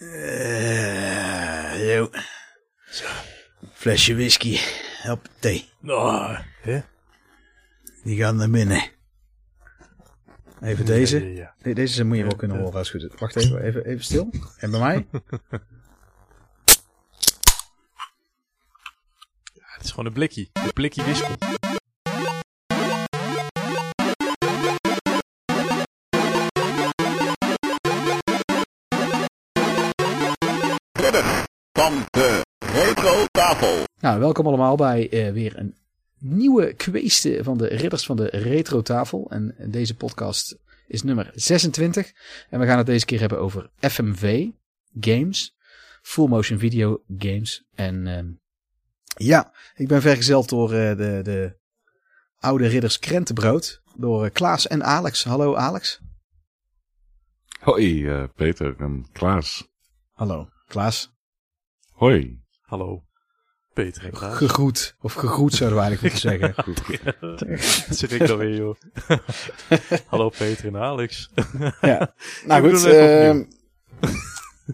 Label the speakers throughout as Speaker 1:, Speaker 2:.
Speaker 1: Eh, yo. Flesje whisky. Help thee.
Speaker 2: Oh, hè?
Speaker 1: Die gaat naar binnen. Even deze.
Speaker 2: Ja, ja, ja.
Speaker 1: Nee, deze moet je wel kunnen horen als het goed is. Wacht even, even, even stil. En bij mij?
Speaker 2: Het is gewoon een blikkie. Een blikkie whisky.
Speaker 3: Van de retro tafel.
Speaker 1: Nou, welkom allemaal bij eh, weer een nieuwe kweeste van de Ridders van de Retro Tafel. En deze podcast is nummer 26. En we gaan het deze keer hebben over FMV games. Full motion video games. En ehm, ja, ik ben vergezeld door eh, de, de oude Ridders Krentenbrood. Door eh, Klaas en Alex. Hallo Alex.
Speaker 4: Hoi, eh, Peter en Klaas.
Speaker 1: Hallo Klaas.
Speaker 4: Hoi.
Speaker 2: Hallo. Peter en Klaas.
Speaker 1: Gegroet. Of gegroet zouden we eigenlijk moeten zeggen.
Speaker 2: Dat zeg ik dan weer, joh. Hallo Peter en Alex.
Speaker 1: Ja, nou goed. ehm,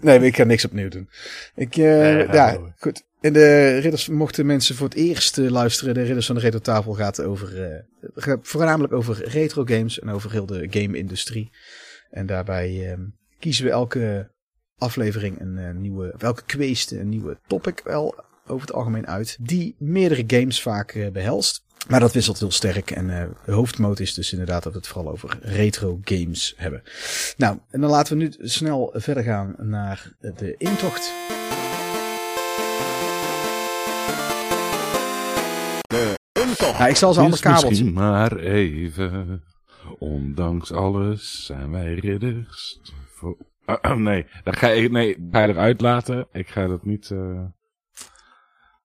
Speaker 1: nee, ik ga niks opnieuw doen. Ik, eh,
Speaker 2: Nee,
Speaker 1: ja, goed. En de ridders, mochten mensen voor het eerst eh, luisteren, de Ridders van de Retro Tafel gaat over, eh, gaat voornamelijk over retro games en over heel de game-industrie. En daarbij ehm, kiezen we elke aflevering een eh, nieuwe, of elke een nieuwe topic wel over het algemeen uit, die meerdere games vaak eh, behelst. Maar dat wisselt heel sterk en eh, de hoofdmoot is dus inderdaad dat we het vooral over retro games hebben. Nou, en dan laten we nu snel verder gaan naar de intocht.
Speaker 3: De intocht.
Speaker 1: Nou, ik zal ze allemaal
Speaker 4: misschien maar even. Ondanks alles zijn wij ridders. Nee, dat ga ik, nee, ga je eruit laten. Ik ga dat niet, eh,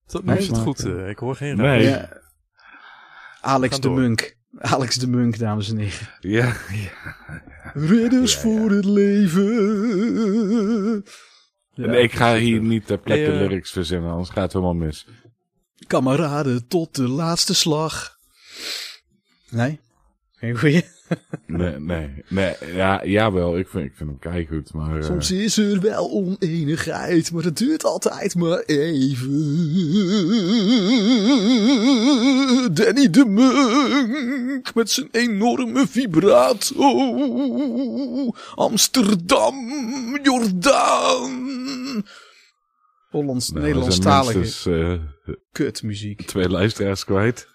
Speaker 2: Tot is het goed. eh, ik hoor geen
Speaker 4: Nee.
Speaker 1: Ja. Alex de
Speaker 2: door.
Speaker 1: Munk. Alex de Munk, dames en heren.
Speaker 4: ja, ja.
Speaker 1: Ridders
Speaker 4: Ja, ja.
Speaker 1: voor het leven. Ja,
Speaker 4: Nee, ik ga hier niet ter plekke
Speaker 2: Hey, eh,
Speaker 4: lyrics verzinnen, anders gaat het helemaal mis.
Speaker 1: Kameraden tot de laatste slag. Nee? Geen goeie?
Speaker 4: Nee, nee, nee, ja, jawel, ik vind, ik vind hem keigoed, maar... eh,
Speaker 1: Soms is er wel oneenigheid, maar het duurt altijd maar even. Danny de Munk met zijn enorme vibrato. Amsterdam, Jordaan. Hollands,
Speaker 4: nou, zijn
Speaker 1: Nederlandstalige
Speaker 4: minstens, eh,
Speaker 1: kutmuziek.
Speaker 4: twee luisteraars kwijt.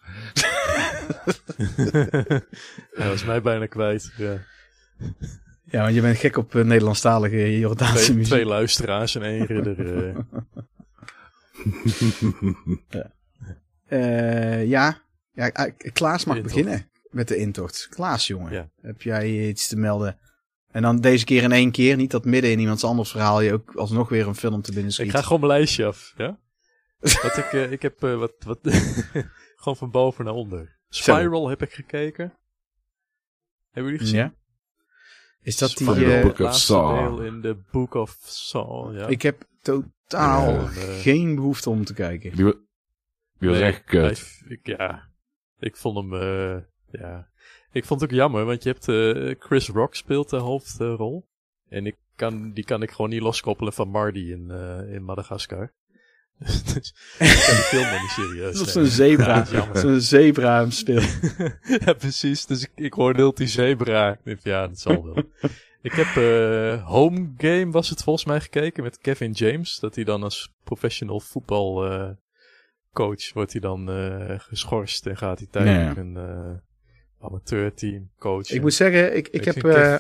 Speaker 2: Hij was mij bijna kwijt. Ja.
Speaker 1: Ja, want je bent gek op eh, Nederlandstalige Jordaanse
Speaker 2: Twee,
Speaker 1: muziek.
Speaker 2: twee luisteraars en één ridder. eh.
Speaker 1: Eh, ja. ja, Klaas mag beginnen met de intocht. Klaas, jongen.
Speaker 2: Ja.
Speaker 1: Heb jij iets te melden? En dan deze keer in één keer. Niet dat midden in iemands anders verhaal je ook alsnog weer een film te binnen schiet.
Speaker 2: Ik ga gewoon mijn lijstje af, ja? wat ik, ik heb wat, wat gewoon van boven naar onder. Spiral heb ik gekeken. Hebben jullie gezien?
Speaker 1: Ja. Is dat die...
Speaker 4: Van de
Speaker 1: eh,
Speaker 4: Book of
Speaker 2: laatste
Speaker 4: Saw.
Speaker 2: deel in de Book of Saw, ja.
Speaker 1: ik heb totaal
Speaker 2: eh,
Speaker 1: geen behoefte om te kijken.
Speaker 4: Die, wa- die was
Speaker 2: Nee,
Speaker 4: echt kut.
Speaker 2: hij- ik, ja, ik vond hem, eh, ja. Ik vond het ook jammer, want je hebt eh, Chris Rock speelt de hoofdrol. en ik kan, die kan ik gewoon niet loskoppelen van Marty in, eh, in Madagaskar. Dus ik film nog niet serieus
Speaker 1: Dat is een zebra.
Speaker 2: Ja, dat is jammer.
Speaker 1: Zo'n zebra hem speelt.
Speaker 2: ja, precies. Dus ik, ik hoorde heel die zebra. Ik dacht, Ja, dat zal wel. ik heb eh, Home Game was het volgens mij gekeken met Kevin James. Dat hij dan als professional voetbal eh, coach wordt hij dan eh, geschorst en gaat hij tijdelijk
Speaker 1: Ja.
Speaker 2: een eh, amateurteam coachen.
Speaker 1: Ik moet zeggen, ik, ik,
Speaker 2: Ik
Speaker 1: heb... eh,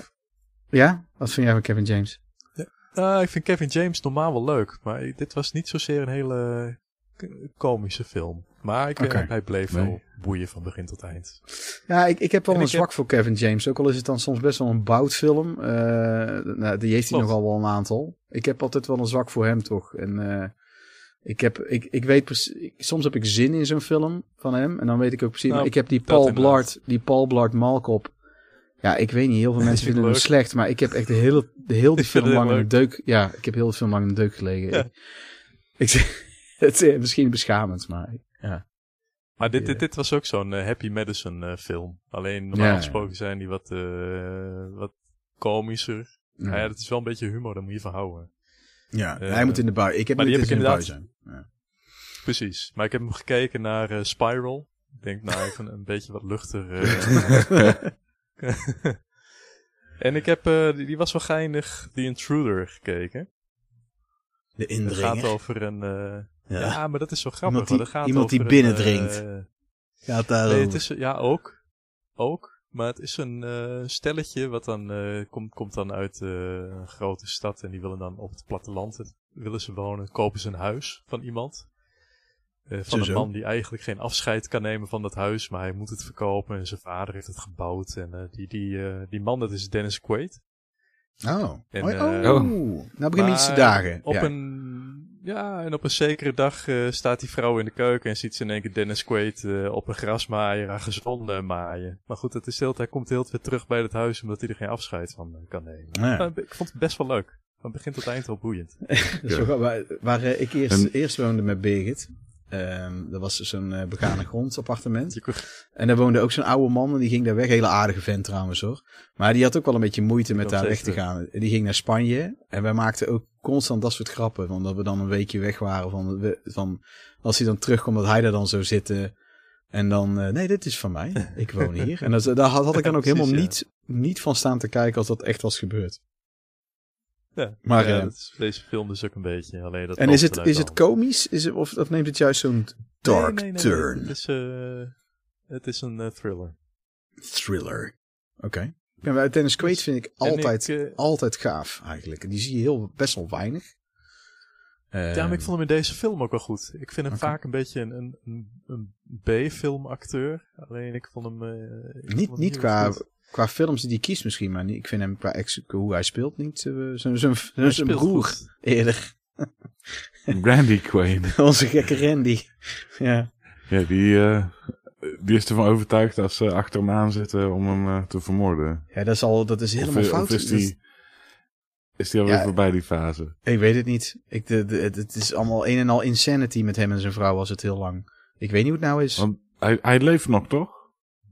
Speaker 1: ja? Wat vind jij van Kevin James?
Speaker 2: Ah, ik vind Kevin James normaal wel leuk, maar dit was niet zozeer een hele k- komische film. Maar ik, eh, hij bleef
Speaker 4: Nee.
Speaker 2: wel boeien van begin tot eind.
Speaker 1: Ja, ik, ik heb wel
Speaker 2: En
Speaker 1: een
Speaker 2: heb-
Speaker 1: zwak voor Kevin James. Ook al is het dan soms best wel een boutfilm. Eh nou, die heeft hij nogal wel een aantal. Ik heb altijd wel een zwak voor hem toch. En eh, ik, heb, ik, ik weet precies... Soms heb ik zin in zo'n film van hem. En dan weet ik ook precies...
Speaker 2: Nou,
Speaker 1: maar ik heb die Paul. Blart, die Paul Blart Malkop. Ja, ik weet niet. Heel veel mensen vinden hem
Speaker 2: leuk.
Speaker 1: slecht. Maar ik heb echt de hele, de heel
Speaker 2: vind
Speaker 1: film lang in de deuk... Ja, ik heb heel de film lang in de deuk gelegen.
Speaker 2: Ja.
Speaker 1: Ik, ik, het is misschien beschamend, maar... Ja.
Speaker 2: Maar dit, dit, dit was ook zo'n eh, Happy Madison eh, film. Alleen normaal
Speaker 1: Ja,
Speaker 2: gesproken zijn die wat, eh, wat komischer.
Speaker 1: Ja.
Speaker 2: Nou ja, dat is wel een beetje humor, daar moet je van houden.
Speaker 1: Ja, hij moet in de bui. Ik heb
Speaker 2: maar die
Speaker 1: in de bui zijn. Ja.
Speaker 2: Precies. Maar ik heb hem gekeken naar eh, Spiral. Ik denk, nou, even een beetje wat luchter. En ik heb, eh, die, die was wel geinig, The Intruder gekeken.
Speaker 1: De
Speaker 2: Het
Speaker 1: indringer.
Speaker 2: gaat over een... eh,
Speaker 1: ja.
Speaker 2: ja. maar dat is zo grappig.
Speaker 1: Iemand die-
Speaker 2: het gaat
Speaker 1: iemand die
Speaker 2: over een,
Speaker 1: binnendringt.
Speaker 2: eh,
Speaker 1: Gaat daar
Speaker 2: Nee, het is, ja, ook. Ook. Maar het is een stelletje wat dan komt, komt dan uit een grote stad en die willen dan op het platteland het- willen ze wonen, kopen ze een huis van iemand. Eh, van
Speaker 1: Zo,
Speaker 2: een man die eigenlijk geen afscheid kan nemen van dat huis, maar hij moet het verkopen en zijn vader heeft het gebouwd. En eh, die, die, eh, die man, dat is Dennis Quaid.
Speaker 1: Oh.
Speaker 2: En,
Speaker 1: oh, oh. Nou begin iets te dagen.
Speaker 2: Op
Speaker 1: ja.
Speaker 2: een, ja, en op een zekere dag eh, staat die vrouw in de keuken en ziet ze in één keer Dennis Quaid op een grasmaaier aan gezonde maaien. Maar goed, het is heel, hij komt heel weer terug bij het huis omdat hij er geen afscheid van kan nemen.
Speaker 1: Ja.
Speaker 2: Maar ik vond het best wel leuk. Van begin tot eind wel boeiend.
Speaker 1: Grappig. waar, waar ik eerst,
Speaker 4: En-
Speaker 1: eerst woonde met Birgit. Ehm dat was dus zo'n eh, begane
Speaker 2: kon-
Speaker 1: En daar woonde ook zo'n oude man en die ging daar weg. Hele aardige vent trouwens hoor. Maar die had ook wel een beetje moeite met daar weg te gaan. Die ging naar Spanje. En wij maakten ook constant dat soort grappen. Van dat we dan een weekje weg waren. Van, we- van als hij dan terugkomt dat hij daar dan zou zitten. En dan, eh, nee dit is van mij. Ik woon hier. En dat, daar had, had ik dan ook helemaal niet, niet van staan te kijken als dat echt was gebeurd.
Speaker 2: Ja,
Speaker 1: Maar,
Speaker 2: ja, dat is, deze film dus ook een beetje. Alleen dat
Speaker 1: En is het, is het komisch? Is het, of, of neemt het juist zo'n dark
Speaker 2: Nee, nee, nee, nee.
Speaker 1: turn?
Speaker 2: Het is, eh, het is een eh, thriller.
Speaker 1: Thriller. Oké. Ja, maar Dennis Quaid vind ik altijd,
Speaker 2: ik, eh,
Speaker 1: altijd gaaf eigenlijk. En die zie je heel, best wel weinig.
Speaker 2: Ja, maar ik vond hem in deze film ook wel goed. Ik vind hem vaak een beetje een, een, een, een B-filmacteur. Alleen ik vond hem... eh, ik
Speaker 1: Niet,
Speaker 2: vond hem
Speaker 1: niet qua,
Speaker 2: goed.
Speaker 1: qua films die hij kiest misschien, maar niet, ik vind hem qua ex, hoe hij speelt niet. eh, Zijn broer
Speaker 2: goed.
Speaker 1: eerder.
Speaker 4: Randy Quaid.
Speaker 1: Onze gekke Randy. Ja.
Speaker 4: Ja, die, eh, die is ervan overtuigd dat ze achter hem aan zitten om hem eh, te vermoorden.
Speaker 1: ja, dat is, al, dat is helemaal
Speaker 4: of,
Speaker 1: fout.
Speaker 4: Of is
Speaker 1: Dat-
Speaker 4: die, is die alweer
Speaker 1: Ja.
Speaker 4: voorbij die fase?
Speaker 1: ik weet het niet. Ik, de, de, het is allemaal een en al insanity met hem en zijn vrouw was het heel lang. Ik weet niet hoe het nou is.
Speaker 4: Want hij, hij leeft nog, toch?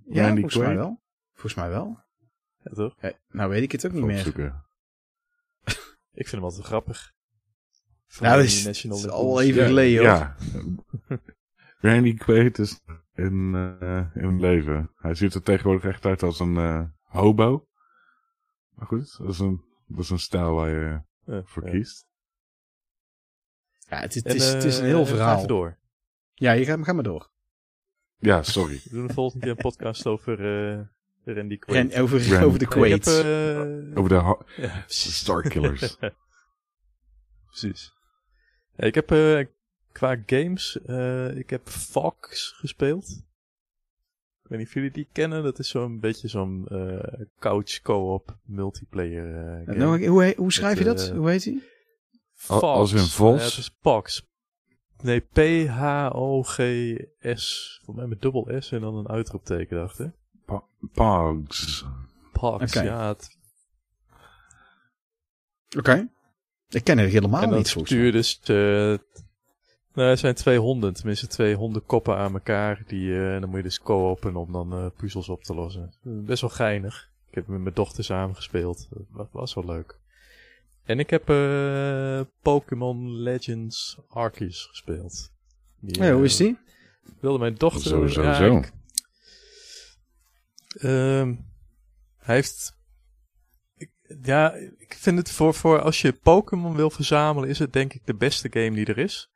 Speaker 1: ja,
Speaker 4: Randy
Speaker 1: volgens mij wel. Volgens mij wel.
Speaker 2: Ja, toch?
Speaker 1: Ja, nou weet ik het ook niet meer.
Speaker 2: Ik vind hem altijd grappig. Van
Speaker 1: Nou, is, het is al even
Speaker 4: Ja,
Speaker 1: geleden hoor.
Speaker 4: Ja. Randy Quaid is in, eh, in leven. Hij ziet er tegenwoordig echt uit als een eh, hobo. Maar goed, dat is een, dat is een stijl waar je
Speaker 2: Ja,
Speaker 4: voor
Speaker 2: ja.
Speaker 4: kiest.
Speaker 1: Ja, het, het
Speaker 2: En,
Speaker 1: is, het is een
Speaker 2: eh,
Speaker 1: heel
Speaker 2: gaan
Speaker 1: verhaal.
Speaker 2: door.
Speaker 1: Ja, je gaat, ga maar door.
Speaker 4: Ja, sorry.
Speaker 2: We doen de volgende keer een podcast over eh Randy Quaid.
Speaker 1: Ren, over, over de
Speaker 2: Ik heb,
Speaker 1: Quaid.
Speaker 2: eh,
Speaker 4: Over de
Speaker 2: ja, precies.
Speaker 4: Starkillers.
Speaker 2: Precies. Ja, ik heb eh, qua games, eh, ik heb Fox gespeeld. Ik weet niet of jullie die kennen. Dat is zo'n beetje zo'n eh, couch co-op multiplayer eh, game.
Speaker 1: Nou, hoe, hoe, hoe schrijf je dat?
Speaker 2: eh,
Speaker 1: hoe heet hij?
Speaker 4: Al- als in Vos?
Speaker 2: Ja, het is Pox. Nee, P-H-O-G-S. Volgens mij met dubbel S en dan een uitroepteken dachten.
Speaker 4: Pogs.
Speaker 1: Oké.
Speaker 2: ja. Het,
Speaker 1: Oké. Ik ken het helemaal
Speaker 2: en
Speaker 1: niet mij.
Speaker 2: stuur dus... eh, nou, er zijn twee honden. Tenminste, twee hondenkoppen aan elkaar. Die, eh, en dan moet je dus co-open om dan eh, puzzels op te lossen. Best wel geinig. Ik heb met mijn dochter samen gespeeld. Dat was wel leuk. En ik heb eh, Pokémon Legends Arceus gespeeld. Die,
Speaker 1: hoe is die?
Speaker 2: wilde mijn dochter...
Speaker 4: Zo, zo,
Speaker 2: ja,
Speaker 4: zo.
Speaker 2: ik- Ehm, hij heeft... ik- ja, ik vind het voor, voor als je Pokémon wil verzamelen, is het denk ik de beste game die er is.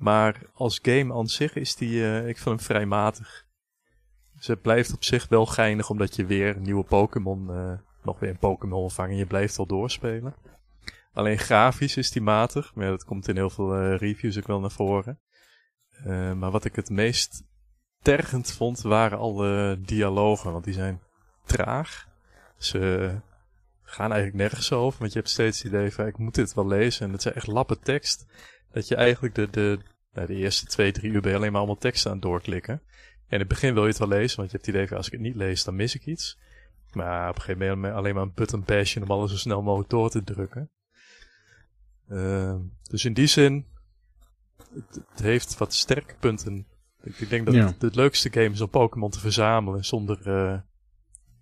Speaker 2: Maar als game aan zich is die, eh, ik vind hem vrij matig. Dus het blijft op zich wel geinig, omdat je weer nieuwe Pokémon, eh, nog weer een Pokémon vangt en je blijft wel doorspelen. Alleen grafisch is die matig, maar dat komt in heel veel eh, reviews ook wel naar voren. Maar wat ik het meest tergend vond, waren alle dialogen, want die zijn traag. Ze gaan eigenlijk nergens over, want je hebt steeds het idee van, ik moet dit wel lezen. En het zijn echt lappen tekst, dat je eigenlijk de, de, nou, de eerste twee, drie uur ben je alleen maar allemaal tekst aan het doorklikken. En in het begin wil je het wel lezen, want je hebt het idee van, als ik het niet lees, dan mis ik iets. Maar op een gegeven moment ben je alleen maar een button bashen om alles zo snel mogelijk door te drukken. Ehm, dus in die zin, het, het heeft wat sterke punten. Ik, denk dat
Speaker 1: Ja.
Speaker 2: het, het leukste game is om Pokémon te verzamelen zonder eh,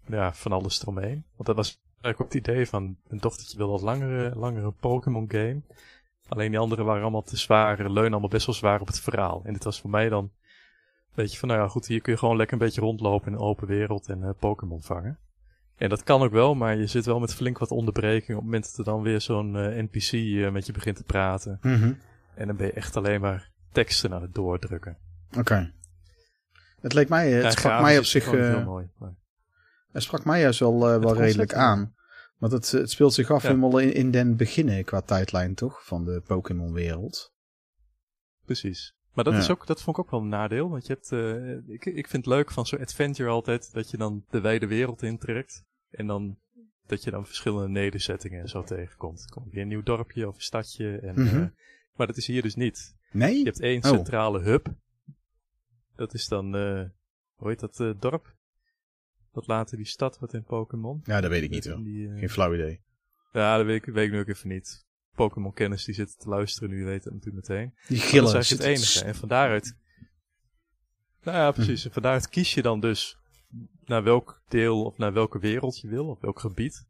Speaker 2: ja, van alles eromheen. Want dat was ik op het idee van een dochtertje wil wat langere, langere Pokémon game. Alleen die anderen waren allemaal te zwaar, leunen allemaal best wel zwaar op het verhaal. En dit was voor mij dan een beetje van, nou ja goed, hier kun je gewoon lekker een beetje rondlopen in een open wereld en eh, Pokémon vangen. En dat kan ook wel, maar je zit wel met flink wat onderbreking op het moment dat er dan weer zo'n eh, NPC eh, met je begint te praten.
Speaker 1: Mhm.
Speaker 2: En dan ben je echt alleen maar teksten aan het doordrukken.
Speaker 1: Oké. Het leek mij, het
Speaker 2: Ja,
Speaker 1: sprak mij op zich,
Speaker 2: mooi. maar-
Speaker 1: het sprak mij juist wel, wel redelijk aan. Want het, het speelt zich af
Speaker 2: Ja.
Speaker 1: helemaal in, in den beginnen qua tijdlijn, toch? Van de Pokémon wereld.
Speaker 2: Precies. Maar dat,
Speaker 1: Ja.
Speaker 2: is ook, dat vond ik ook wel een nadeel. Want je hebt, eh, ik, ik vind het leuk van zo'n adventure altijd dat je dan de wijde wereld intrekt. En dan dat je dan verschillende nederzettingen en zo tegenkomt. Er komt weer een nieuw dorpje of een stadje. En,
Speaker 1: Mhm.
Speaker 2: eh, maar dat is hier dus niet.
Speaker 1: Nee?
Speaker 2: Je hebt één
Speaker 1: Oh.
Speaker 2: centrale hub. Dat is dan, eh, hoe heet dat dorp? Dat later die stad wordt in Pokémon.
Speaker 1: Ja, dat weet ik niet hoor.
Speaker 2: Die, eh,
Speaker 1: Geen flauw idee.
Speaker 2: ja, dat weet ik, weet ik nu ook even niet. Pokémon-kennis die zitten te luisteren nu, weten het natuurlijk meteen.
Speaker 1: Die
Speaker 2: Dat
Speaker 1: gillen.
Speaker 2: is eigenlijk het enige. En van daaruit... Nou ja, precies. En van daaruit kies je dan dus naar welk deel of naar welke wereld je wil, of welk gebied.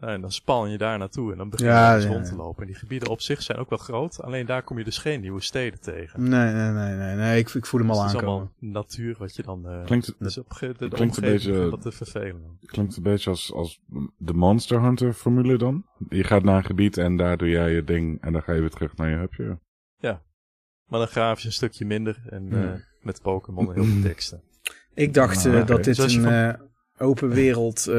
Speaker 2: Nou, en dan span je daar naartoe en dan begin je
Speaker 1: Ja,
Speaker 2: eens
Speaker 1: ja,
Speaker 2: rond
Speaker 1: ja.
Speaker 2: te lopen. En die gebieden op zich zijn ook wel groot, alleen daar kom je dus geen nieuwe steden tegen.
Speaker 1: Nee, nee, nee, nee. nee ik, ik voel hem
Speaker 2: Dus
Speaker 1: al
Speaker 2: het is
Speaker 1: aankomen.
Speaker 2: allemaal natuur wat je dan... eh
Speaker 4: Klinkt,
Speaker 2: dus op ge- de, de
Speaker 4: klinkt een beetje-
Speaker 2: begint wat te vervelen.
Speaker 4: klinkt een beetje als, als de Monster Hunter formule dan. Je gaat naar een gebied en daar doe jij je ding en dan ga je weer terug naar je hubje.
Speaker 2: Maar dan grafisch een stukje minder en
Speaker 1: Ja.
Speaker 2: eh, met Pokémon en heel veel teksten.
Speaker 1: Ik dacht
Speaker 4: Ah,
Speaker 1: eh, dat dit
Speaker 2: Dus je
Speaker 1: een
Speaker 2: van-
Speaker 1: eh, open wereld eh,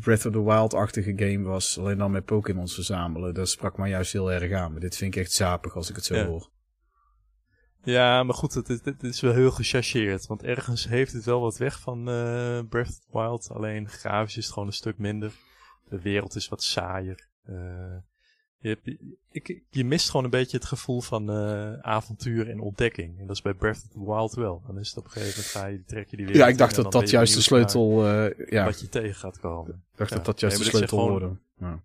Speaker 1: Breath of the Wild-achtige game was. Alleen dan met Pokémons verzamelen. Dat sprak mij juist heel erg aan. Maar dit vind ik echt zapig als ik het zo
Speaker 2: Ja.
Speaker 1: hoor.
Speaker 2: Ja, maar goed, het, is- het is wel heel gechargeerd. Want ergens heeft het wel wat weg van eh, Breath of the Wild. Alleen grafisch is het gewoon een stuk minder. De wereld is wat saaier. Eh, je, hebt- ik, je mist gewoon een beetje het gevoel van eh, avontuur en ontdekking. En dat is bij Breath of the Wild wel. Dan is het op een gegeven moment ga je, trek je die wereld
Speaker 1: Ja, ik dacht dat dat juist de sleutel... eh, ja,
Speaker 2: Wat je tegen gaat komen.
Speaker 1: ik dacht
Speaker 2: ja.
Speaker 1: dat dat juist
Speaker 2: Nee,
Speaker 1: de sleutel
Speaker 2: echt
Speaker 1: hoorde. Ja.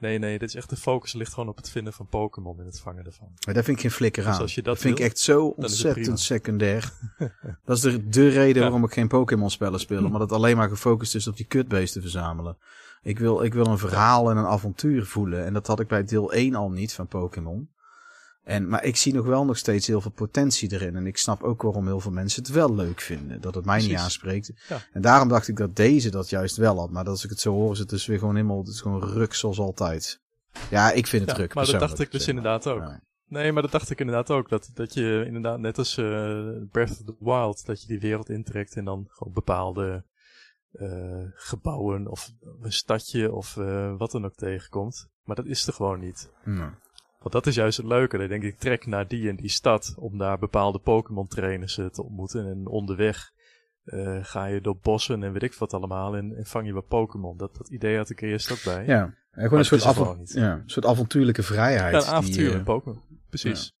Speaker 2: Nee, nee, dit is echt de focus ligt gewoon op het vinden van Pokémon en het vangen ervan.
Speaker 1: Maar daar vind ik geen flikker
Speaker 2: Dus
Speaker 1: aan.
Speaker 2: als je dat
Speaker 1: vind ik echt zo ontzettend secundair. dat is de, de reden
Speaker 2: Ja.
Speaker 1: waarom ik geen Pokémon spellen speel. Omdat het alleen maar gefocust is op die kutbeesten verzamelen. Ik wil, ik wil een verhaal en een avontuur voelen. En dat had ik bij deel 1 al niet van Pokémon. En, maar ik zie nog wel nog steeds heel veel potentie erin. En ik snap ook waarom heel veel mensen het wel leuk vinden. Dat het mij niet aanspreekt.
Speaker 2: Ja.
Speaker 1: En daarom dacht ik dat deze dat juist wel had. Maar als ik het zo hoor, is het dus weer gewoon helemaal... Het is gewoon ruk zoals altijd. Ja, ik vind het
Speaker 2: Ja,
Speaker 1: druk.
Speaker 2: maar dat dacht ik dus inderdaad ook.
Speaker 1: Ja.
Speaker 2: Nee, maar dat dacht ik inderdaad ook. Dat, dat je inderdaad, net als eh, Breath of the Wild, dat je die wereld intrekt en dan gewoon bepaalde eh, gebouwen of een stadje of eh, wat dan ook tegenkomt. Maar dat is er gewoon niet.
Speaker 1: Ja.
Speaker 2: Want dat is juist het leuke. Dan denk ik, trek naar die en die stad om daar bepaalde Pokémon trainers eh, te ontmoeten. En onderweg ga je door bossen en weet ik wat allemaal en, en vang je wat Pokémon. Dat, dat idee had ik er eerst ook bij.
Speaker 1: Ja, en gewoon een soort,
Speaker 2: niet.
Speaker 1: ja, een soort avontuurlijke vrijheid.
Speaker 2: Ja, een avontuur in Pokémon. Precies.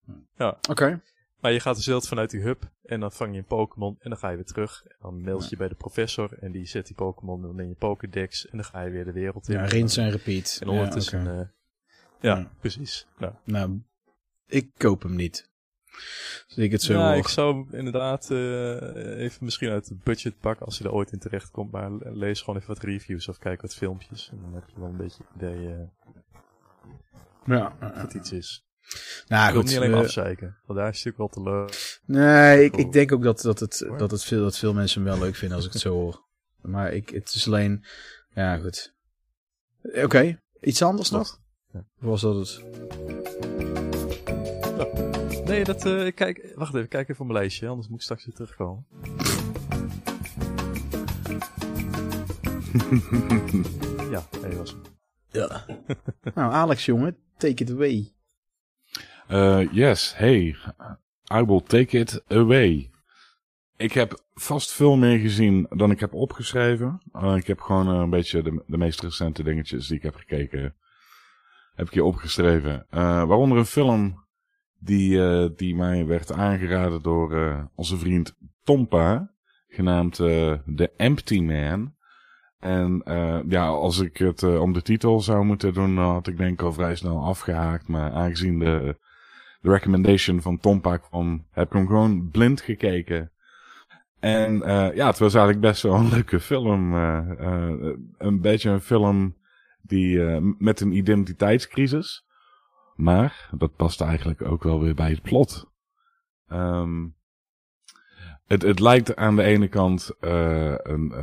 Speaker 1: Oké.
Speaker 2: Maar je gaat dus heel vanuit die hub en dan vang je een Pokémon en dan ga je weer terug. En dan mailt je bij de professor en die zet die Pokémon dan in je Pokédex en dan ga je weer de wereld in.
Speaker 1: Ja, rinse en repeat.
Speaker 2: En ondertussen,
Speaker 1: Ja, oké.
Speaker 2: eh, ja,
Speaker 1: Ja.
Speaker 2: precies. Nou,
Speaker 1: Nou, ik koop hem niet. Zie ik het zo
Speaker 2: ja,
Speaker 1: hoor.
Speaker 2: ik zou inderdaad eh, even misschien uit het budget pakken als je er ooit in terecht komt. Maar lees gewoon even wat reviews of kijk wat filmpjes. En dan heb je wel een beetje het idee eh,
Speaker 1: Ja.
Speaker 2: dat het iets is.
Speaker 1: Nou
Speaker 2: ik wil niet alleen
Speaker 1: we-
Speaker 2: afzeiken, want daar is het natuurlijk wel te leuk.
Speaker 1: nee, ik, ik denk ook dat, dat, het, dat, het veel, dat veel mensen hem wel leuk vinden als ik het zo hoor. Maar ik, het is alleen... Ja, goed. Oké, iets anders nog?
Speaker 2: Ja.
Speaker 1: Of was dat het?
Speaker 2: Nee, dat, eh, ik kijk, wacht even, kijk even op mijn lijstje, anders moet ik straks weer terugkomen. ja, nee, was hem.
Speaker 1: Ja. nou, Alex jongen, take it away.
Speaker 4: Eh, yes, hey, I will take it away. Ik heb vast veel meer gezien dan ik heb opgeschreven. Eh, ik heb gewoon eh, een beetje de, de meest recente dingetjes die ik heb gekeken, heb ik hier opgeschreven. Waaronder een film die, die mij werd aangeraden door onze vriend Tompa, genaamd The Empty Man. En ja, als ik het om de titel zou moeten doen, had ik denk al vrij snel afgehaakt. Maar aangezien de, recommendation van Tompa kwam, heb ik hem gewoon blind gekeken. En eh, ja, het was eigenlijk best wel een leuke film. eh, eh, een beetje een film die met een identiteitscrisis. Maar dat past eigenlijk ook wel weer bij het plot. Ehm, het, het lijkt aan de ene kant een,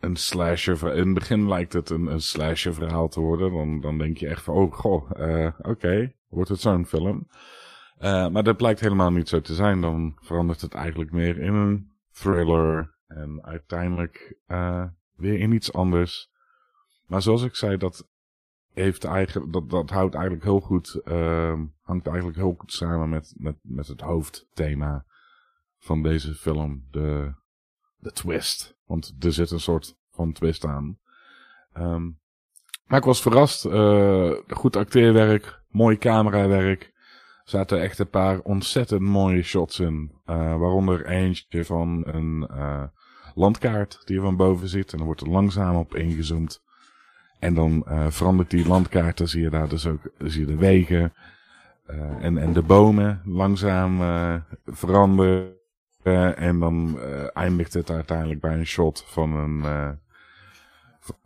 Speaker 4: een slasher. In het begin lijkt het een, een slasher verhaal te worden. Dan, dan denk je echt van, oh goh, oké, wordt het zo'n film. Eh, maar dat blijkt helemaal niet zo te zijn. Dan verandert het eigenlijk meer in een thriller. En uiteindelijk eh, weer in iets anders. Maar zoals ik zei, dat, heeft eigenlijk, dat, dat houdt eigenlijk heel goed, ehm, hangt eigenlijk heel goed samen met, met, met het hoofdthema van deze film. De, de twist. Want er zit een soort van twist aan. Ehm, maar ik was verrast. eh, goed acteerwerk, mooi camerawerk. Er zaten echt een paar ontzettend mooie shots in. Eh, waaronder eentje van een eh, landkaart die je van boven ziet. En dan wordt er langzaam op ingezoomd. En dan verandert die landkaart. Dan zie je daar dus ook zie je de wegen. en, en de bomen langzaam veranderen. En dan eindigt het uiteindelijk bij een shot van een,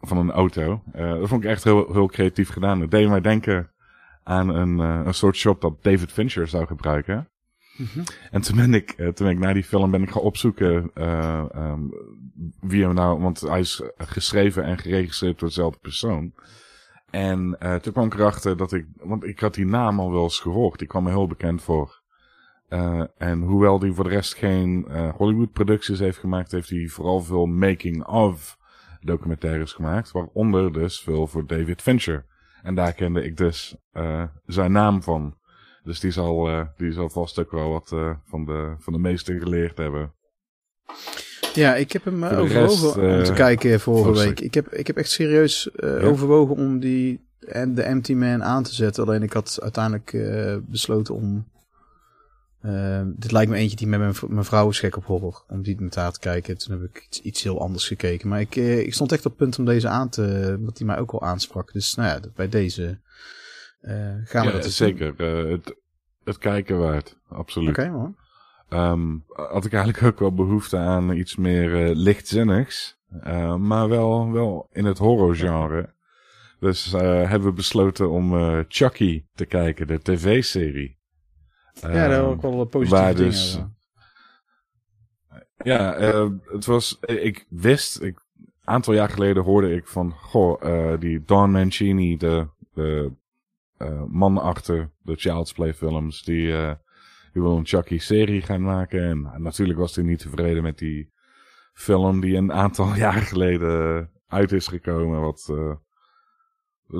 Speaker 4: van een auto. Eh, dat vond ik echt heel, heel creatief gedaan. Het deed mij denken aan een, eh, een soort shot dat David Fincher zou gebruiken. En toen ben ik, eh, toen ben ik naar die film ben ik gaan opzoeken eh, ehm, wie hem nou, want hij is geschreven en geregisseerd door dezelfde persoon. En toen kwam ik erachter dat ik, want ik had die naam al wel eens gehoord, die kwam me heel bekend voor. En hoewel hij voor de rest geen Hollywood producties heeft gemaakt, heeft hij vooral veel making-of documentaires gemaakt, waaronder dus veel voor David Fincher. En daar kende ik dus eh, zijn naam van. Dus die zal, eh, die zal vast ook wel wat eh, van, de, van de meesten geleerd hebben.
Speaker 1: Ja, ik heb hem overwogen
Speaker 4: rest,
Speaker 1: om te kijken vorige
Speaker 4: sorry.
Speaker 1: week. Ik heb, ik heb echt serieus
Speaker 4: Ja?
Speaker 1: overwogen om die en de Empty Man aan te zetten. Alleen ik had uiteindelijk besloten om... eh, dit lijkt me eentje die met mijn, mijn vrouw is gek op horror. Om die met haar te kijken. Toen heb ik iets, iets heel anders gekeken. Maar ik, eh, ik stond echt op het punt om deze aan te... Dat die mij ook wel aansprak. Dus nou ja, bij deze eh, gaan we
Speaker 4: Ja,
Speaker 1: dat
Speaker 4: zeker. eh, het, het kijken waard. Absoluut.
Speaker 1: Oké man.
Speaker 4: Ehm, had ik eigenlijk ook wel behoefte aan iets meer lichtzinnigs. Maar wel, wel in het horrorgenre. Dus hebben we besloten om Chucky te kijken, de tv-serie.
Speaker 1: Ja, daar
Speaker 4: Ehm,
Speaker 1: heb ik wel positieve
Speaker 4: waar
Speaker 1: dingen
Speaker 4: dus-. Ja, eh, het was, ik wist, ik, een aantal jaar geleden hoorde ik van, goh, eh, die Don Mancini, de, de eh, man achter de Child's Play films, die, eh, die wil een Chucky-serie gaan maken. En nou, natuurlijk was hij niet tevreden met die film die een aantal jaar geleden uit is gekomen. Wat, eh,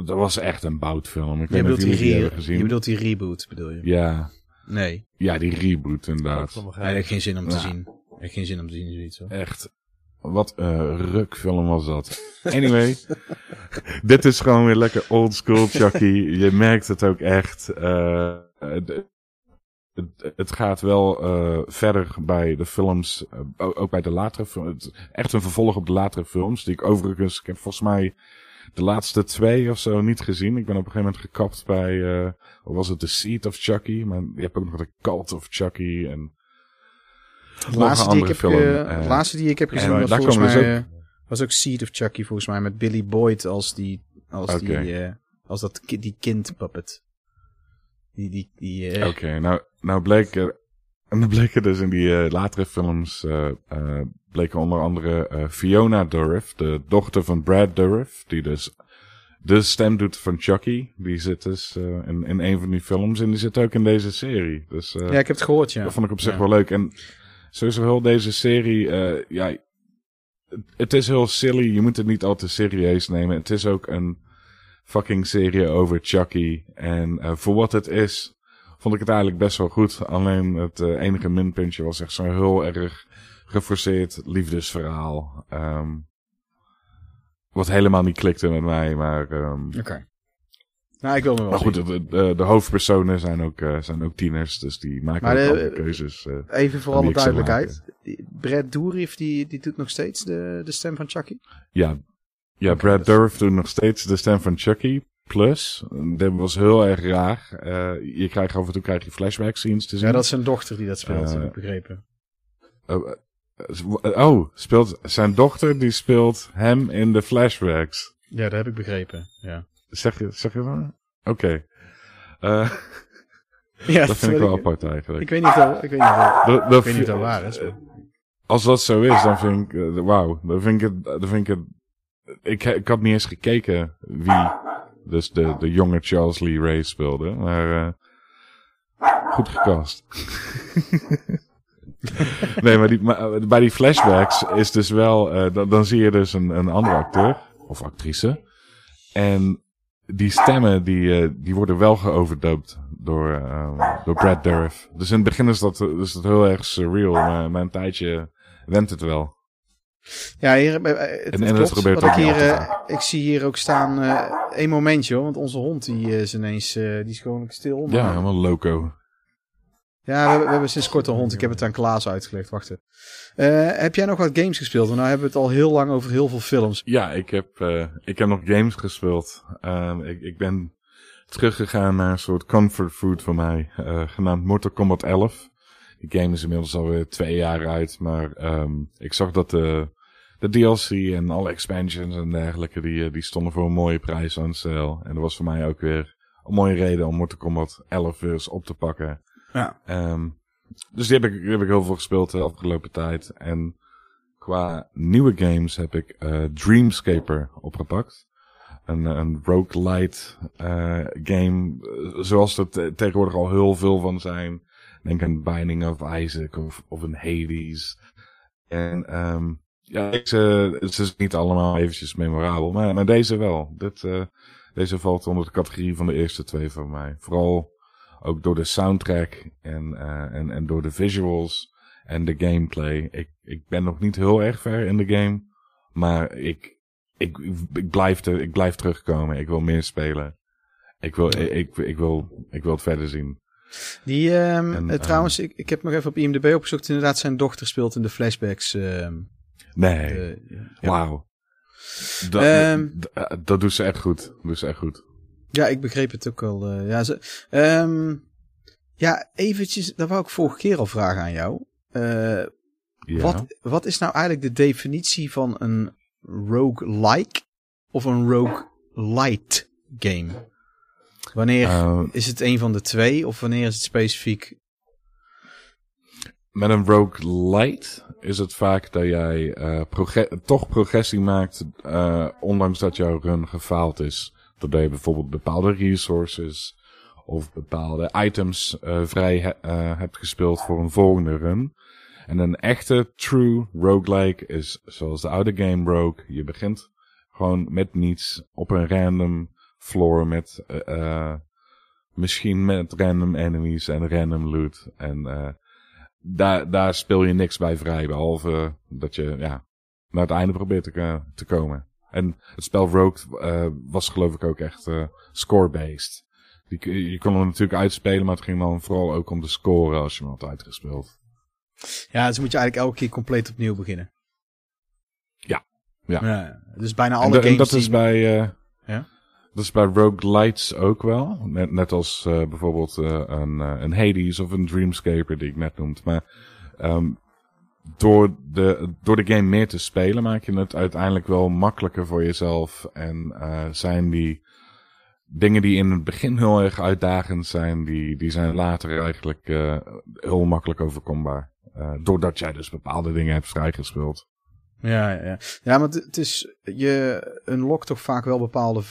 Speaker 4: dat was echt een boutfilm. Ik
Speaker 1: Je bedoelt, die
Speaker 4: jullie die
Speaker 1: re-
Speaker 4: hebben gezien.
Speaker 1: je bedoelt die reboot, bedoel je?
Speaker 4: Ja,
Speaker 1: Nee.
Speaker 4: ja, die reboot inderdaad.
Speaker 1: Nee,
Speaker 2: begrijp.
Speaker 1: echt geen zin om te
Speaker 4: Ja.
Speaker 1: zien. Echt geen zin om te zien, zoiets hoor.
Speaker 4: Echt. Wat een rukfilm was dat. Anyway. dit is gewoon weer lekker old school Chucky. Je merkt het ook echt. eh, het, gaat wel eh, verder bij de films. eh, ook bij de latere films. Echt een vervolg op de latere films. Die ik overigens. Ik heb volgens mij de laatste twee of zo niet gezien. Ik ben op een gegeven moment gekapt bij. eh of was het The Seed of Chucky? Maar je hebt ook nog de Cult of Chucky. En
Speaker 1: De laatste, die ik heb,
Speaker 4: film, eh,
Speaker 1: de laatste die ik heb gezien
Speaker 4: en
Speaker 1: was volgens
Speaker 4: dus
Speaker 1: mij...
Speaker 4: ook-
Speaker 1: eh, was ook Seed of Chucky volgens mij. Met Billy Boyd als die... Als,
Speaker 4: Oké.
Speaker 1: die, als dat ki- die kindpuppet. Die, die, die, eh,
Speaker 4: Oké, nou, nou bleek er, en dan bleken dus in die latere films, eh, bleken onder andere eh, Fiona Dourif, de dochter van Brad Dourif, die dus de stem doet van Chucky. Die zit dus eh, in, in een van die films en die zit ook in deze serie. Dus eh,
Speaker 1: Ja, ik heb het gehoord, ja.
Speaker 4: dat vond ik op zich
Speaker 1: Ja.
Speaker 4: wel leuk. En sowieso heel deze serie, ja, het, is heel silly. Je moet het niet al te serieus nemen. Het is ook een fucking serie over Chucky. En voor wat het is, vond ik het eigenlijk best wel goed. Alleen het enige minpuntje was echt zo'n heel erg geforceerd liefdesverhaal. Ehm, wat helemaal niet klikte met mij, maar... ehm,
Speaker 1: Oké. Nou, ik wil me wel
Speaker 4: maar goed, de, de, de hoofdpersonen zijn ook, eh, zijn ook tieners, dus die maken
Speaker 1: Maar
Speaker 4: ook
Speaker 1: de-
Speaker 4: andere keuzes. eh.
Speaker 1: Even voor alle duidelijkheid. Brad Dourif, die, die doet nog steeds de, de stem van Chucky.
Speaker 4: Ja, ja
Speaker 1: Oké,
Speaker 4: Brad
Speaker 1: dus-
Speaker 4: Dourif doet nog steeds de stem van Chucky. Plus, dat was heel erg raar. eh, je krijgt af en toe krijg je flashback scenes te zien.
Speaker 1: Ja, dat is zijn dochter die dat speelt,
Speaker 4: Eh,
Speaker 1: heb ik begrepen.
Speaker 4: Oh, Oh, speelt zijn dochter die speelt hem in de flashbacks.
Speaker 1: Ja, dat heb ik begrepen. Ja,
Speaker 4: Zeg je, zeg je dat? Oké. Eh,
Speaker 1: ja
Speaker 4: dat vind ik wel
Speaker 1: ik,
Speaker 4: apart eigenlijk.
Speaker 1: ik weet niet of dat, ik weet niet of ik weet niet waar is. maar-
Speaker 4: Als dat zo is, dan vind ik, eh, wauw, dan vind ik het, dan vind ik het, ik, ik had niet eens gekeken wie dus de, de jonge Charles Lee Ray speelde, maar eh, goed gecast. nee, maar, die, maar eh, bij die flashbacks is dus wel, eh, dan, dan zie je dus een, een andere acteur of actrice en die stemmen die, eh, die worden wel geoverdubbed door, door Brad Dourif. Dus in het begin is dat, is dat heel erg surreal, maar, maar een tijdje went het wel.
Speaker 1: Ja, hier, het,
Speaker 4: En-
Speaker 1: het
Speaker 4: en
Speaker 1: klopt.
Speaker 4: gebeurt ook
Speaker 1: ik, hier, ik zie hier ook staan, één momentje hoor, want onze hond die is ineens, die is gewoon stil. maar-
Speaker 4: Ja, helemaal loco.
Speaker 1: Ja, we, we hebben sinds kort een hond. Ik heb het aan Klaas uitgelegd. Wacht even. Eh, heb jij nog wat games gespeeld? Want nou hebben we het al heel lang over heel veel films.
Speaker 4: Ja, ik heb, eh, ik heb nog games gespeeld. Ehm, ik, ik ben teruggegaan naar een soort comfort food voor mij, eh, genaamd Mortal Kombat 11. Die game is inmiddels alweer twee jaar uit, maar ehm, ik zag dat de, de DLC en alle expansions en dergelijke, die, die stonden voor een mooie prijs aan sale. En dat was voor mij ook weer een mooie reden om Mortal Kombat 11 weer eens op te pakken.
Speaker 1: Ja.
Speaker 4: Ehm, dus die heb, ik, heb ik heel veel gespeeld de afgelopen tijd. En qua nieuwe games heb ik eh, Dreamscaper opgepakt. Een, een roguelite eh game, eh, zoals er te- tegenwoordig al heel veel van zijn. Denk aan Binding of Isaac of, of een Hades. En ehm ja, deze, het is niet allemaal eventjes memorabel, maar, maar deze wel. Dit, eh, deze valt onder de categorie van de eerste twee van mij. Vooral ook door de soundtrack en, eh, en, en door de visuals en de gameplay. Ik, ik ben nog niet heel erg ver in de game, maar ik, ik, ik, blijf, er, ik blijf terugkomen. Ik wil meer spelen. Ik wil, ik, ik, ik wil, ik wil het verder zien.
Speaker 1: Die, ehm,
Speaker 4: En,
Speaker 1: eh, trouwens, ik, ik heb nog even op IMDb opgezocht. Inderdaad, zijn dochter speelt in de flashbacks. ehm,
Speaker 4: Nee,
Speaker 1: eh, ja.
Speaker 4: wauw. Dat,
Speaker 1: Ehm.
Speaker 4: dat doet ze echt goed. Dat doet ze echt goed.
Speaker 1: Ja, ik begreep het ook wel. eh, ja, ze, ehm, ja, eventjes, dat wou ik vorige keer al vragen aan jou. Eh,
Speaker 4: Ja.
Speaker 1: wat, wat is nou eigenlijk de definitie van een roguelike of een roguelite game? Wanneer
Speaker 4: Eh,
Speaker 1: is het een van de twee of wanneer is het specifiek?
Speaker 4: met een roguelite is het vaak dat jij proge- toch progressie maakt, ondanks dat jouw run gefaald is. Doordat je bijvoorbeeld bepaalde resources of bepaalde items eh, vrij eh, hebt gespeeld voor een volgende run. En een echte true roguelike is zoals de oude game Rogue. Je begint gewoon met niets op een random floor met eh, misschien met random enemies en random loot. En daar, daar speel je niks bij vrij, behalve dat je ja, naar het einde probeert te komen. En het spel Rogue eh, was geloof ik ook echt eh, score-based. Kun- Je kon hem natuurlijk uitspelen, maar het ging dan vooral ook om de score als je hem had uitgespeeld.
Speaker 1: Ja, dus moet je eigenlijk elke keer compleet opnieuw beginnen.
Speaker 4: Ja. Ja.
Speaker 1: dus bijna
Speaker 4: En,
Speaker 1: alle
Speaker 4: da- en
Speaker 1: games
Speaker 4: dat is bij, eh,
Speaker 1: Ja?
Speaker 4: dat is bij roguelites ook wel. Net, net als bijvoorbeeld een, een Hades of een Dreamscaper die ik net noemde. Maar ehm, door, de, door de game meer te spelen maak je het uiteindelijk wel makkelijker voor jezelf. En eh, zijn die dingen die in het begin heel erg uitdagend zijn, die, die zijn later eigenlijk eh, heel makkelijk overkombaar. Eh, doordat jij dus bepaalde dingen hebt vrijgespeeld.
Speaker 1: Ja, ja, ja. ja maar het- is, je unlockt toch vaak wel bepaalde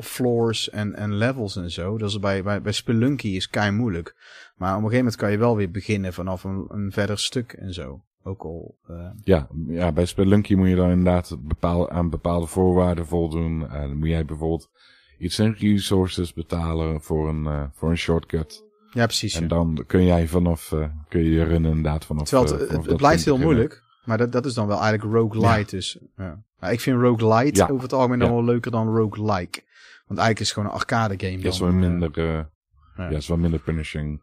Speaker 1: floors en, en levels en zo. Dat is bij, bij, bij Spelunky is kei moeilijk. Maar op een gegeven moment kan je wel weer beginnen vanaf een, een verder stuk en zo. Ook al, eh,
Speaker 4: Ja, ja, bij Spelunky moet je dan inderdaad bepaalde, aan bepaalde voorwaarden voldoen. Uh, dan moet jij bijvoorbeeld iets in resources betalen voor een, uh, voor een shortcut.
Speaker 1: ja, precies.
Speaker 4: En
Speaker 1: ja.
Speaker 4: dan kun jij vanaf, uh, kun je je run inderdaad vanaf...
Speaker 1: Terwijl
Speaker 4: uh,
Speaker 1: het,
Speaker 4: vanaf
Speaker 1: het,
Speaker 4: dat
Speaker 1: blijft heel
Speaker 4: beginnen.
Speaker 1: moeilijk. Maar dat, dat is dan wel eigenlijk roguelite. Dus, ja. Maar ik vind roguelite
Speaker 4: Ja.
Speaker 1: over het algemeen dan
Speaker 4: Ja.
Speaker 1: wel leuker dan roguelike. Want eigenlijk is het gewoon een arcade game.
Speaker 4: Ja, is wel
Speaker 1: eh,
Speaker 4: minder, uh,
Speaker 1: ja.
Speaker 4: ja. is wel minder punishing.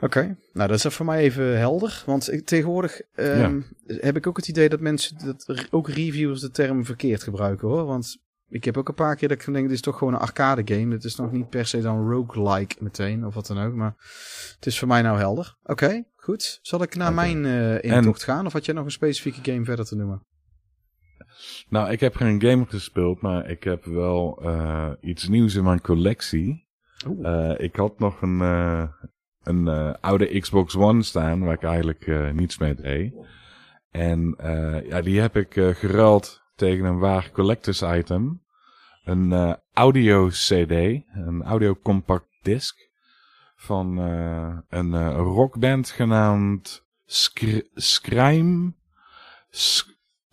Speaker 1: Oké, nou dat is voor mij even helder. Want ik, tegenwoordig ehm, heb ik ook het idee dat mensen, dat ook reviewers de term verkeerd gebruiken hoor. Want ik heb ook een paar keer dat ik denk, dit is toch gewoon een arcade game. Het is nog niet per se dan roguelike meteen of wat dan ook. Maar het is voor mij nou helder. Oké, Goed, zal ik naar mijn eh intocht gaan? Of had jij nog een specifieke game verder te noemen?
Speaker 4: Nou, ik heb geen game gespeeld, maar ik heb wel eh, iets nieuws in mijn collectie. Eh, ik had nog een, een eh, oude Xbox One staan, waar ik eigenlijk eh, niets mee deed. En eh, ja, die heb ik geruild tegen een waar collectors item. Een audio CD, een audio compact disc. Van een rockband genaamd Skr Scream. Sk-.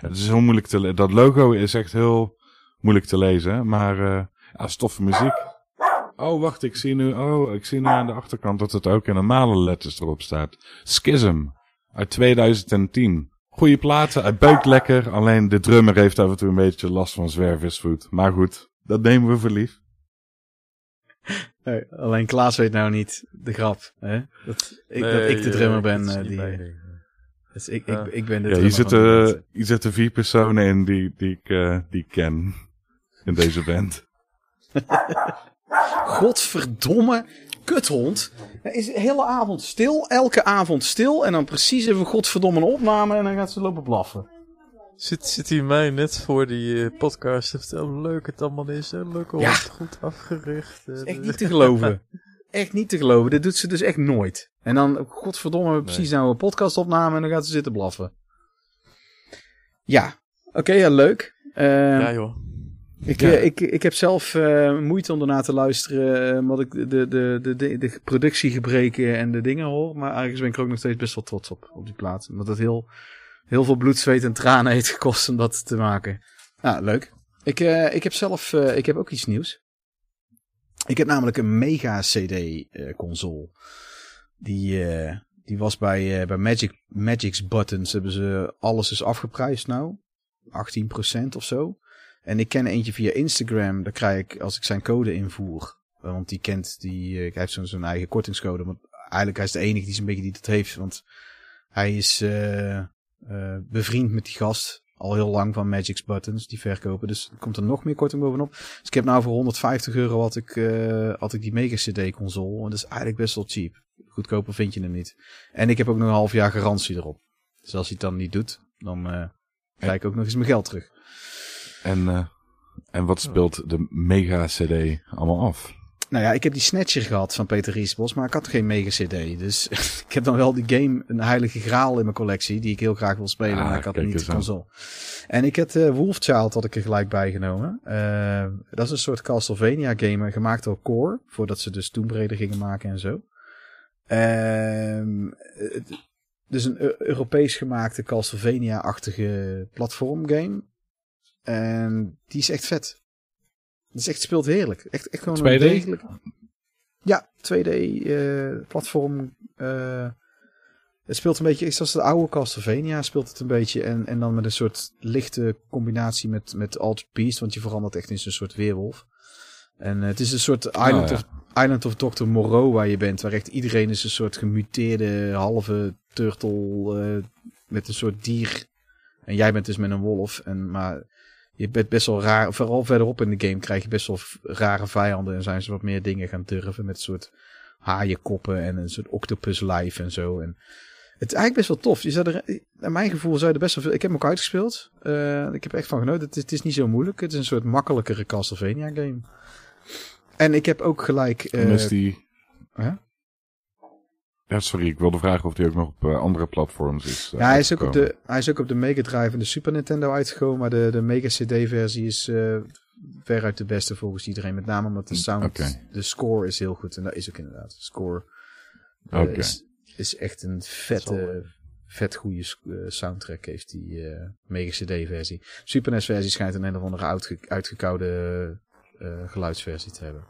Speaker 4: Het is heel moeilijk te le- Dat logo is echt heel moeilijk te lezen, maar ja, stoffe muziek. Oh, wacht, ik zie nu, oh, ik zie nu aan de achterkant dat het ook in normale letters erop staat. Schism, uit 2010. Goeie platen, hij beukt lekker, alleen de drummer heeft af en toe een beetje last van zwerversvoet. Maar goed, dat nemen we voor lief.
Speaker 1: Nee, alleen Klaas weet nou niet de grap. Hè? Dat, ik, dat ik de drummer ben. eh, die, dus ik,
Speaker 2: Ja.
Speaker 1: ik, ik ben de
Speaker 4: Ja, hier
Speaker 1: drummer
Speaker 4: zitten, hier zitten vier personen in die, die, ik, eh, die ik ken. In deze band.
Speaker 1: Godverdomme kuthond. Hij is de hele avond stil, elke avond stil. En dan precies even godverdomme een opname en dan gaat ze lopen blaffen.
Speaker 2: Zit, zit hij mij net voor die eh, podcast te vertellen hoe leuk het allemaal is. Hè? Leuk hond,
Speaker 1: Ja.
Speaker 2: goed afgericht.
Speaker 1: Is echt niet te geloven. Echt niet te geloven. Dit doet ze dus echt nooit. En dan, godverdomme, hebben precies nou een podcastopname en dan gaat ze zitten blaffen. Ja, oké, ja, leuk. Ehm,
Speaker 2: Ja joh.
Speaker 1: Ik,
Speaker 4: Ja.
Speaker 1: eh, ik, ik heb zelf eh, moeite om ernaar te luisteren, eh, omdat ik de, de, de, de, de, productiegebreken en de dingen hoor. Maar ergens ben ik er ook nog steeds best wel trots op, op die plaat. Omdat het heel, heel veel bloed, zweet en tranen heeft gekost om dat te maken. Nou, leuk. Ik, eh, ik heb zelf, ik heb ook iets nieuws. Ik heb namelijk een Mega CD eh, console. Die, die was bij, bij Magic, Magic's Buttons, hebben ze alles dus afgeprijsd nou. 18% of zo. En ik ken eentje via Instagram. Daar krijg ik als ik zijn code invoer. eh, Want die kent die. eh, hij heeft zo'n eigen kortingscode. Want eigenlijk hij is de enige die zo'n beetje die dat heeft. Want hij is eh, bevriend met die gast. Al heel lang van Magic's Buttons. Die verkopen. Dus er komt er nog meer korting bovenop. Dus ik heb nou voor 150 euro had ik, eh, had ik die Mega CD console. En dat is eigenlijk best wel cheap. Goedkoper vind je hem niet. En ik heb ook nog een half jaar garantie erop. Dus als hij het dan niet doet. Dan krijg ik ook nog eens mijn geld terug.
Speaker 4: En, eh, en wat speelt de Mega CD allemaal af?
Speaker 1: Nou ja, ik heb die Snatcher gehad van Peter Riesbos, maar ik had geen Mega CD. Dus ik heb dan wel die game, een heilige graal in mijn collectie, die ik heel graag wil spelen,
Speaker 4: Ah,
Speaker 1: maar ik had niet de console. En ik had uh, Wolfchild had ik er gelijk bij genomen. Eh, dat is een soort Castlevania game, gemaakt door Core, voordat ze dus Tomb Raider gingen maken en zo. Dus een Eu- Europees gemaakte Castlevania-achtige platformgame. En die is echt vet. Het is echt speelt heerlijk. Echt, echt gewoon
Speaker 4: 2D?
Speaker 1: een degelijk. Ja, 2D eh, platform. eh, het speelt een beetje, zoals de oude Castlevania speelt het een beetje. En, en dan met een soort lichte combinatie met, met Altered Beast. Want je verandert echt in zo'n soort weerwolf. En eh, het is een soort Island,
Speaker 4: ja.
Speaker 1: of, Island of Dr. Moreau waar je bent. Waar echt iedereen is een soort gemuteerde halve turtle met een soort dier. En jij bent dus met een wolf. En, maar je bent best wel raar. Vooral verderop in de game krijg je best wel rare vijanden. En zijn ze wat meer dingen gaan durven. Met een soort haaienkoppen en een soort octopus lijf en zo. En het is eigenlijk best wel tof. Je zou er, naar mijn gevoel zou je er best wel veel... Ik heb hem ook uitgespeeld. Eh, ik heb er echt van genoten. Het is, het is niet zo moeilijk. Het is een soort makkelijkere Castlevania game. En ik heb ook gelijk...
Speaker 4: En is die...
Speaker 1: hè?
Speaker 4: Ja, sorry, ik wilde vragen of die ook nog op eh, andere platforms is. eh,
Speaker 1: Ja, hij is, ook op de, hij is ook op de Mega Drive en de Super Nintendo uitgekomen. Maar de, de Mega CD-versie is eh veruit de beste volgens iedereen. Met name omdat de sound,
Speaker 4: Oké.
Speaker 1: de score is heel goed. En dat is ook inderdaad. De score
Speaker 4: Oké.
Speaker 1: is, is echt een vette, vet goede soundtrack heeft die eh, Mega CD-versie. Super NES-versie schijnt een een of andere uitge, uitgekoude eh, geluidsversie te hebben.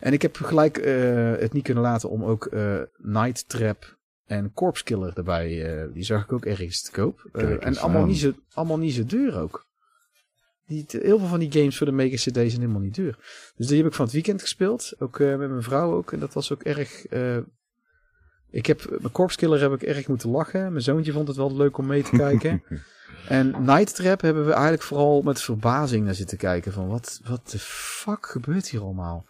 Speaker 1: En ik heb gelijk eh, het niet kunnen laten om ook eh, Night Trap en Corpse Killer erbij. eh, die zag ik ook ergens te koop. En allemaal
Speaker 4: aan.
Speaker 1: niet, zo, allemaal niet zo duur ook. Die, heel veel van die games voor de Mega CD zijn helemaal niet duur. Dus die heb ik van het weekend gespeeld. Ook met mijn vrouw ook. En dat was ook erg... ik heb, mijn Corpse Killer heb ik erg moeten lachen. Mijn zoontje vond het wel leuk om mee te kijken. en Night Trap hebben we eigenlijk vooral met verbazing naar zitten kijken. Van wat, wat de fuck gebeurt hier allemaal?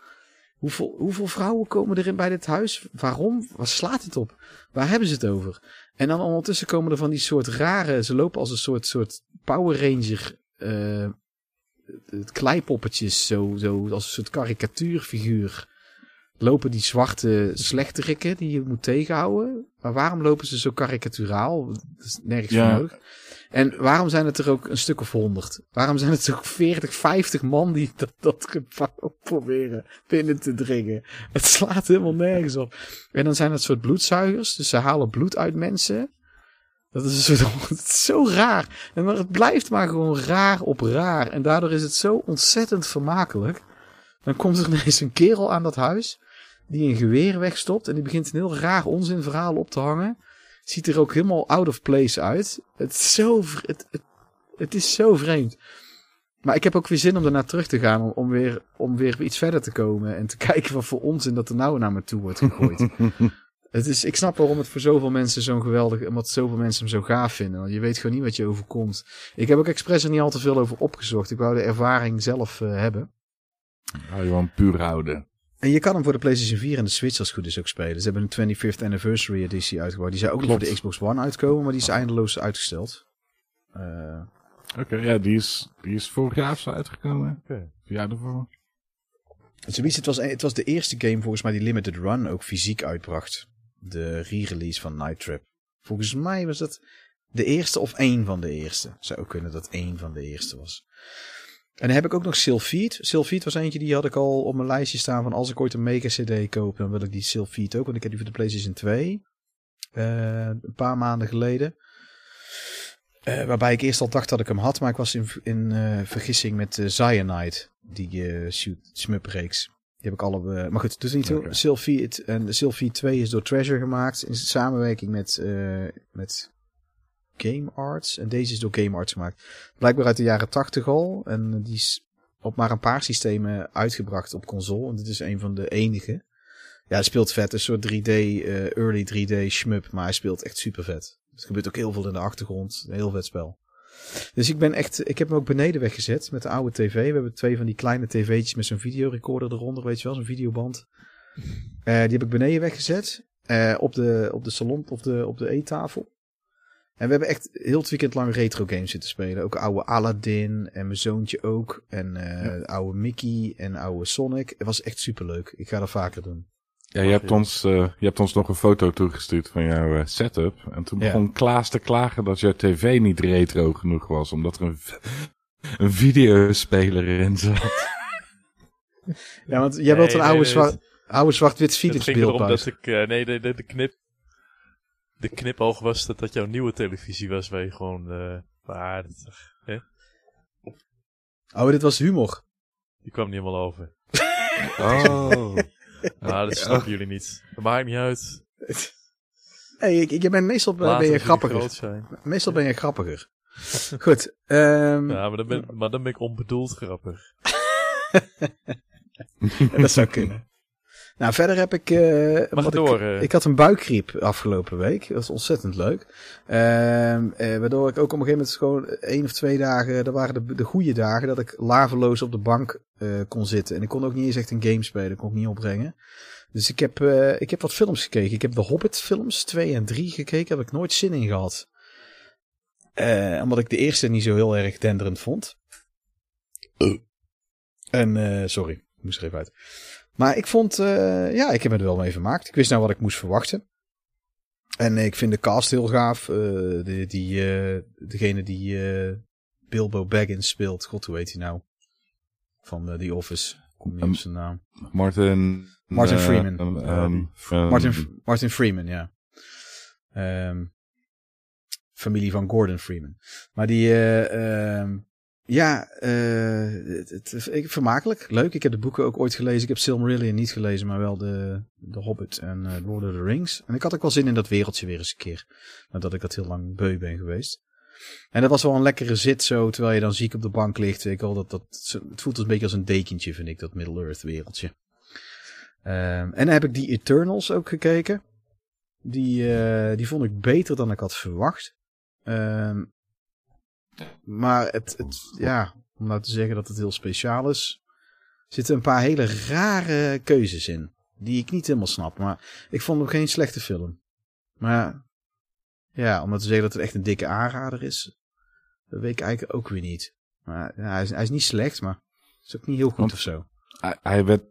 Speaker 1: Hoeveel, hoeveel vrouwen komen erin bij dit huis? Waarom? Waar slaat het op? Waar hebben ze het over? En dan ondertussen komen er van die soort rare... Ze lopen als een soort, soort Power Ranger... eh, het kleipoppetjes, zo, zo als een soort karikatuurfiguur. Lopen die zwarte slechterikken die je moet tegenhouden. Maar waarom lopen ze zo karikaturaal? Dat is nergens
Speaker 4: Ja.
Speaker 1: voor nodig. En waarom zijn het er ook een stuk of honderd? Waarom zijn het ook 40, 50 man die dat, dat gebouw proberen binnen te dringen? Het slaat helemaal nergens op. En dan zijn het soort bloedzuigers. Dus ze halen bloed uit mensen. Dat is een soort, zo raar. En maar het blijft maar gewoon raar op raar. En daardoor is het zo ontzettend vermakelijk. Dan komt er ineens een kerel aan dat huis. Die een geweer wegstopt. En die begint een heel raar onzinverhaal op te hangen. Ziet er ook helemaal out of place uit. Het is zo, het, het, het is zo vreemd. Maar ik heb ook weer zin om daarna terug te gaan. Om, om, weer, om weer iets verder te komen. En te kijken wat voor onzin dat er nou naar me toe wordt gegooid. Het is, ik snap waarom het voor zoveel mensen zo'n geweldig, omdat zoveel mensen hem zo gaaf vinden. Want je weet gewoon niet wat je overkomt. Ik heb ook expres er niet al te veel over opgezocht. Ik wou de ervaring zelf eh, hebben.
Speaker 4: Hou je gewoon puur houden.
Speaker 1: En je kan hem voor de PlayStation 4 en de Switch als het goed is ook spelen. Ze hebben een 25th Anniversary editie uitgebracht. Die zou ook nog voor de Xbox One uitkomen, maar die is eindeloos uitgesteld. Eh,
Speaker 4: Oké, ja, die is, die is vorig jaar zo uitgekomen.
Speaker 2: Oké.
Speaker 4: Ja, daarvoor.
Speaker 1: Zoiets, het was, het was de eerste game volgens mij die Limited Run ook fysiek uitbracht. De re-release van Night Trap. Volgens mij was dat de eerste of één van de eerste. Zou ook kunnen dat één van de eerste was. En dan heb ik ook nog Sylphied. Sylphied was eentje die had ik al op mijn lijstje staan van als ik ooit een Mega CD koop, dan wil ik die Sylphied ook. Want ik heb die voor de PlayStation 2. eh, een paar maanden geleden. Eh, waarbij ik eerst al dacht dat ik hem had, maar ik was in, in eh, vergissing met Cyanide, die shoot Shmup reeks. Die heb ik alle. maar goed, dus niet.
Speaker 4: Oké.
Speaker 1: Sylphied en de Sylphied 2 is door Treasure gemaakt in samenwerking met, met Game Arts. En deze is door Game Arts gemaakt. Blijkbaar uit de jaren 80 al. En die is op maar een paar systemen uitgebracht op console. En dit is een van de enige. Ja, hij speelt vet. Een soort 3D, eh, early 3D shmup. Maar hij speelt echt super vet. Er gebeurt ook heel veel in de achtergrond. Een heel vet spel. Dus ik ben echt, ik heb hem ook beneden weggezet met de oude tv. We hebben twee van die kleine tv'tjes met zo'n videorecorder eronder, weet je wel, zo'n videoband. Eh, die heb ik beneden weggezet. eh, op, de, op de salon, op de, op de eettafel. En we hebben echt heel het weekend lang retro games zitten spelen. Ook oude Aladdin en mijn zoontje ook. En eh, oude Mickey en oude Sonic. Het was echt superleuk. Ik ga dat vaker doen.
Speaker 4: Ja, je hebt, ons, eh, je hebt ons nog een foto toegestuurd van jouw eh, setup. En toen
Speaker 1: Ja.
Speaker 4: begon Klaas te klagen dat jouw tv niet retro genoeg was. Omdat er een, een videospeler in zat.
Speaker 1: Ja, want jij wilt
Speaker 2: Nee,
Speaker 1: een oude,
Speaker 2: nee,
Speaker 1: oude zwart-wit
Speaker 2: Het
Speaker 1: Philips
Speaker 2: ging
Speaker 1: beeld
Speaker 2: erom dat ik... nee, de, de, de knip... De knipoog was dat dat jouw nieuwe televisie was waar je gewoon... eh ah, dat, hè?
Speaker 1: Oh, dit was humor.
Speaker 2: Die kwam niet helemaal over.
Speaker 4: Oh.
Speaker 2: Ah, dat snappen jullie niet. Dat maakt niet uit.
Speaker 1: Hey, ik, ik ben meestal ben, je grappiger.
Speaker 2: groot zijn.
Speaker 1: Meestal ben je grappiger. Goed. ehm,
Speaker 2: Ja, maar dan, ben, maar dan ben ik onbedoeld grappig.
Speaker 1: dat zou kunnen. Nou, verder heb ik... eh,
Speaker 2: Mag
Speaker 1: wat
Speaker 2: door,
Speaker 1: Ik,
Speaker 2: eh.
Speaker 1: ik had een buikgriep afgelopen week. Dat was ontzettend leuk. Ehm, eh, waardoor ik ook op een gegeven moment gewoon één of twee dagen... Dat waren de, de goede dagen dat ik laveloos op de bank eh, kon zitten. En ik kon ook niet eens echt een game spelen. Dat kon ik niet opbrengen. Dus ik heb, eh, ik heb wat films gekeken. Ik heb de Hobbit films 2 en 3 gekeken. Daar heb ik nooit zin in gehad. Eh, omdat ik de eerste niet zo heel erg denderend vond. En, eh, sorry, ik moest er even uit. Maar ik vond, eh, ja, ik heb er wel mee vermaakt. Ik wist nou wat ik moest verwachten. En ik vind de cast heel gaaf. Eh, die, die, eh, degene die eh, Bilbo Baggins speelt. God, hoe heet hij nou? Van eh, The Office. Kom niet op
Speaker 4: Um,
Speaker 1: zijn naam.
Speaker 4: Martin...
Speaker 1: Martin Freeman.
Speaker 4: um, um, um,
Speaker 1: Martin, Martin Freeman, ja. Ehm, familie van Gordon Freeman. Maar die, eh, ehm, ja, eh, het, ik, vermakelijk, leuk. Ik heb de boeken ook ooit gelezen. Ik heb Silmarillion niet gelezen, maar wel de, de Hobbit en eh, Lord of the Rings. En ik had ook wel zin in dat wereldje weer eens een keer. Nadat ik dat heel lang beu ben geweest. En dat was wel een lekkere zit zo, terwijl je dan ziek op de bank ligt. Ik wel, dat, dat, het voelt een beetje als een dekentje, vind ik, dat Middle-earth wereldje. Ehm, en dan heb ik die Eternals ook gekeken. Die, eh, die vond ik beter dan ik had verwacht. Ehm, maar het, het, ja, om nou te zeggen dat het heel speciaal is. zitten een paar hele rare keuzes in. Die ik niet helemaal snap. Maar ik vond hem geen slechte film. Maar ja, om te zeggen dat het echt een dikke aanrader is. Dat weet ik eigenlijk ook weer niet. Maar ja, hij, is, hij is niet slecht, maar is ook niet heel goed
Speaker 4: Want-
Speaker 1: of zo.
Speaker 4: Hij, hij werd,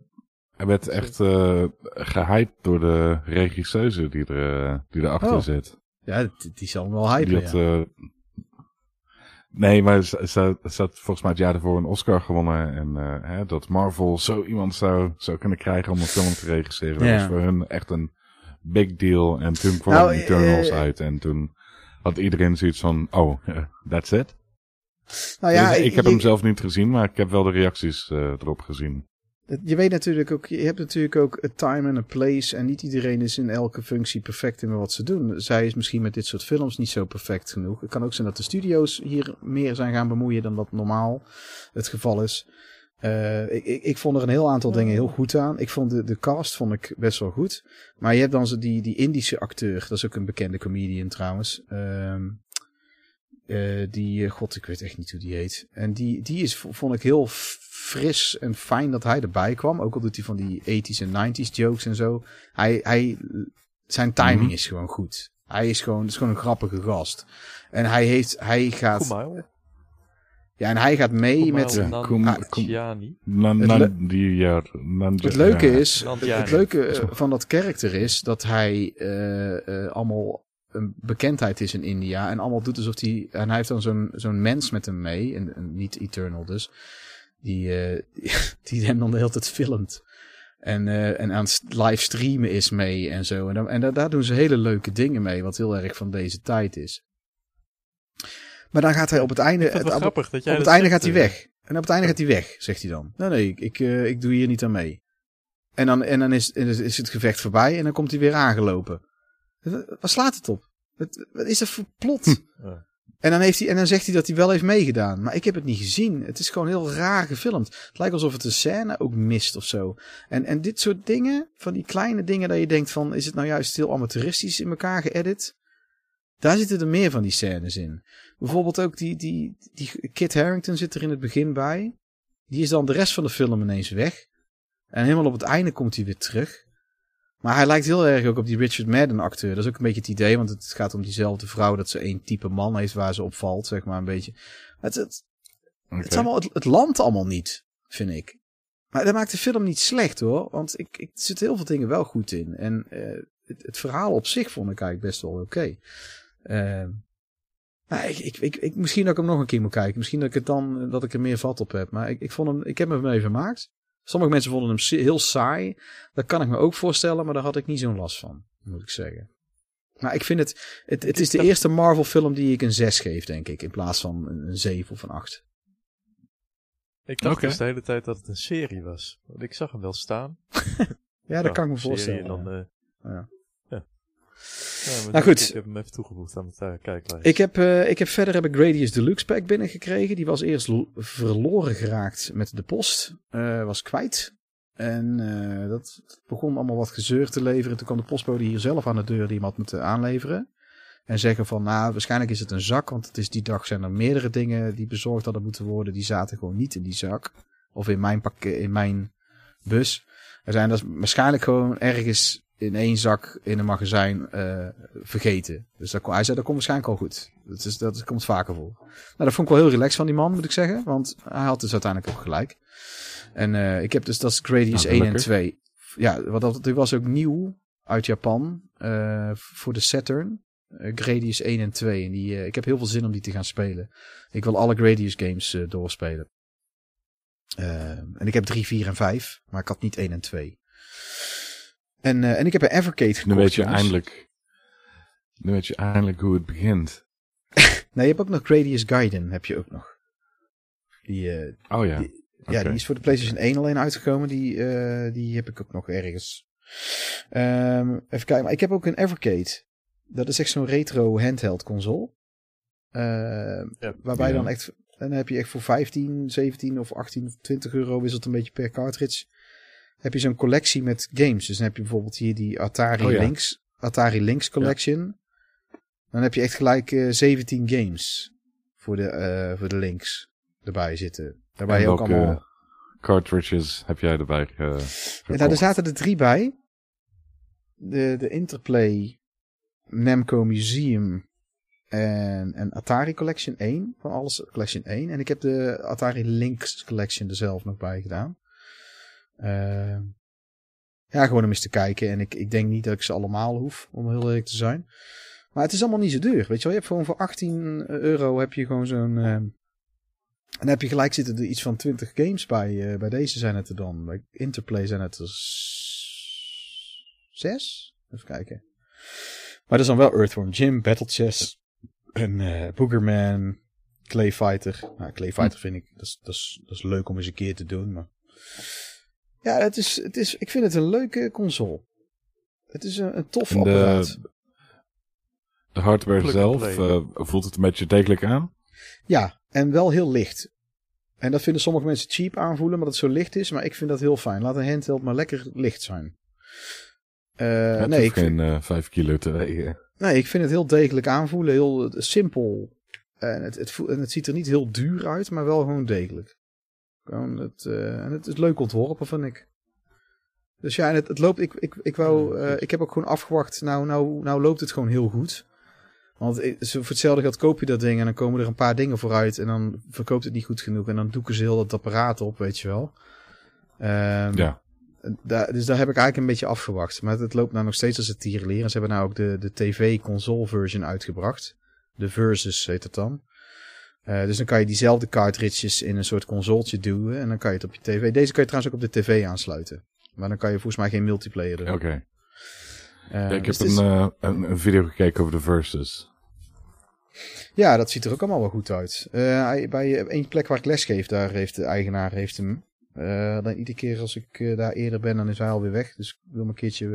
Speaker 4: hij werd echt eh gehyped door de regisseuse die, er, eh, die erachter
Speaker 1: Oh.
Speaker 4: zit.
Speaker 1: Ja, die, die zal hem wel hypen,
Speaker 4: Die had,
Speaker 1: ja.
Speaker 4: eh, nee, maar ze, ze, had volgens mij het jaar ervoor een Oscar gewonnen. En eh, hè, dat Marvel zo iemand zou, zou kunnen krijgen om een film te regisseren.
Speaker 1: Ja.
Speaker 4: Dat was voor hun echt een big deal. En toen kwam
Speaker 1: Nou,
Speaker 4: Eternals
Speaker 1: eh,
Speaker 4: uit. En toen had iedereen zoiets van, oh, eh, that's it.
Speaker 1: Nou ja,
Speaker 4: Dus ik, heb
Speaker 1: je-
Speaker 4: hem zelf niet gezien, maar ik heb wel de reacties erop gezien.
Speaker 1: Je weet natuurlijk ook, je hebt natuurlijk ook a time en a place. En niet iedereen is in elke functie perfect in wat ze doen. Zij is misschien met dit soort films niet zo perfect genoeg. Het kan ook zijn dat de studio's hier meer zijn gaan bemoeien dan dat normaal het geval is. Eh, ik, ik, ik vond er een heel aantal dingen heel goed aan. Ik vond de, de cast vond ik best wel goed. Maar je hebt dan zo die, die Indische acteur. Dat is ook een bekende comedian trouwens. Ehm, eh, die, eh, god, ik weet echt niet hoe die heet. En die, die is, vond ik heel fris en fijn dat hij erbij kwam. Ook al doet hij van die 80s en 90s jokes en zo. Hij, hij, zijn timing
Speaker 4: Mhm.
Speaker 1: is gewoon goed. Hij is gewoon, is gewoon een grappige gast. En hij heeft, hij gaat,
Speaker 2: Kumail.
Speaker 1: ja, en hij gaat mee
Speaker 2: Kumail
Speaker 1: met,
Speaker 4: Ja, Kum-. Nan, nan,
Speaker 1: le-
Speaker 4: die, ja, nan,
Speaker 1: Het leuke
Speaker 4: ja.
Speaker 1: is, het leuke eh, van dat karakter is dat hij eh, eh, allemaal een bekendheid is in India en allemaal doet alsof hij en hij heeft dan zo'n zo'n mens met hem mee en, en niet Eternal dus die eh, die hem dan de hele tijd filmt en eh, en aan het live streamen is mee en zo en, dan, en daar, daar doen ze hele leuke dingen mee wat heel erg van deze tijd is. Maar dan gaat hij op het einde
Speaker 2: het
Speaker 1: op-
Speaker 2: jij
Speaker 1: op het einde
Speaker 2: zegt,
Speaker 1: gaat hij
Speaker 2: eh.
Speaker 1: weg. En op het einde gaat hij weg, zegt hij dan. Nee, nee, ik, ik, ik doe hier niet aan mee. En dan, en dan is is het gevecht voorbij en dan komt hij weer aangelopen. Waar slaat het op? Wat, wat is dat voor plot?
Speaker 2: Ja.
Speaker 1: En dan, heeft hij, en dan zegt hij dat hij wel heeft meegedaan. Maar ik heb het niet gezien. Het is gewoon heel raar gefilmd. Het lijkt alsof het een scène ook mist of zo. En, en dit soort dingen, van die kleine dingen dat je denkt van... is het nou juist heel amateuristisch in elkaar geëdit? Daar zitten er meer van die scènes in. Bijvoorbeeld ook die, die, die Kit Harington zit er in het begin bij. Die is dan de rest van de film ineens weg. En helemaal op het einde komt hij weer terug. Maar hij lijkt heel erg ook op die Richard Madden acteur. Dat is ook een beetje het idee, want het gaat om diezelfde vrouw dat ze één type man heeft waar ze op valt, zeg maar een beetje. Het, het, is allemaal, het, het landt allemaal niet, vind ik. Maar dat maakt de film niet slecht hoor, want ik, ik, zitten heel veel dingen wel goed in. En eh, het, het verhaal op zich vond ik eigenlijk best wel oké. Eh, maar ik, ik, ik, ik, misschien dat ik hem nog een keer moet kijken. Misschien dat ik, het dan, dat ik er meer vat op heb. Maar ik, ik, vond hem, ik heb hem even vermaakt. Sommige mensen vonden hem heel saai. Dat kan ik me ook voorstellen, maar daar had ik niet zo'n last van, moet ik zeggen. Maar ik vind het, het, het is de eerste Marvel film die ik een 6 geef, denk ik. In plaats van een een 7 of een 8.
Speaker 2: Ik dacht dus de hele tijd dat het een serie was. Want ik zag hem wel staan.
Speaker 1: Ja, dat kan ik me
Speaker 2: serie
Speaker 1: voorstellen.
Speaker 2: En dan,
Speaker 1: ja.
Speaker 2: eh,
Speaker 1: Ja.
Speaker 2: Ja.
Speaker 1: Nou, goed.
Speaker 2: Ik heb hem even toegevoegd aan het uh, kijklijst.
Speaker 1: Ik heb, eh, ik heb verder heb ik Gradius Deluxe Pack binnengekregen. Die was eerst verloren geraakt met de post. Eh, was kwijt. En eh, dat begon allemaal wat gezeur te leveren. Toen kwam de postbode hier zelf aan de deur die hem had moeten aanleveren. En zeggen van, nou, waarschijnlijk is het een zak. Want het is die dag zijn er meerdere dingen die bezorgd hadden moeten worden. Die zaten gewoon niet in die zak. Of in mijn, pak in mijn bus. Er zijn dus waarschijnlijk gewoon ergens in één zak in een magazijn eh, vergeten. Dus dat, hij zei, dat komt waarschijnlijk al goed. Dat, is, dat komt vaker voor. Nou, dat vond ik wel heel relaxed van die man, moet ik zeggen. Want hij had dus uiteindelijk ook gelijk. En eh, ik heb dus, dat is Gradius
Speaker 4: Nou,
Speaker 1: 1 en
Speaker 4: gelukkig.
Speaker 1: 2. Ja, wat dat, die was ook nieuw uit Japan. eh, voor de Saturn. Gradius 1 en 2. En die, ik heb heel veel zin om die te gaan spelen. Ik wil alle Gradius games doorspelen. Eh, en ik heb 3, 4 en 5. Maar ik had niet 1 en 2. En, eh, en ik heb een Evercade gekocht.
Speaker 4: Nu weet je
Speaker 1: jongens.
Speaker 4: eindelijk, nu weet je eindelijk hoe het begint.
Speaker 1: Nee, je hebt ook nog Gradius Gaiden, heb je ook nog. Die, eh,
Speaker 4: Oh ja.
Speaker 1: Die- ja, die is voor de PlayStation 1 alleen uitgekomen. Die, eh, die heb ik ook nog ergens. Ehm, even kijken, maar ik heb ook een Evercade. Dat is echt zo'n retro handheld console. Ehm,
Speaker 2: Ja.
Speaker 1: waarbij
Speaker 4: Ja.
Speaker 1: dan echt, dan heb je echt voor 15, 17 of 18 of 20 euro wisselt een beetje per cartridge. Heb je zo'n collectie met games. Dus dan heb je bijvoorbeeld hier die Atari
Speaker 4: Oh ja.
Speaker 1: Lynx, Atari Lynx Collection. Dan heb je echt gelijk eh 17 games voor de, eh, voor de Lynx erbij zitten. Daarbij
Speaker 4: En
Speaker 1: ook allemaal
Speaker 4: cartridges heb jij erbij
Speaker 1: Ja,
Speaker 4: gekocht?
Speaker 1: nou, er zaten er drie bij. De, de Interplay, Namco Museum en, en Atari Collection 1. Van alles Collection 1. En ik heb de Atari Lynx Collection er zelf nog bij gedaan. Eh, ja, gewoon om eens te kijken. En ik, ik denk niet dat ik ze allemaal hoef, om heel eerlijk te zijn. Maar het is allemaal niet zo duur. Weet je wel, je hebt gewoon voor 18 euro heb je gewoon zo'n... eh, en dan heb je gelijk zitten er iets van 20 games bij. eh, bij deze zijn het er dan. Bij Interplay zijn het er zes. Even kijken. Maar dat is dan wel Earthworm Jim, Battle Chess en Boogerman, Clay Fighter. Nou, Clay Fighter vind ik, dat is, dat, is, dat is leuk om eens een keer te doen. Maar ja, het is, het is, ik vind het een leuke console. Het is een, een tof
Speaker 4: En
Speaker 1: apparaat.
Speaker 4: de, de hardware
Speaker 2: Plug
Speaker 4: zelf, eh, voelt het een beetje degelijk aan?
Speaker 1: Ja, en wel heel licht. En dat vinden sommige mensen cheap aanvoelen, omdat het zo licht is. Maar ik vind dat heel fijn. Laat een handheld maar lekker licht zijn. Eh,
Speaker 4: het
Speaker 1: nee, ik vind,
Speaker 4: geen eh 5 kilo te wegen.
Speaker 1: nee, ik vind het heel degelijk aanvoelen. Heel simpel. En het, het, voelt, en het ziet er niet heel duur uit, maar wel gewoon degelijk. Gewoon het, eh, en het is leuk ontworpen, vind ik. Dus ja, en het, het loopt. Ik, ik, ik, wou, eh, ik heb ook gewoon afgewacht. Nou, nou, nou loopt het gewoon heel goed. Want voor hetzelfde geld koop je dat ding en dan komen er een paar dingen vooruit. En dan verkoopt het niet goed genoeg. En dan doeken ze heel dat apparaat op, weet je wel. Ehm,
Speaker 4: Ja.
Speaker 1: daar, dus daar heb ik eigenlijk een beetje afgewacht. Maar het loopt nou nog steeds als het tierenleer. En ze hebben nou ook de, de TV-console version uitgebracht. De Versus heet het dan. Eh, dus dan kan je diezelfde cartridges in een soort consoletje duwen. En dan kan je het op je tv. Deze kan je trouwens ook op de tv aansluiten. Maar dan kan je volgens mij geen multiplayer doen.
Speaker 4: Oké.
Speaker 1: Eh,
Speaker 4: Ja, ik
Speaker 1: dus
Speaker 4: heb
Speaker 1: is-
Speaker 4: een, eh, een, een video gekeken over de Versus.
Speaker 1: Ja, dat ziet er ook allemaal wel goed uit. Bij één plek waar ik les geef, daar heeft de eigenaar heeft hem. Eh, dan iedere keer als ik daar eerder ben, dan is hij alweer weg. Dus ik wil hem een keertje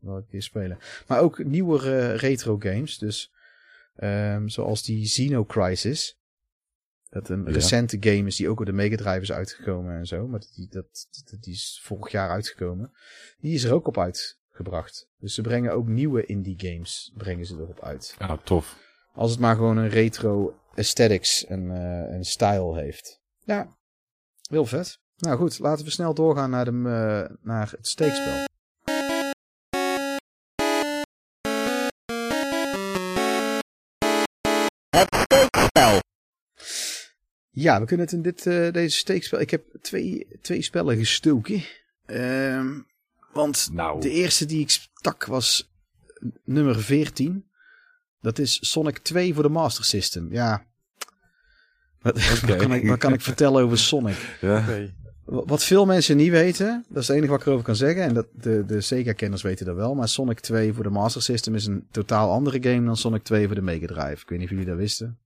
Speaker 1: wel een keer spelen. Maar ook nieuwere retro games. Dus ehm, zoals die Xeno Crisis. Dat een
Speaker 4: Ja.
Speaker 1: recente game is die ook op de Mega Drive is uitgekomen en zo. Maar die, dat, die is vorig jaar uitgekomen. Die is er ook op uitgebracht. Dus ze brengen ook nieuwe indie games brengen ze erop uit.
Speaker 4: Ja, tof.
Speaker 1: Als het maar gewoon een retro aesthetics en, eh en style heeft. Ja, heel vet. Nou goed, laten we snel doorgaan naar, de, eh, naar het steekspel. Ja, we kunnen het in dit, eh, deze steekspel... Ik heb twee, twee spellen gestoken. Ehm, want
Speaker 4: Nou.
Speaker 1: de eerste die ik stak was nummer 14. Dat is Sonic 2 voor de Master System. Ja. Wat, wat, kan, ik, wat kan ik vertellen over Sonic?
Speaker 4: Ja.
Speaker 1: Wat veel mensen niet weten, dat is het enige wat ik erover kan zeggen. En dat de, de Sega-kenners weten dat wel. Maar Sonic 2 voor de Master System is een totaal andere game dan Sonic 2 voor de Mega Drive. Ik weet niet of jullie dat wisten.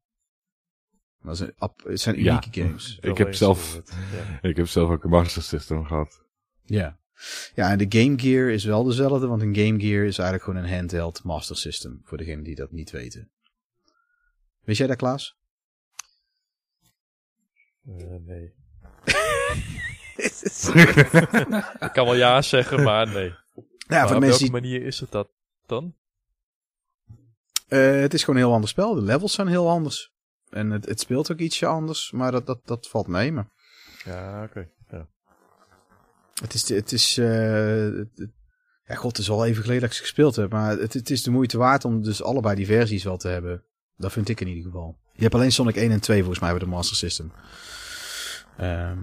Speaker 1: Dat ap- het zijn
Speaker 4: Ja.
Speaker 1: unieke games.
Speaker 4: Ik heb zelf-.
Speaker 2: Ja.
Speaker 4: Ik heb zelf ook een Master System gehad.
Speaker 1: Ja. Ja, en de Game Gear is wel dezelfde. Want een Game Gear is eigenlijk gewoon een handheld Master System. Voor degenen die dat niet weten. Wist jij dat, Klaas?
Speaker 2: Eh, nee. Ik kan wel ja zeggen, maar nee.
Speaker 1: Ja,
Speaker 2: maar
Speaker 1: voor
Speaker 2: op
Speaker 1: mensen
Speaker 2: welke
Speaker 1: die
Speaker 2: manier is het dat dan?
Speaker 1: Eh, het is gewoon een heel ander spel. De levels zijn heel anders. En het, het speelt ook ietsje anders. Maar dat, dat, dat valt mee. Maar
Speaker 2: Ja, oké. Ja.
Speaker 1: het is... Het is eh, het- ja, god, het is al even geleden dat ik ze gespeeld heb. Maar het, het is de moeite waard om dus allebei die versies wel te hebben. Dat vind ik in ieder geval. Je hebt alleen Sonic 1 en 2 volgens mij bij de Master System. Ehm,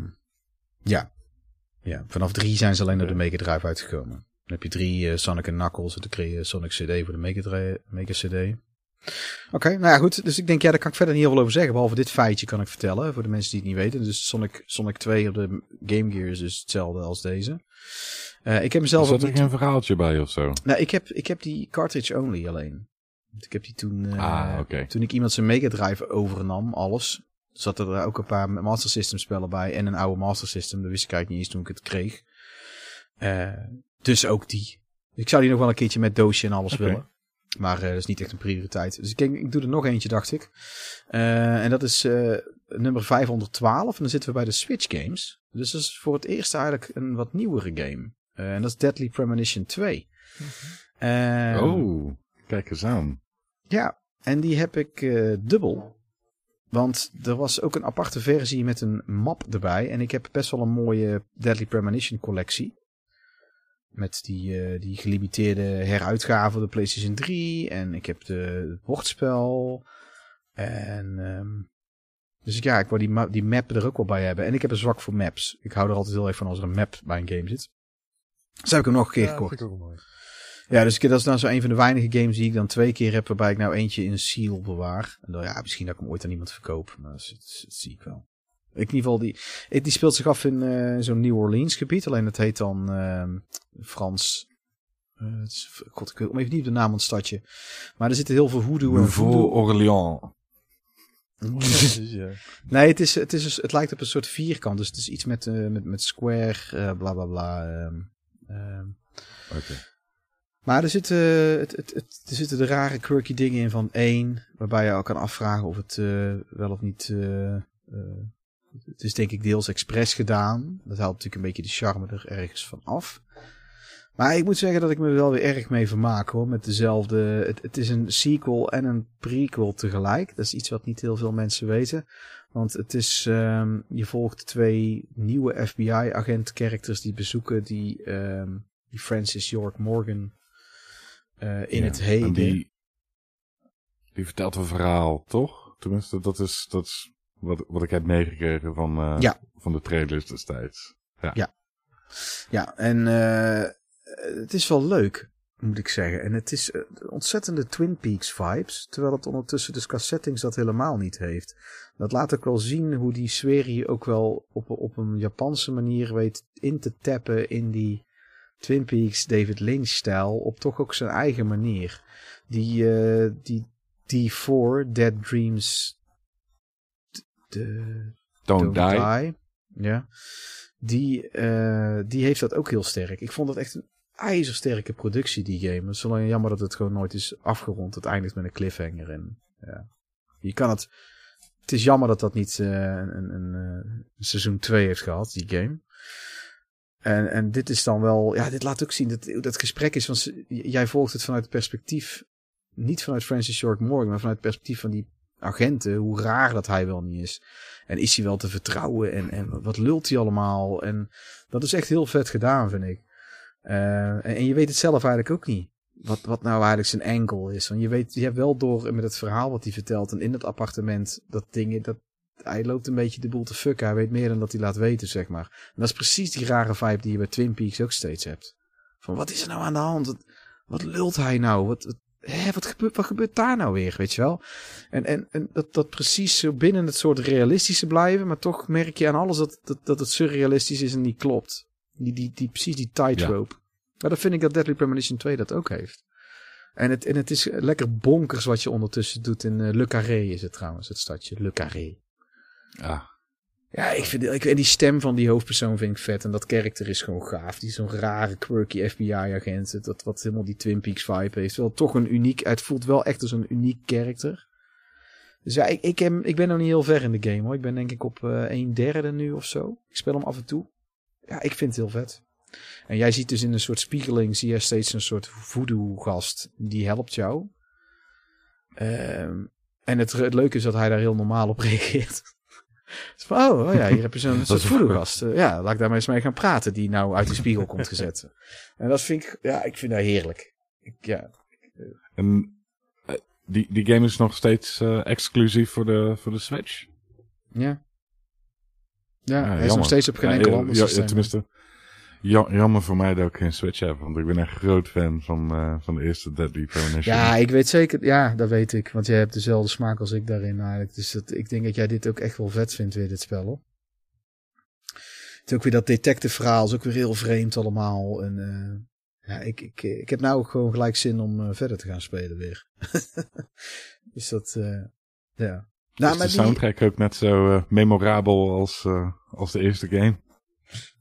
Speaker 1: ja. ja. Vanaf 3 zijn ze alleen naar de Mega Drive uitgekomen. Dan heb je drie eh, Sonic en Knuckles. En dan kreeg je Sonic CD voor de Mega, Mega CD. Oké, nou ja, goed. Dus ik denk, ja, daar kan ik verder niet heel veel over zeggen. Behalve dit feitje kan ik vertellen, voor de mensen die het niet weten. Dus Sonic, Sonic 2 op de Game Gear is dus hetzelfde als deze. Eh, ik heb mezelf ook
Speaker 4: zat er geen verhaaltje bij of zo?
Speaker 1: Nou, ik heb, ik heb die cartridge only alleen. Want Ik heb die toen... eh,
Speaker 4: Ah, oké.
Speaker 1: Toen ik iemand zijn Mega Drive overnam, alles... Zaten er ook een paar Master System spellen bij. En een oude Master System. Dat wist ik eigenlijk niet eens toen ik het kreeg. Eh, dus ook die. Ik zou die nog wel een keertje met doosje en alles willen. Maar eh, dat is niet echt een prioriteit. Dus ik, denk, ik doe er nog eentje, dacht ik. Eh, en dat is eh, nummer 512. En dan zitten we bij de Switch games. Dus dat is voor het eerst eigenlijk een wat nieuwere game. En dat is Deadly Premonition 2. Eh,
Speaker 4: oh, kijk eens aan.
Speaker 1: Ja, en die heb ik dubbel. Want er was ook een aparte versie met een map erbij. En ik heb best wel een mooie Deadly Premonition collectie. Met die, eh, die gelimiteerde heruitgave van de PlayStation 3. En ik heb de, het bordspel. En ehm, dus ja, ik wil die, die map er ook wel bij hebben. En ik heb een zwak voor maps. Ik hou er altijd heel erg van als er een map bij een game zit. Dus heb ik hem nog een keer
Speaker 2: Ja,
Speaker 1: gekocht.
Speaker 2: ook mooi.
Speaker 1: Ja, dus ik- dat is dan zo een van de weinige games die ik dan twee keer heb, waarbij ik nou eentje in een seal bewaar. En dan, ja, misschien dat ik hem ooit aan iemand verkoop, maar dat, dat, dat zie ik wel. Ik, in ieder geval, die, die speelt zich af in eh, zo'n New Orleans gebied, alleen het heet dan ehm, Frans... eh, is- God, ik kom even niet op de naam van het stadje. Maar er zitten heel veel hoedoe en voodoo.
Speaker 4: Orléans.
Speaker 1: Nee, het, is, het, is, dus- het lijkt op een soort vierkant, dus het is iets met, eh, met, met square, eh, bla bla bla. ehm, ehm.
Speaker 4: Oké.
Speaker 1: Maar er zitten, het, het, het, er zitten de rare quirky dingen in van één, waarbij je al kan afvragen of het eh, wel of niet. eh, eh, het is denk ik deels expres gedaan. Dat haalt natuurlijk een beetje de charme er ergens van af. Maar ik moet zeggen dat ik me er wel weer erg mee vermaak hoor. Met dezelfde. Het, het is een sequel en een prequel tegelijk. Dat is iets wat niet heel veel mensen weten. Want het is. ehm, je volgt twee nieuwe FBI-agent-characters die bezoeken die. ehm, die Francis York Morgan eh, in
Speaker 4: Ja,
Speaker 1: het
Speaker 4: en
Speaker 1: heden.
Speaker 4: Die, die vertelt een verhaal, toch? Tenminste, dat is, dat is wat, wat ik heb meegekregen van, eh,
Speaker 1: Ja.
Speaker 4: van de trailers destijds.
Speaker 1: Ja, en eh, het is wel leuk, moet ik zeggen. En het is eh, ontzettende Twin Peaks vibes. Terwijl het ondertussen dus qua settings dat helemaal niet heeft. Dat laat ook wel zien hoe die serie ook wel op, op een Japanse manier weet in te tappen in die Twin Peaks David Lynch stijl. Op toch ook zijn eigen manier. Die, eh die D4, Dead Dreams... De,
Speaker 4: Don't,
Speaker 1: Don't
Speaker 4: Die.
Speaker 1: Die. Ja. Die, eh, die heeft dat ook heel sterk. Ik vond dat echt een ijzersterke productie, die game. Het is alleen jammer dat het gewoon nooit is afgerond. Het eindigt met een cliffhanger. En, ja. Je kan het... Het is jammer dat dat niet eh, een, een, een, eh, een seizoen 2 heeft gehad, die game. En, en dit is dan wel... Ja, dit laat ook zien dat dat gesprek is... van ze- jij volgt het vanuit het perspectief... Niet vanuit Francis York Morgan, maar vanuit het perspectief van die agenten. Hoe raar dat hij wel niet is. En is hij wel te vertrouwen? En, en wat lult hij allemaal? En dat is echt heel vet gedaan, vind ik. Eh, en, je weet het zelf eigenlijk ook niet. Wat, wat nou eigenlijk zijn angle is. Want je weet, je hebt wel door met het verhaal wat hij vertelt. En in het appartement, dat dingen, dat, hij loopt een beetje de boel te fucken. Hij weet meer dan dat hij laat weten, zeg maar. Dat is precies die rare vibe die je bij Twin Peaks ook steeds hebt. Van, wat is er nou aan de hand? Wat, lult hij nou? Wat, hè, wat, gebeurt, wat gebeurt daar nou weer, weet je wel? En, en, en dat, dat precies zo binnen het soort realistische blijven, maar toch merk je aan alles dat, dat, dat het surrealistisch is en niet klopt. Die, die, die, precies die tightrope. Maar dat vind ik dat Deadly Premonition 2 dat ook heeft. En het, en het is lekker bonkers wat je ondertussen doet in eh, Le Carré is het trouwens, het stadje. Le Carré.
Speaker 4: Ja.
Speaker 1: Ja, ik vind die stem van die hoofdpersoon vind ik vet. En dat karakter is gewoon gaaf. Die zo'n rare, quirky FBI-agent. Dat wat helemaal die Twin Peaks vibe heeft. Wel toch een uniek, het voelt wel echt als een uniek karakter. Dus ja, ik, ik ben nog niet heel ver in de game hoor. Ik ben denk ik op eh een derde nu of zo. Ik speel hem af en toe. Ja, ik vind het heel vet. En jij ziet dus in een soort spiegeling, zie je steeds een soort voodoo-gast. Die helpt jou. Ehm, en het, het leuke is dat hij daar heel normaal op reageert. Dus van, oh, oh ja, hier heb je zo'n soort
Speaker 4: is
Speaker 1: voodoo-gast. Eh, ja, laat ik daar maar eens mee gaan praten, die nou uit de spiegel komt gezet. En dat vind ik, ja, ik vind dat heerlijk. Ik, ja,
Speaker 4: En eh, die, die game is nog steeds eh, exclusief voor de, voor de Switch.
Speaker 1: ja. Ja, hij is nog steeds op geen enkel
Speaker 4: ja,
Speaker 1: ander
Speaker 4: ja,
Speaker 1: systeem.
Speaker 4: tenminste, ja, jammer voor mij dat ik geen Switch heb. Want ik ben echt groot fan van, eh, van de eerste Deadly Premonition.
Speaker 1: Ja, ik weet zeker. Ja, dat weet ik. Want jij hebt dezelfde smaak als ik daarin eigenlijk. Dus dat, ik denk dat jij dit ook echt wel vet vindt weer, dit spel. Hoor. Het is ook weer dat detective verhaal. is ook weer heel vreemd allemaal. En eh, ja, ik, ik, ik heb nou ook gewoon gelijk zin om eh, verder te gaan spelen weer. dus dat, ja. Nou,
Speaker 4: is
Speaker 1: maar
Speaker 4: de
Speaker 1: die,
Speaker 4: soundtrack ook net zo memorabel als, als de eerste game?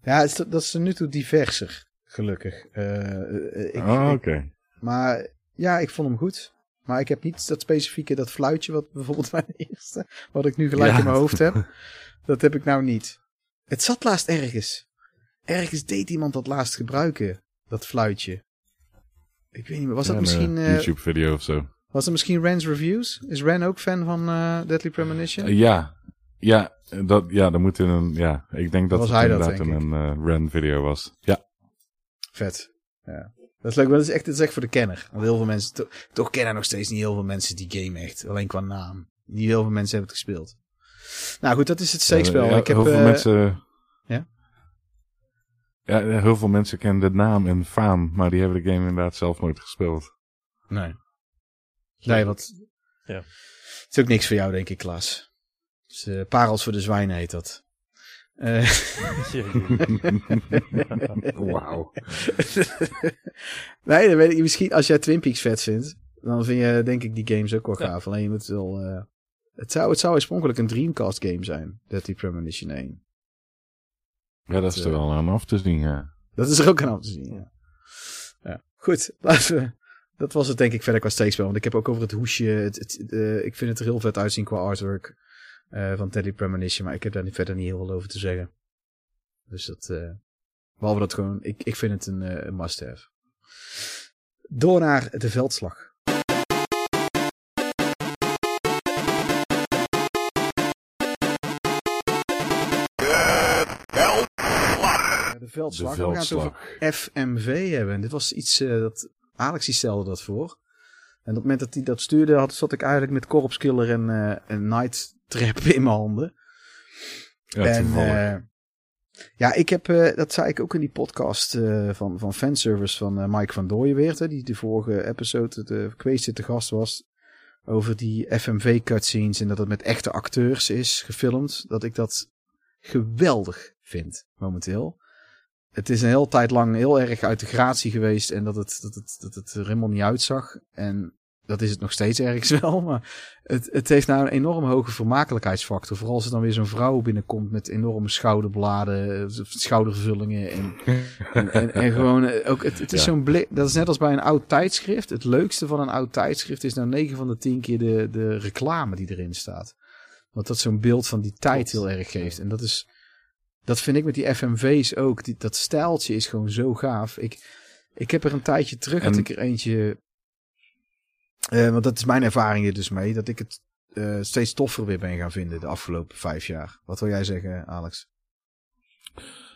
Speaker 1: Ja, het is, dat is er nu toe diverser, gelukkig. Eh, ik,
Speaker 4: oh, oké.
Speaker 1: Maar ja, ik vond hem goed. Maar ik heb niet dat specifieke, dat fluitje wat bijvoorbeeld bij de eerste, wat ik nu gelijk
Speaker 4: Ja.
Speaker 1: in mijn hoofd heb. Dat heb ik nou niet. Het zat laatst ergens. Ergens deed iemand dat laatst gebruiken, dat fluitje. Ik weet niet meer, was dat misschien...
Speaker 4: Een
Speaker 1: eh,
Speaker 4: YouTube-video of zo.
Speaker 1: Was het misschien Ren's Reviews? Is Ren ook fan van Deadly Premonition?
Speaker 4: Ja, ja, dat, ja, dat moet in een, ja, ik denk dat
Speaker 1: Was
Speaker 4: het
Speaker 1: hij dat,
Speaker 4: inderdaad
Speaker 1: denk
Speaker 4: in een Ren video was. Ja,
Speaker 1: Vet. Ja. Dat is leuk, maar dat is echt, dat is echt voor de kenner. Want heel veel mensen, to- toch kennen nog steeds niet heel veel mensen die game echt. Alleen qua naam. Niet heel veel mensen hebben het gespeeld. Nou goed, dat is het steekspel.
Speaker 4: Ja,
Speaker 1: ik heb,
Speaker 4: heel veel
Speaker 1: eh,
Speaker 4: mensen...
Speaker 1: Ja?
Speaker 4: Ja, heel veel mensen kennen de naam en faam, maar die hebben de game inderdaad zelf nooit gespeeld.
Speaker 1: Nee. Nee, wat...
Speaker 2: Ja.
Speaker 1: Het is ook niks voor jou, denk ik, Klaas. Dus, eh, parels voor de zwijnen heet dat. Eh,
Speaker 4: Wauw.
Speaker 1: nee, dan weet ik misschien als jij Twin Peaks vet vindt, dan vind je denk ik die games ook wel
Speaker 2: Ja.
Speaker 1: gaaf. Alleen je moet wel... eh, het, zou, het zou oorspronkelijk een Dreamcast game zijn, Deadly Premonition 1.
Speaker 4: Ja, dat is er wel aan af te zien, ja.
Speaker 1: Dat is er ook aan af te zien, ja. ja. Goed, laten we... Dat was het denk ik verder qua steekspel. Want ik heb ook over het hoesje... Het, het, eh, ik vind het er heel vet uitzien qua artwork eh, van Deadly Premonition. Maar ik heb daar niet, verder niet heel veel over te zeggen. Dus dat... eh, behalve dat gewoon... Ik, ik vind het een, eh, een must-have. Door naar de veldslag. De veldslag.
Speaker 4: De
Speaker 1: We gaan het over
Speaker 4: veldslag.
Speaker 1: FMV hebben. En dit was iets dat Alex die stelde dat voor. En op het moment dat hij dat stuurde, had, zat ik eigenlijk met Corpse Killer en, eh en Night Trap in mijn handen.
Speaker 4: Ja,
Speaker 1: en eh, ja, ik heb, eh, dat zei ik ook in die podcast eh, van, van fanservice van Mike van Dooyenweert, hè, die de vorige episode de Kweest te gast was. Over die FMV cutscenes en dat het met echte acteurs is gefilmd. Dat ik dat geweldig vind, momenteel. Het is een hele tijd lang heel erg uit de gratie geweest en dat het, dat het, dat het er helemaal niet uitzag. En dat is het nog steeds ergens wel, maar het, het heeft nou een enorm hoge vermakelijkheidsfactor. Vooral als er dan weer zo'n vrouw binnenkomt met enorme schouderbladen, eh, schoudervullingen en, en, en, en gewoon eh, ook, het, het is
Speaker 4: Ja.
Speaker 1: zo'n blik, dat is net als bij een oud tijdschrift. Het leukste van een oud tijdschrift is nou 9 van de 10 keer de, de reclame die erin staat. Want dat zo'n beeld van die tijd heel erg geeft. En dat is, dat vind ik met die FMV's ook. Die, dat stijltje is gewoon zo gaaf. Ik, ik heb er een tijdje terug, had ik er eentje, eh, want dat is mijn ervaring er dus mee, dat ik het eh, steeds toffer weer ben gaan vinden de afgelopen vijf jaar. Wat wil jij zeggen, Alex?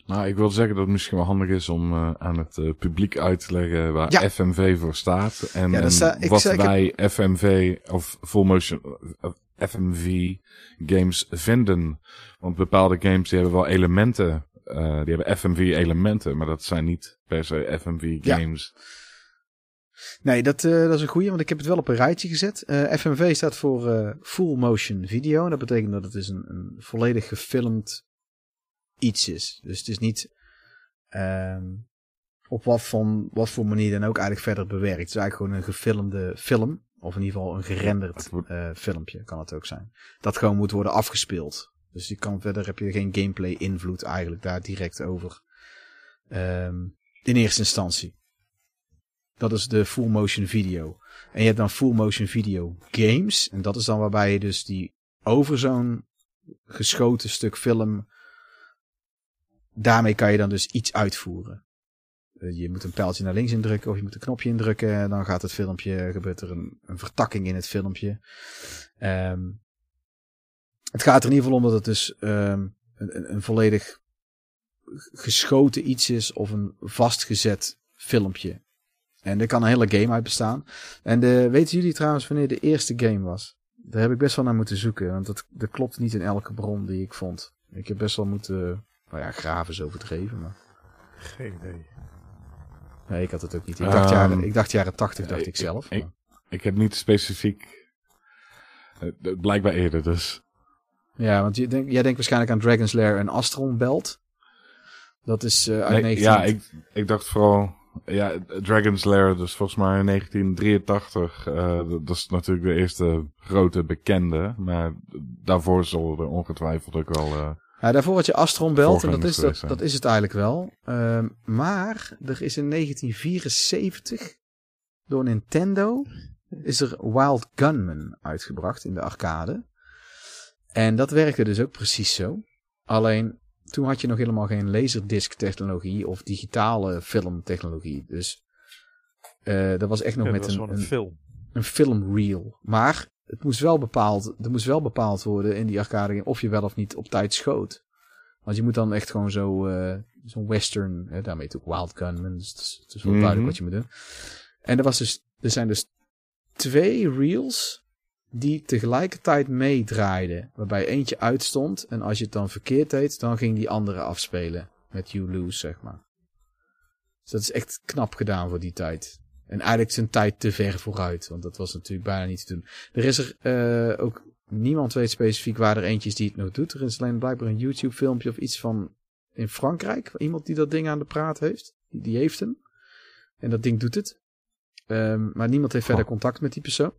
Speaker 4: Nou, ik wil zeggen dat het misschien wel handig is om eh, aan het publiek uit te leggen waar
Speaker 1: Ja.
Speaker 4: FMV voor staat. En,
Speaker 1: Ja,
Speaker 4: en wat
Speaker 1: zei- ik heb-
Speaker 4: wij FMV of Full Motion FMV games vinden. Want bepaalde games die hebben wel elementen. die hebben FMV elementen, maar dat zijn niet per se FMV
Speaker 1: Ja. Nee, dat, eh, dat is een goeie, want ik heb het wel op een rijtje gezet. Eh, FMV staat voor eh, Full Motion Video. En dat betekent dat het dus een, een volledig gefilmd iets is. Dus het is niet ehm, op wat, van, wat voor manier dan ook eigenlijk verder bewerkt. Het is eigenlijk gewoon een gefilmde film. Of in ieder geval een gerenderd filmpje kan het ook zijn. Dat gewoon moet worden afgespeeld. Dus je kan verder heb je geen gameplay invloed eigenlijk daar direct over. Ehm, in eerste instantie. Dat is de full motion video. En je hebt dan full motion video games. En dat is dan waarbij je dus die over zo'n geschoten stuk film. Daarmee kan je dan dus iets uitvoeren. Eh, Je moet een pijltje naar links indrukken of je moet een knopje indrukken. En dan gaat het filmpje, gebeurt er een, een vertakking in het filmpje. Ehm, het gaat er in ieder geval om dat het dus ehm, een, een, een volledig geschoten iets is of een vastgezet filmpje. En er kan een hele game uit bestaan. En de, weten jullie trouwens wanneer de eerste game was? Daar heb ik best wel naar moeten zoeken. Want dat, dat klopt niet in elke bron die ik vond. Ik heb best wel moeten... Nou ja, graven is overdreven. Maar
Speaker 2: Geen idee.
Speaker 1: nee, ik had het ook niet. Ik dacht,
Speaker 4: Ehm,
Speaker 1: jaren, ik dacht jaren 80, dacht ik
Speaker 4: ik-
Speaker 1: zelf.
Speaker 4: ik-
Speaker 1: maar-
Speaker 4: Ik heb niet specifiek. eh, blijkbaar eerder, dus.
Speaker 1: Ja, want je denk, jij denkt waarschijnlijk aan Dragon's Lair en Astron Belt. Dat is eh, uit
Speaker 4: Nee,
Speaker 1: 19...
Speaker 4: Ja, ik, ik dacht vooral. Ja, Dragon's Lair, dus volgens mij in 1983. eh, dat is natuurlijk de eerste grote bekende. Maar daarvoor zullen er ongetwijfeld ook wel. eh,
Speaker 1: Ja, daarvoor had je Astron Belt en dat is, dat is het eigenlijk wel. Ehm, maar er is in 1974 door Nintendo is er Wild Gunman uitgebracht in de arcade. En dat werkte dus ook precies zo. Alleen toen had je nog helemaal geen laserdisc technologie of digitale filmtechnologie. Dus eh, dat was echt nog
Speaker 2: Ja,
Speaker 1: met een,
Speaker 2: een film.
Speaker 1: een filmreel. Maar het moest wel bepaald, er moest wel bepaald worden in die arcade of je wel of niet op tijd schoot. Want je moet dan echt gewoon zo, eh, zo'n western, hè, daarmee ook Wild Gunman, dus het is, het is wel
Speaker 4: Mhm.
Speaker 1: duidelijk wat je moet doen. En er, was dus, er zijn dus twee reels die tegelijkertijd meedraaiden. Waarbij eentje uitstond en als je het dan verkeerd deed, dan ging die andere afspelen. Met You Lose, zeg maar. Dus dat is echt knap gedaan voor die tijd. En eigenlijk zijn tijd te ver vooruit, want dat was natuurlijk bijna niet te doen. Er is er eh, ook, niemand weet specifiek waar er eentje is die het nog doet. Er is alleen blijkbaar een YouTube filmpje of iets van in Frankrijk. Iemand die dat ding aan de praat heeft. Die, die heeft hem. En dat ding doet het. Ehm, maar niemand heeft verder contact met die persoon.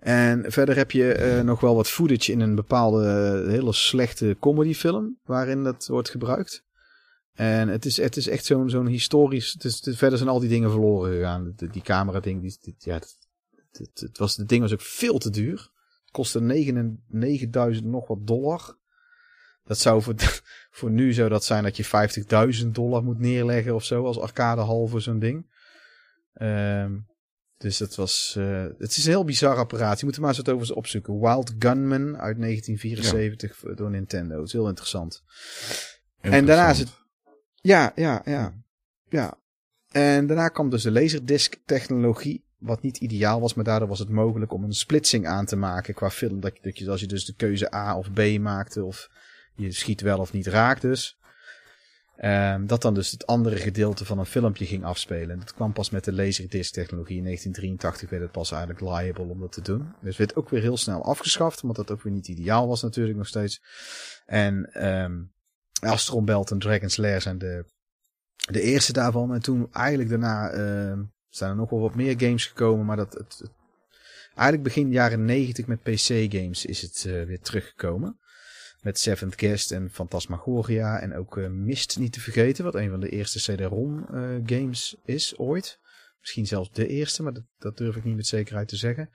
Speaker 1: En verder heb je eh, nog wel wat footage in een bepaalde eh, hele slechte comedyfilm. Waarin dat wordt gebruikt. En het is, het is echt zo'n zo'n historisch. Verder zijn al die dingen verloren gegaan. Die camera ding. Die, ja, het, het, was, het ding was ook veel te duur. Het kostte 9 en- 9000 nog wat dollar. Dat zou voor, voor nu zou dat zijn dat je 50.000 dollar moet neerleggen of zo. Als arcadehal voor zo'n ding. Ehm, dus dat was. eh, het is een heel bizar apparaat. Je moet er maar eens wat over opzoeken. Wild Gunman uit 1974 door Nintendo. Het is heel interessant. En daarna is het. Ja, ja, ja. Ja. En daarna kwam dus de laserdisc-technologie. Wat niet ideaal was, maar daardoor was het mogelijk om een splitsing aan te maken qua film. Dat je, dat je als je dus de keuze A of B maakte, of je schiet wel of niet raakt dus. Ehm, dat dan dus het andere gedeelte van een filmpje ging afspelen. En dat kwam pas met de laserdisc-technologie. In 1983 werd het pas eigenlijk liable om dat te doen. Dus werd ook weer heel snel afgeschaft, omdat dat ook weer niet ideaal was natuurlijk nog steeds. En ehm Astron Belt en Dragon's Lair zijn de, de eerste daarvan. En toen eigenlijk daarna ehm, zijn er nog wel wat meer games gekomen. Maar dat, het, het- eigenlijk begin jaren 90 met PC-games is het eh, weer teruggekomen. Met Seventh Guest en Phantasmagoria. En ook eh, Mist niet te vergeten. Wat een van de eerste CD-ROM eh, games is ooit. Misschien zelfs de eerste, maar dat, dat durf ik niet met zekerheid te zeggen.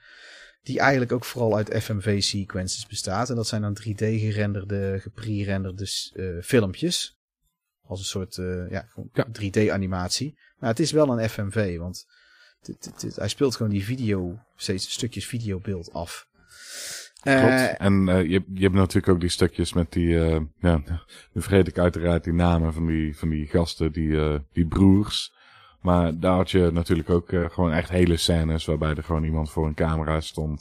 Speaker 1: Die eigenlijk ook vooral uit FMV-sequences bestaat. En dat zijn dan 3D-gerenderde, gepre-renderde eh, filmpjes. Als een soort ja, gewoon
Speaker 4: Ja.
Speaker 1: 3D-animatie. Maar het is wel een FMV, want hij speelt gewoon die video, steeds stukjes videobeeld af. Eh,
Speaker 4: Klopt. En eh, je, je hebt natuurlijk ook die stukjes met die, eh, ja, nu vergeet ik uiteraard die namen van die, van die gasten, die, die broers. Maar daar had je natuurlijk ook gewoon echt hele scènes waarbij er gewoon iemand voor een camera stond,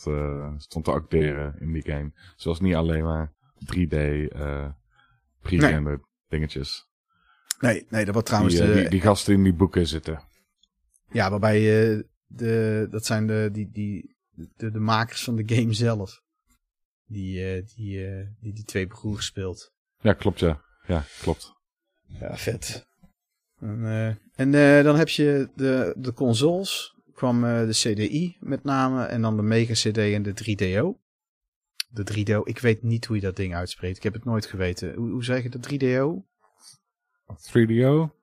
Speaker 4: stond te acteren in die game. Zoals niet alleen maar 3D eh pre-rendered dingetjes.
Speaker 1: nee, nee, dat wordt trouwens
Speaker 4: Die,
Speaker 1: de,
Speaker 4: die, die gasten in die boeken zitten.
Speaker 1: Ja, waarbij de, dat zijn de, die, die, de, de makers van de game zelf. Die, eh, die, eh, die die twee broers speelt.
Speaker 4: Ja, klopt ja. Ja, klopt.
Speaker 1: Ja, vet. En, eh, en eh, dan heb je de, de consoles. kwam de CDI met name. En dan de Mega CD en de 3DO. De 3DO, ik weet niet hoe je dat ding uitspreekt. Ik heb het nooit geweten. Hoe, hoe zeg je de 3DO?
Speaker 4: 3DO?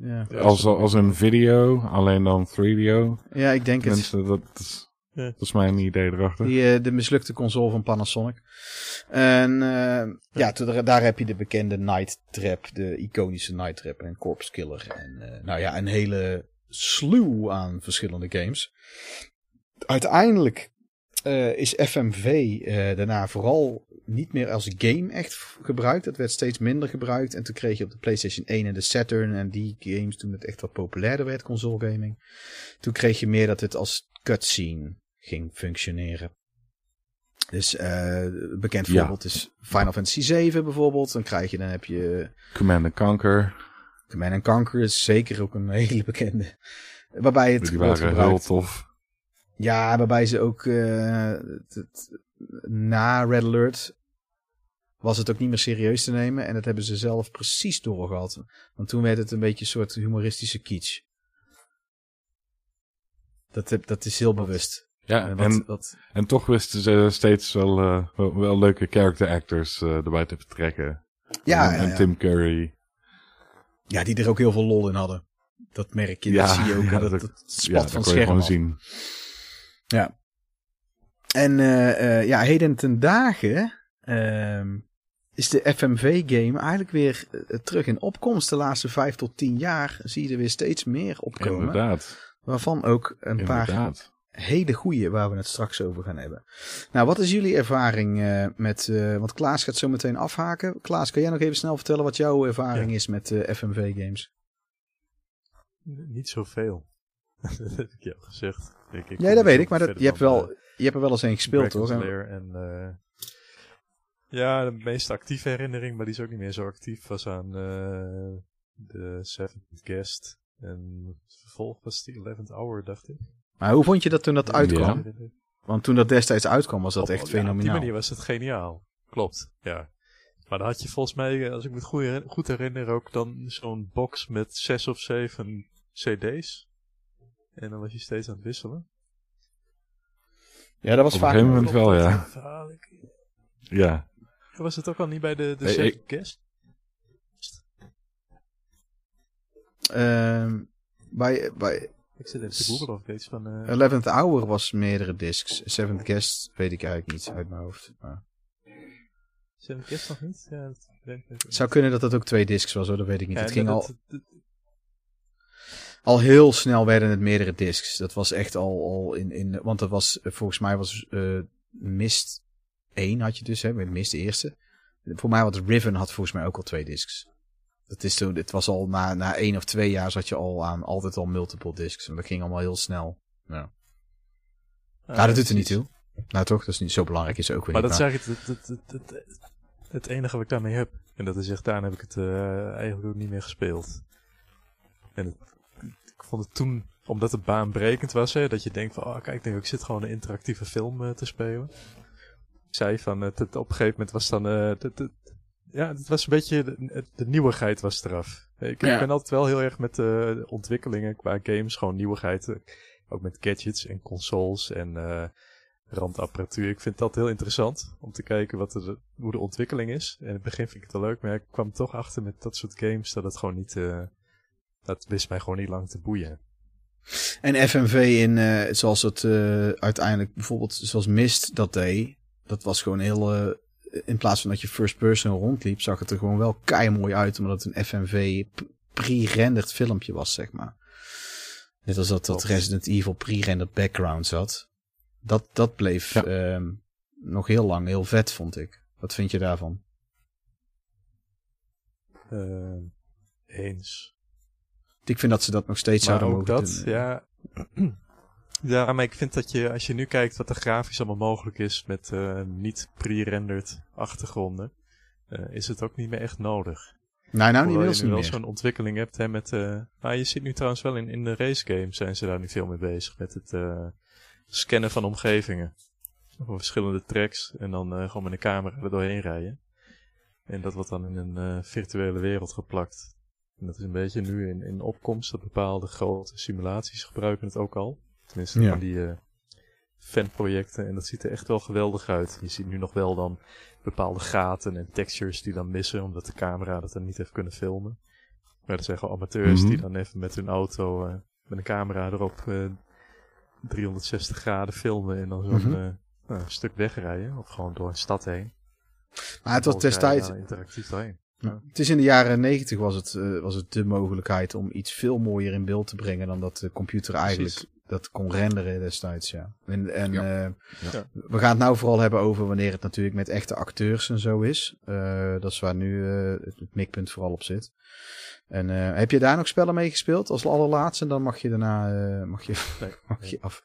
Speaker 1: Ja,
Speaker 4: Als, als een video, alleen dan 3DO.
Speaker 1: ja ik denk het.
Speaker 4: Mensen, dat is,
Speaker 2: Ja.
Speaker 4: Dat is mijn idee erachter.
Speaker 1: Die, eh, de mislukte console van Panasonic. En eh, ja, toen- daar heb je de bekende Night Trap, de iconische Night Trap en Corpse Killer. En eh, nou ja, een hele slew aan verschillende games. Uiteindelijk eh, is FMV eh, daarna vooral niet meer als game echt gebruikt. Het werd steeds minder gebruikt. En toen kreeg je op de PlayStation 1 en de Saturn en die games toen het echt wat populairder werd, console gaming. Toen kreeg je meer dat het als cutscene ging functioneren. Dus eh, bekend
Speaker 4: Ja.
Speaker 1: voorbeeld is Final Fantasy 7 bijvoorbeeld. Dan krijg je, dan heb je
Speaker 4: Command and Conquer.
Speaker 1: Command and Conquer is zeker ook een hele bekende. Waarbij het
Speaker 4: Die
Speaker 1: wordt
Speaker 4: waren heel
Speaker 1: gebruikt.
Speaker 4: tof.
Speaker 1: Ja, waarbij ze ook eh, het- het- na Red Alert was het ook niet meer serieus te nemen. En dat hebben ze zelf precies doorgehad. Want toen werd het een beetje een soort humoristische kitsch. Dat, dat is heel bewust.
Speaker 4: Ja,
Speaker 1: Eh, wat,
Speaker 4: en,
Speaker 1: wat,
Speaker 4: en toch wisten ze steeds wel, eh, wel, wel leuke character actors eh, erbij te betrekken.
Speaker 1: ja,
Speaker 4: en. Tim Curry.
Speaker 1: ja, die er ook heel veel lol in hadden. Dat merk je,
Speaker 4: Ja,
Speaker 1: dat zie je ook.
Speaker 4: ja,
Speaker 1: dat,
Speaker 4: dat-
Speaker 1: dat, spat
Speaker 4: Ja,
Speaker 1: van
Speaker 4: dat
Speaker 1: scherm
Speaker 4: zien.
Speaker 1: Ja. En eh, eh, ja, heden ten dagen ehm, is de FMV-game eigenlijk weer terug in opkomst. De laatste vijf tot tien jaar zie je er weer steeds meer opkomen.
Speaker 4: Inderdaad.
Speaker 1: Waarvan ook een paar
Speaker 4: Inderdaad.
Speaker 1: Hele goede waar we het straks over gaan hebben. Nou, wat is jullie ervaring eh, met... eh, want Klaas gaat zo meteen afhaken. Klaas, kan jij nog even snel vertellen wat jouw ervaring is met eh, FMV games?
Speaker 2: N- Niet zoveel. dat heb ik je al gezegd. Ik, ik
Speaker 1: Ja, dat weet ik, maar dat, je, hebt wel, je hebt er wel eens een gespeeld, toch? En-
Speaker 2: ja, de meest actieve herinnering, maar die is ook niet meer zo actief, was aan de Seventh Guest. En vervolg was die Eleventh Hour, dacht ik.
Speaker 1: Maar hoe vond je dat toen dat uitkwam?
Speaker 4: Ja.
Speaker 1: Want toen dat destijds uitkwam was dat
Speaker 2: Op-
Speaker 1: echt
Speaker 2: ja, Op die
Speaker 1: fenomenaal.
Speaker 2: manier was het geniaal. Klopt, ja. Maar dan had je volgens mij, eh, als ik me het goed herinner, ook dan zo'n box met zes of zeven cd's. En dan was je steeds aan het wisselen.
Speaker 1: Ja, dat was
Speaker 4: Op een
Speaker 1: vaak...
Speaker 4: gegeven moment wel, ja. Ja.
Speaker 2: Was het ook al niet bij de, de
Speaker 4: Hey, ik-
Speaker 2: Guest?
Speaker 1: Ehm, bij, bij
Speaker 2: Ik zit even te googlen of ik iets van... eh,
Speaker 1: 11th Hour was meerdere discs. Seventh Guest weet ik eigenlijk niet uit mijn hoofd. Maar
Speaker 2: Seventh Guest nog niet? Ja, dat ik.
Speaker 1: het zou kunnen dat het ook twee discs was hoor, dat weet ik niet.
Speaker 2: Ja,
Speaker 1: het ging
Speaker 2: dat-
Speaker 1: al,
Speaker 2: dat- dat-
Speaker 1: al heel snel werden het meerdere discs. Dat was echt al, al in, in... Want dat was, volgens mij was eh, Mist 1 had je dus, hè, met Mist de eerste. Voor mij had Riven had volgens mij ook al twee discs. Dat is toen, het was al na, na één of twee jaar zat je al aan altijd al multiple discs. En dat ging allemaal heel snel. Ja.
Speaker 2: ah,
Speaker 1: Ja, dat doet er niet toe. Nou toch, dat is niet zo belangrijk is ook weer
Speaker 2: Maar
Speaker 1: niet,
Speaker 2: dat zeg ik, het, het, het, het, enige wat ik daarmee heb. En dat is echt, daarna heb ik het eh, eigenlijk ook niet meer gespeeld. En het- ik vond het toen, omdat het baanbrekend was, hè, dat je denkt van, oh kijk, nu, ik zit gewoon een interactieve film eh, te spelen. Ik zei van, het, op een gegeven moment was dan, het- ja, het was een beetje, de, de nieuwigheid was eraf. Ik,
Speaker 1: Ja.
Speaker 2: ik ben altijd wel heel erg met de ontwikkelingen qua games, gewoon nieuwigheid. eh, Ook met gadgets en consoles en eh, randapparatuur. Ik vind dat heel interessant om te kijken wat de, hoe de ontwikkeling is. En in het begin vind ik het wel leuk, maar ik kwam toch achter met dat soort games dat het gewoon niet, eh, dat wist mij gewoon niet lang te boeien.
Speaker 1: En FMV in, eh, zoals het eh, uiteindelijk bijvoorbeeld, zoals Mist dat deed, dat was gewoon heel, eh, in plaats van dat je first person rondliep, zag het er gewoon wel kei mooi uit, omdat het een FMV pre-rendered filmpje was, zeg maar. Net als dat dat. Resident Evil pre-rendered background zat. Dat, dat bleef
Speaker 4: Ja.
Speaker 1: ehm, nog heel lang heel vet, vond ik. Wat vind je daarvan?
Speaker 2: Eh, eens.
Speaker 1: Ik vind dat ze dat nog steeds
Speaker 2: Maar
Speaker 1: zouden
Speaker 2: ook
Speaker 1: mogen
Speaker 2: dat,
Speaker 1: doen.
Speaker 2: ja. ja, maar ik vind dat je, als je nu kijkt wat er grafisch allemaal mogelijk is met eh, niet pre-rendered achtergronden, eh, is het ook niet meer echt nodig.
Speaker 1: Nee, nou, niet
Speaker 2: Hoewel
Speaker 1: inmiddels
Speaker 2: je nu
Speaker 1: niet
Speaker 2: wel zo'n ontwikkeling hebt hè, met... eh nou, je ziet nu trouwens wel in, in de race games zijn ze daar nu veel mee bezig. Met het eh, scannen van omgevingen. Voor verschillende tracks. En dan eh, gewoon met een camera er doorheen rijden. En dat wordt dan in een eh, virtuele wereld geplakt. En dat is een beetje nu in, in opkomst. Dat bepaalde grote simulaties gebruiken het ook al. Tenminste
Speaker 1: Ja.
Speaker 2: van die eh, fanprojecten. En dat ziet er echt wel geweldig uit. Je ziet nu nog wel dan bepaalde gaten en textures die dan missen, omdat de camera dat dan niet heeft kunnen filmen. Maar dat zijn gewoon amateurs
Speaker 4: Mhm.
Speaker 2: die dan even met hun auto, eh, met een camera erop, eh 360 graden filmen en dan zo'n
Speaker 1: Mhm.
Speaker 2: eh, nou, stuk wegrijden. Of gewoon door een stad heen.
Speaker 1: Maar het was destijds,
Speaker 2: daar interactief doorheen.
Speaker 1: Ja. Het is in de jaren negentig was het, eh, was het de mogelijkheid om iets veel mooier in beeld te brengen dan dat de computer eigenlijk
Speaker 2: Precies.
Speaker 1: Dat kon renderen destijds, ja. En, en
Speaker 4: Ja.
Speaker 1: eh,
Speaker 2: Ja.
Speaker 1: we gaan het nou vooral hebben over wanneer het natuurlijk met echte acteurs en zo is. Eh, dat is waar nu eh, het, het mikpunt vooral op zit. En eh, heb je daar nog spellen mee gespeeld als allerlaatste? Dan mag je daarna eh, mag je,
Speaker 2: Nee.
Speaker 1: mag je af.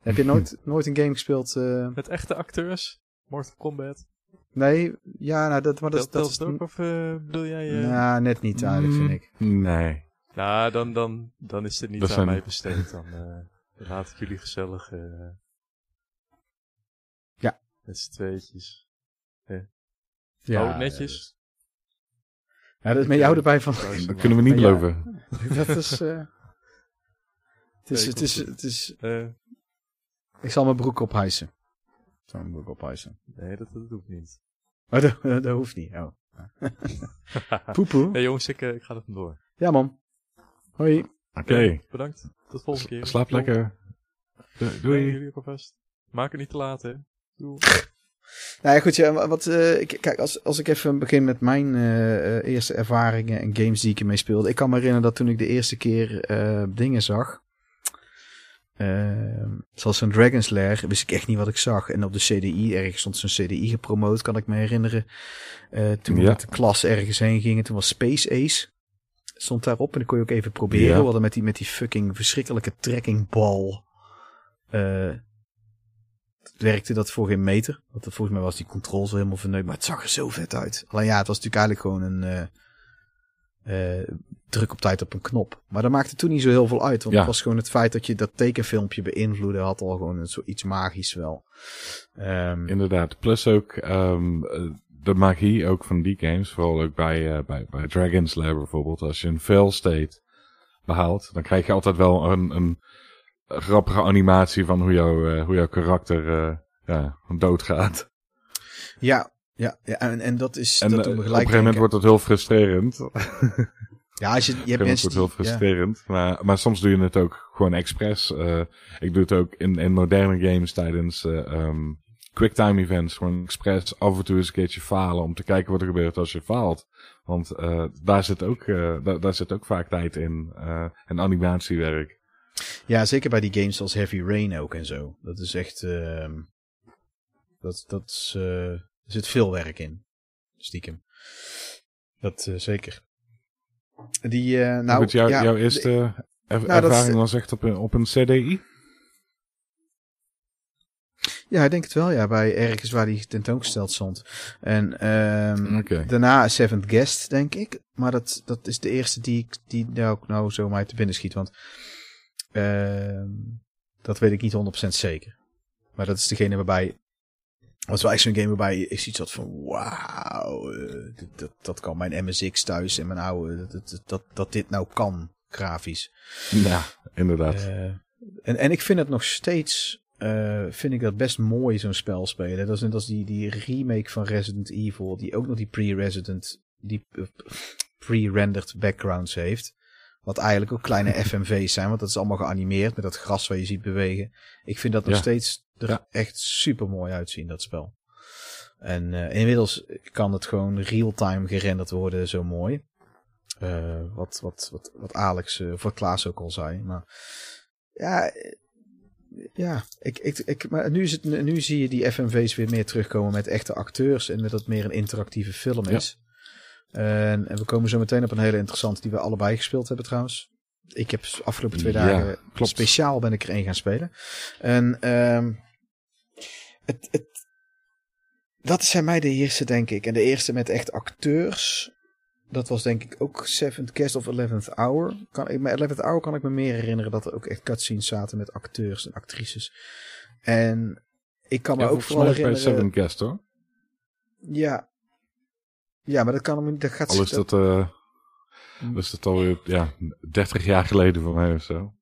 Speaker 1: Heb je nooit, nooit een game gespeeld? eh?
Speaker 2: Met echte acteurs, Mortal Kombat.
Speaker 1: nee, ja, nou, dat, maar dat,
Speaker 2: Dat,
Speaker 1: is...
Speaker 2: het ook, of bedoel jij... eh,
Speaker 1: Nou, net niet eigenlijk, vind ik.
Speaker 4: Nee.
Speaker 2: Nou, dan, dan, dan is dit niet
Speaker 4: Dat
Speaker 2: aan
Speaker 4: zijn-
Speaker 2: mij besteed. Dan eh, laat ik jullie gezellig... eh
Speaker 1: Ja.
Speaker 2: Met z'n tweetjes.
Speaker 1: Ja,
Speaker 2: oh, netjes.
Speaker 1: Ja, dat, maar je houdt erbij van...
Speaker 4: Dat kunnen we niet
Speaker 1: Ja.
Speaker 4: beloven.
Speaker 1: Dat is... eh, het is, het is, het is...
Speaker 2: Eh,
Speaker 1: Ik zal mijn broek ophijsen. Ik zal mijn broek ophijsen.
Speaker 2: nee, dat, dat doe ik niet.
Speaker 1: Maar dat, dat hoeft niet. Oh. Poepoe.
Speaker 2: hey jongens, ik, ik ga er vandoor.
Speaker 1: Ja man. Hoi.
Speaker 4: Oké.
Speaker 2: Bedankt. Tot volgende keer.
Speaker 4: Slaap lekker. Doei.
Speaker 2: jullie ook alvast. Maak het niet te laat, hè. Doei.
Speaker 1: Nou ja, goed. Ja, wat, eh, ik- kijk, als, als ik even begin met mijn eh, eh, eerste ervaringen en games die ik ermee speelde. Ik kan me herinneren dat toen ik de eerste keer eh, dingen zag. Ehm, zoals een Dragon's Lair wist ik echt niet wat ik zag. En op de CDI, ergens stond zo'n CDI gepromoot, kan ik me herinneren. Eh, toen we
Speaker 4: Ja.
Speaker 1: met de klas ergens heen gingen, toen was Space Ace. Stond daarop en dan kon je ook even proberen.
Speaker 4: Ja.
Speaker 1: We hadden met die, met die fucking verschrikkelijke trekkingbal. eh, werkte dat voor geen meter. Want volgens mij was die controls wel helemaal verneukt. Maar het zag er zo vet uit. Alleen ja, het was natuurlijk eigenlijk gewoon een... eh, eh, druk op tijd op een knop. Maar dat maakte toen niet zo heel veel uit. Want
Speaker 4: Ja.
Speaker 1: het was gewoon het feit dat je dat tekenfilmpje beïnvloedde... had al gewoon een, zoiets magisch wel. Ehm,
Speaker 4: Inderdaad. Plus ook ehm, eh, de magie ook van die games. Vooral ook bij, eh, bij, bij Dragon's Lair bijvoorbeeld. Als je een fail state behaalt, dan krijg je altijd wel een, een grappige animatie van hoe, jouw eh, hoe jouw karakter eh, ja, doodgaat.
Speaker 1: ja, ja, ja, en, en dat is...
Speaker 4: En
Speaker 1: dat
Speaker 4: op een gegeven moment wordt dat heel frustrerend.
Speaker 1: Ja, als je, je hebt mensen
Speaker 4: wordt het heel
Speaker 1: die- ja.
Speaker 4: frustrerend. Maar, maar soms doe je het ook gewoon expres. Ik doe het ook in, in moderne games tijdens eh ehm, quicktime events. Gewoon expres af en toe eens een keertje falen. Om te kijken wat er gebeurt als je faalt. Want eh, daar, zit ook, eh, daar, daar zit ook vaak tijd in. eh, en animatiewerk.
Speaker 1: Ja, zeker bij die games als Heavy Rain ook en zo. Dat is echt... ehm, dat, dat is, er zit veel werk in. Stiekem. Dat zeker. Die, nou...
Speaker 4: Goed, jou,
Speaker 1: ja,
Speaker 4: jouw eerste er-
Speaker 1: Nou, dat
Speaker 4: ervaring was echt op een, op een CDI?
Speaker 1: Ja, ik denk het wel, ja. Bij ergens waar die tentoongesteld stond. En
Speaker 4: Oké.
Speaker 1: daarna Seventh Guest, denk ik. Maar dat, dat is de eerste die ik die nou, nou zo mij te binnen schiet. Want ehm, dat weet ik niet 100% zeker. Maar dat is degene waarbij... was wel echt zo'n game waarbij ik zoiets had van... Wauw, eh, dat, dat kan mijn MSX thuis en mijn oude... Dat, dat, dat, dat dit nou kan, grafisch.
Speaker 4: Ja, inderdaad.
Speaker 1: Eh, en, en ik vind het nog steeds, eh, vind ik dat best mooi zo'n spel spelen. Dat is net als die, die remake van Resident Evil, die ook nog die pre-resident, die eh, pre-rendered backgrounds heeft. Wat eigenlijk ook kleine FMV's zijn, want dat is allemaal geanimeerd met dat gras waar je ziet bewegen. Ik vind dat nog
Speaker 4: Ja.
Speaker 1: steeds er
Speaker 4: Ja.
Speaker 1: echt super mooi uitzien, dat spel. En eh, inmiddels kan het gewoon real-time gerenderd worden, zo mooi. Wat, wat, wat, wat Alex, of wat Klaas ook al zei. Maar ja, ja ik, ik, ik, maar nu, is het, nu zie je die FMV's weer meer terugkomen met echte acteurs en dat het meer een interactieve film
Speaker 4: Ja.
Speaker 1: is. En, en we komen zo meteen op een hele interessante die we allebei gespeeld hebben trouwens. Ik heb de afgelopen twee
Speaker 4: Ja,
Speaker 1: dagen
Speaker 4: klopt.
Speaker 1: speciaal ben ik er één gaan spelen. En ehm het, het, dat zijn mij de eerste, denk ik. En de eerste met echt acteurs. Dat was denk ik ook Seventh Guest of Eleventh Hour. Kan, ik- met Eleventh Hour kan ik me meer herinneren dat er ook echt cutscenes zaten met acteurs en actrices. En ik kan me
Speaker 4: Ja,
Speaker 1: ook vooral
Speaker 4: bij
Speaker 1: herinneren...
Speaker 4: Seven Guest hoor.
Speaker 1: Ja. Ja, maar dat kan hem... Dat gaat,
Speaker 4: Al is dat, eh is dat alweer ja, 30 jaar geleden voor mij of zo.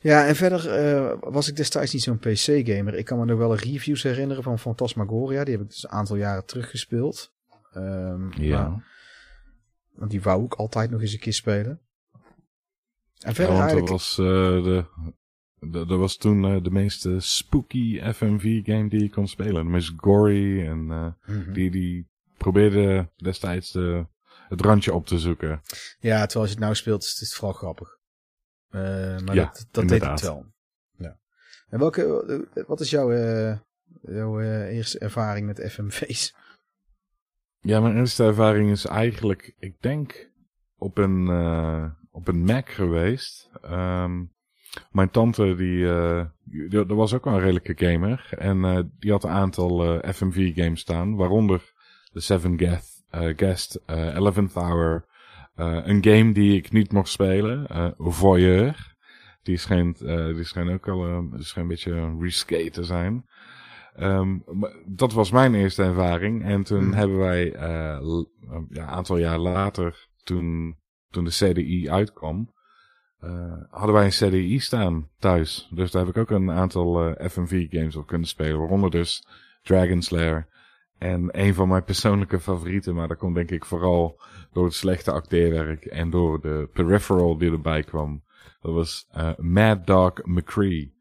Speaker 1: Ja, en verder eh, was ik destijds niet zo'n PC-gamer. Ik kan me nog wel reviews herinneren van Phantasmagoria. Die heb ik dus een aantal jaren teruggespeeld. Ehm,
Speaker 4: Ja.
Speaker 1: maar- want die wou ik altijd nog eens een keer spelen. En
Speaker 4: Ja,
Speaker 1: verder
Speaker 4: want dat was, eh, de, de, dat was toen eh, de meest eh, spooky FMV-game die je kon spelen. De meest gory en
Speaker 1: Mhm.
Speaker 4: die, die probeerde destijds de, het randje op te zoeken.
Speaker 1: Ja, terwijl als je het nou speelt is het vooral grappig. Maar
Speaker 4: Ja,
Speaker 1: dat, dat deed het wel. Ja. En welke, wat is jouw, jouw eerste ervaring met FMV's?
Speaker 4: Ja, mijn eerste ervaring is eigenlijk, ik denk, op een, eh, op een Mac geweest. Ehm, mijn tante, die, dat was ook wel een redelijke gamer. En eh, die had een aantal FMV-games staan, waaronder de Seven eh, Guest Eleventh Hour. een game die ik niet mocht spelen, Voyeur. Die schijnt, die schijnt ook al die schijnt een beetje risqué te zijn. Ehm, dat was mijn eerste ervaring. En toen
Speaker 1: Hmm.
Speaker 4: hebben wij eh, eh, ja, een aantal jaar later, toen, toen de CDI uitkwam, eh, hadden wij een CDI staan thuis. Dus daar heb ik ook een aantal eh, FMV-games op kunnen spelen. Waaronder dus Dragon's Lair. En een van mijn persoonlijke favorieten, maar dat komt denk ik vooral door het slechte acteerwerk en door de peripheral die erbij kwam. Dat was Mad Dog McCree.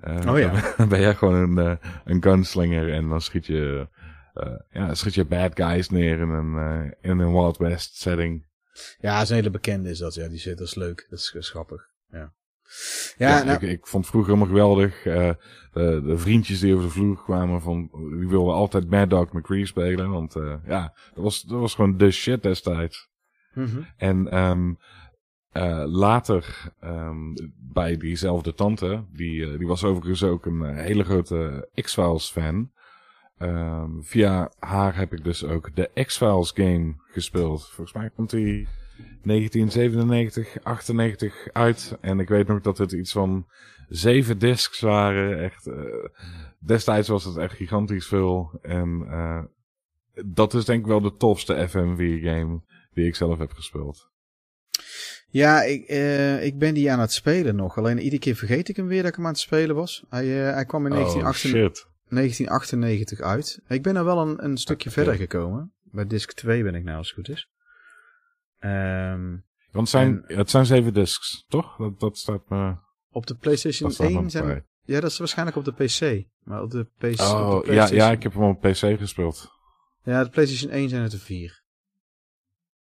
Speaker 4: Eh,
Speaker 1: Oh ja.
Speaker 4: Dan ben jij gewoon een, eh, een gunslinger en dan schiet je, eh, ja, schiet je bad guys neer in een, in een Wild West setting.
Speaker 1: Ja, is een hele bekende is dat. Ja, die zit, dat is leuk. Dat is, dat is grappig. Ja. Ja,
Speaker 4: Ja,
Speaker 1: nou,
Speaker 4: ik, ik vond vroeger helemaal geweldig. de, de vriendjes die over de vloer kwamen, van, die wilden altijd Mad Dog McCree spelen. Want ja, dat was, dat was gewoon de shit destijds.
Speaker 1: mhm.
Speaker 4: En ehm eh, later ehm, bij diezelfde tante, die, eh, die was overigens ook een eh, hele grote X-Files fan. Ehm, via haar heb ik dus ook de X-Files game gespeeld. Volgens mij komt die 1997, 98 uit. En ik weet nog dat het iets van zeven discs waren. Echt, destijds was het echt gigantisch veel. En dat is denk ik wel de tofste FMV game die ik zelf heb gespeeld.
Speaker 1: Ja, ik, eh, ik ben die aan het spelen nog. Alleen iedere keer vergeet ik hem weer dat ik hem aan het spelen was. Hij, eh, hij kwam in
Speaker 4: Oh
Speaker 1: 1998,
Speaker 4: shit.
Speaker 1: 1998 uit. Ik ben er wel een, een stukje
Speaker 4: Oké.
Speaker 1: verder gekomen. Bij disc 2 ben ik nou, als het goed is. Ehm,
Speaker 4: Want het zijn, het zijn zeven discs, toch? Dat, dat staat me,
Speaker 1: op de PlayStation
Speaker 4: dat staat me
Speaker 1: 1 zijn...
Speaker 4: bij.
Speaker 1: Ja, dat is waarschijnlijk op de PC. Maar op de, PC, op de
Speaker 4: Oh, ja, ja, ik heb hem op PC gespeeld.
Speaker 1: Ja, de PlayStation 1 zijn het er vier.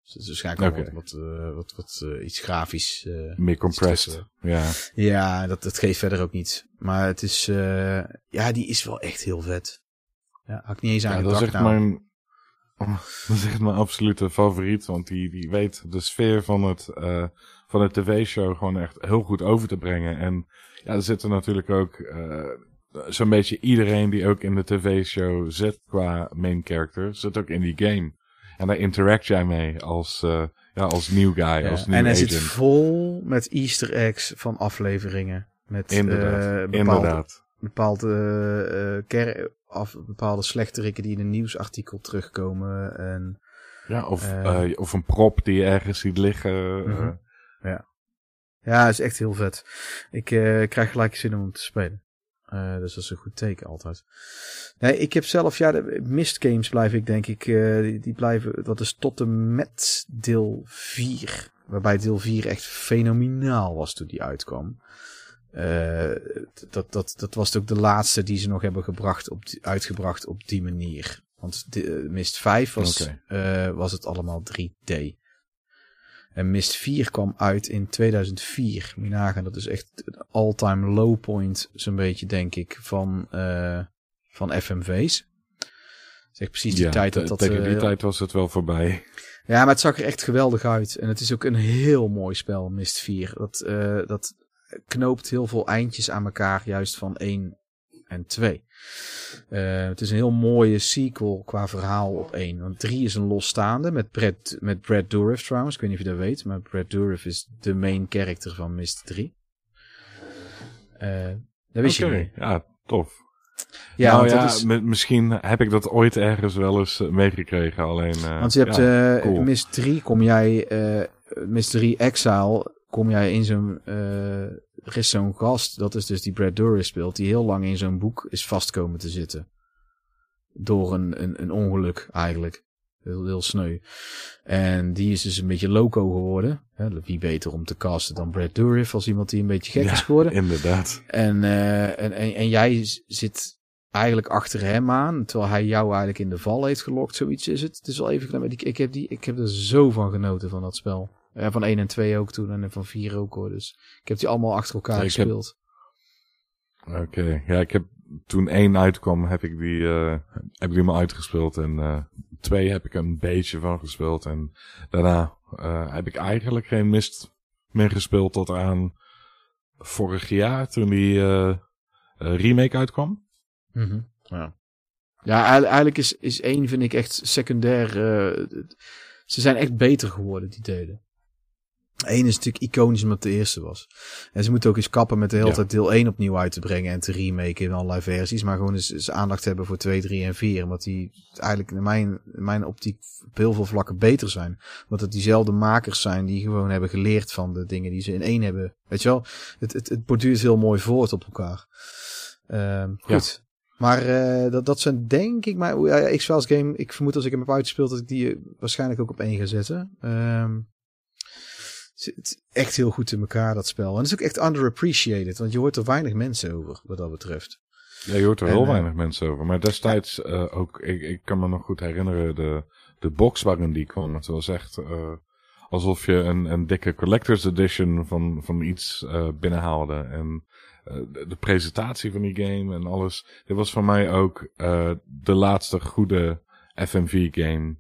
Speaker 1: Dus het is waarschijnlijk
Speaker 4: Oké.
Speaker 1: al wat, wat, eh, wat, wat eh, iets grafisch. eh,
Speaker 4: Meer compressed. Ja.
Speaker 1: Ja, dat, dat geeft verder ook niet. Maar het is, eh, ja, die is wel echt heel vet. Ja, had ik niet eens aan
Speaker 4: ja, dat is echt
Speaker 1: nou.
Speaker 4: mijn, oh, dat is echt mijn absolute favoriet. Want die, die weet de sfeer van het, eh, van het tv-show gewoon echt heel goed over te brengen. En ja, er zitten natuurlijk ook eh, zo'n beetje iedereen die ook in de tv-show zit qua main character, zit ook in die game. En daar interact jij mee als, eh, ja, als new guy,
Speaker 1: Ja,
Speaker 4: als new
Speaker 1: en hij
Speaker 4: agent.
Speaker 1: zit vol met easter eggs van afleveringen. Met
Speaker 4: Inderdaad,
Speaker 1: eh, bepaalde,
Speaker 4: inderdaad.
Speaker 1: bepaalde, eh, ker- af, bepaalde slechterikken die in een nieuwsartikel terugkomen. En,
Speaker 4: Ja, of, of een prop die je ergens ziet liggen. eh,
Speaker 1: Mhm. ja, is echt heel vet. Ik eh, krijg gelijk zin om hem te spelen. Eh, dus dat is een goed teken altijd. Nee, ik heb zelf, ja, de Mist Games blijf ik denk ik, eh, die, die blijven, dat is tot en met deel 4. Waarbij deel 4 echt fenomenaal was toen die uitkwam. Eh, dat, dat, dat was ook de laatste die ze nog hebben gebracht op uitgebracht op die manier. Want de, Mist 5 was, was het allemaal 3D. En Mist 4 kwam uit in 2004. Moet je nagaan, dat is echt een all-time low point, zo'n beetje, denk ik, van, eh, van FMV's. Echt precies die
Speaker 4: ja,
Speaker 1: tijd dat dat...
Speaker 4: tegen die
Speaker 1: eh,
Speaker 4: tijd was het wel voorbij.
Speaker 1: ja, maar het zag er echt geweldig uit. En het is ook een heel mooi spel, Mist 4. Dat, eh, dat knoopt heel veel eindjes aan elkaar, juist van 1 en 2. Eh, het is een heel mooie sequel qua verhaal op 1. Want 3 is een losstaande met Brad, met Brad Dourif trouwens. Ik weet niet of je dat weet, maar Brad Dourif is de main character van Mist 3. Eh dat wist je niet.
Speaker 4: Ja, tof.
Speaker 1: Ja,
Speaker 4: nou ja,
Speaker 1: is,
Speaker 4: mi- misschien heb ik dat ooit ergens wel eens eh, meegekregen. Alleen,
Speaker 1: Want je hebt
Speaker 4: ja, cool.
Speaker 1: Mist 3, kom jij, Mist 3 Exile, kom jij in zo'n, er is zo'n gast, dat is dus die Brad Dourif speelt, die heel lang in zo'n boek is vastkomen te zitten. Door een, een, een ongeluk eigenlijk. Heel, heel sneu. En die is dus een beetje loco geworden. Wie beter om te casten dan Brad Dourif als iemand die een beetje gek
Speaker 4: Ja,
Speaker 1: is geworden.
Speaker 4: Inderdaad.
Speaker 1: En, eh, en, en, en jij zit eigenlijk achter hem aan, terwijl hij jou eigenlijk in de val heeft gelokt. Zoiets is het. Het is wel even ik, heb die, ik heb er zo van genoten van dat spel. Ja, van 1 en 2 ook toen en van 4 ook hoor. Dus ik heb die allemaal achter elkaar
Speaker 4: Ja, ik heb-
Speaker 1: gespeeld.
Speaker 4: Oké, ja, ik heb toen één uitkwam, heb ik die, eh, heb ik die maar uitgespeeld. En eh, twee heb ik een beetje van gespeeld. En daarna eh, heb ik eigenlijk geen mist meer gespeeld tot aan vorig jaar, toen die eh, eh, remake uitkwam.
Speaker 1: Mhm, Ja, ja eigenlijk- is, is één vind ik echt secundair. eh, ze zijn echt beter geworden, die delen. Eén is natuurlijk iconisch omdat het de eerste was. En ze moeten ook eens kappen met de hele
Speaker 4: Ja.
Speaker 1: tijd deel 1 opnieuw uit te brengen en te remaken in allerlei versies. Maar gewoon eens, eens aandacht hebben voor 2, 3 en 4. Omdat die eigenlijk in mijn, in mijn optiek op heel veel vlakken beter zijn. Omdat het diezelfde makers zijn die gewoon hebben geleerd van de dingen die ze in één hebben. Weet je wel? Het, het, het borduurt heel mooi voort op elkaar. Ehm, goed. Maar eh, dat, dat zijn denk ik maar ja, X-Files game. Ik vermoed als ik hem heb uitgespeeld dat ik die eh, waarschijnlijk ook op één ga zetten. Ehm, zit echt heel goed in elkaar dat spel. En het is ook echt underappreciated, want je hoort er weinig mensen over wat dat betreft.
Speaker 4: Ja, je hoort er
Speaker 1: En,
Speaker 4: heel
Speaker 1: eh,
Speaker 4: weinig mensen over. Maar destijds eh, ook, ik, ik kan me nog goed herinneren, de, de box waarin die kwam. Het was echt, eh, alsof je een, een dikke collector's edition van, van iets binnenhaalde. En de, de presentatie van die game en alles. Dit was voor mij ook de laatste goede FMV-game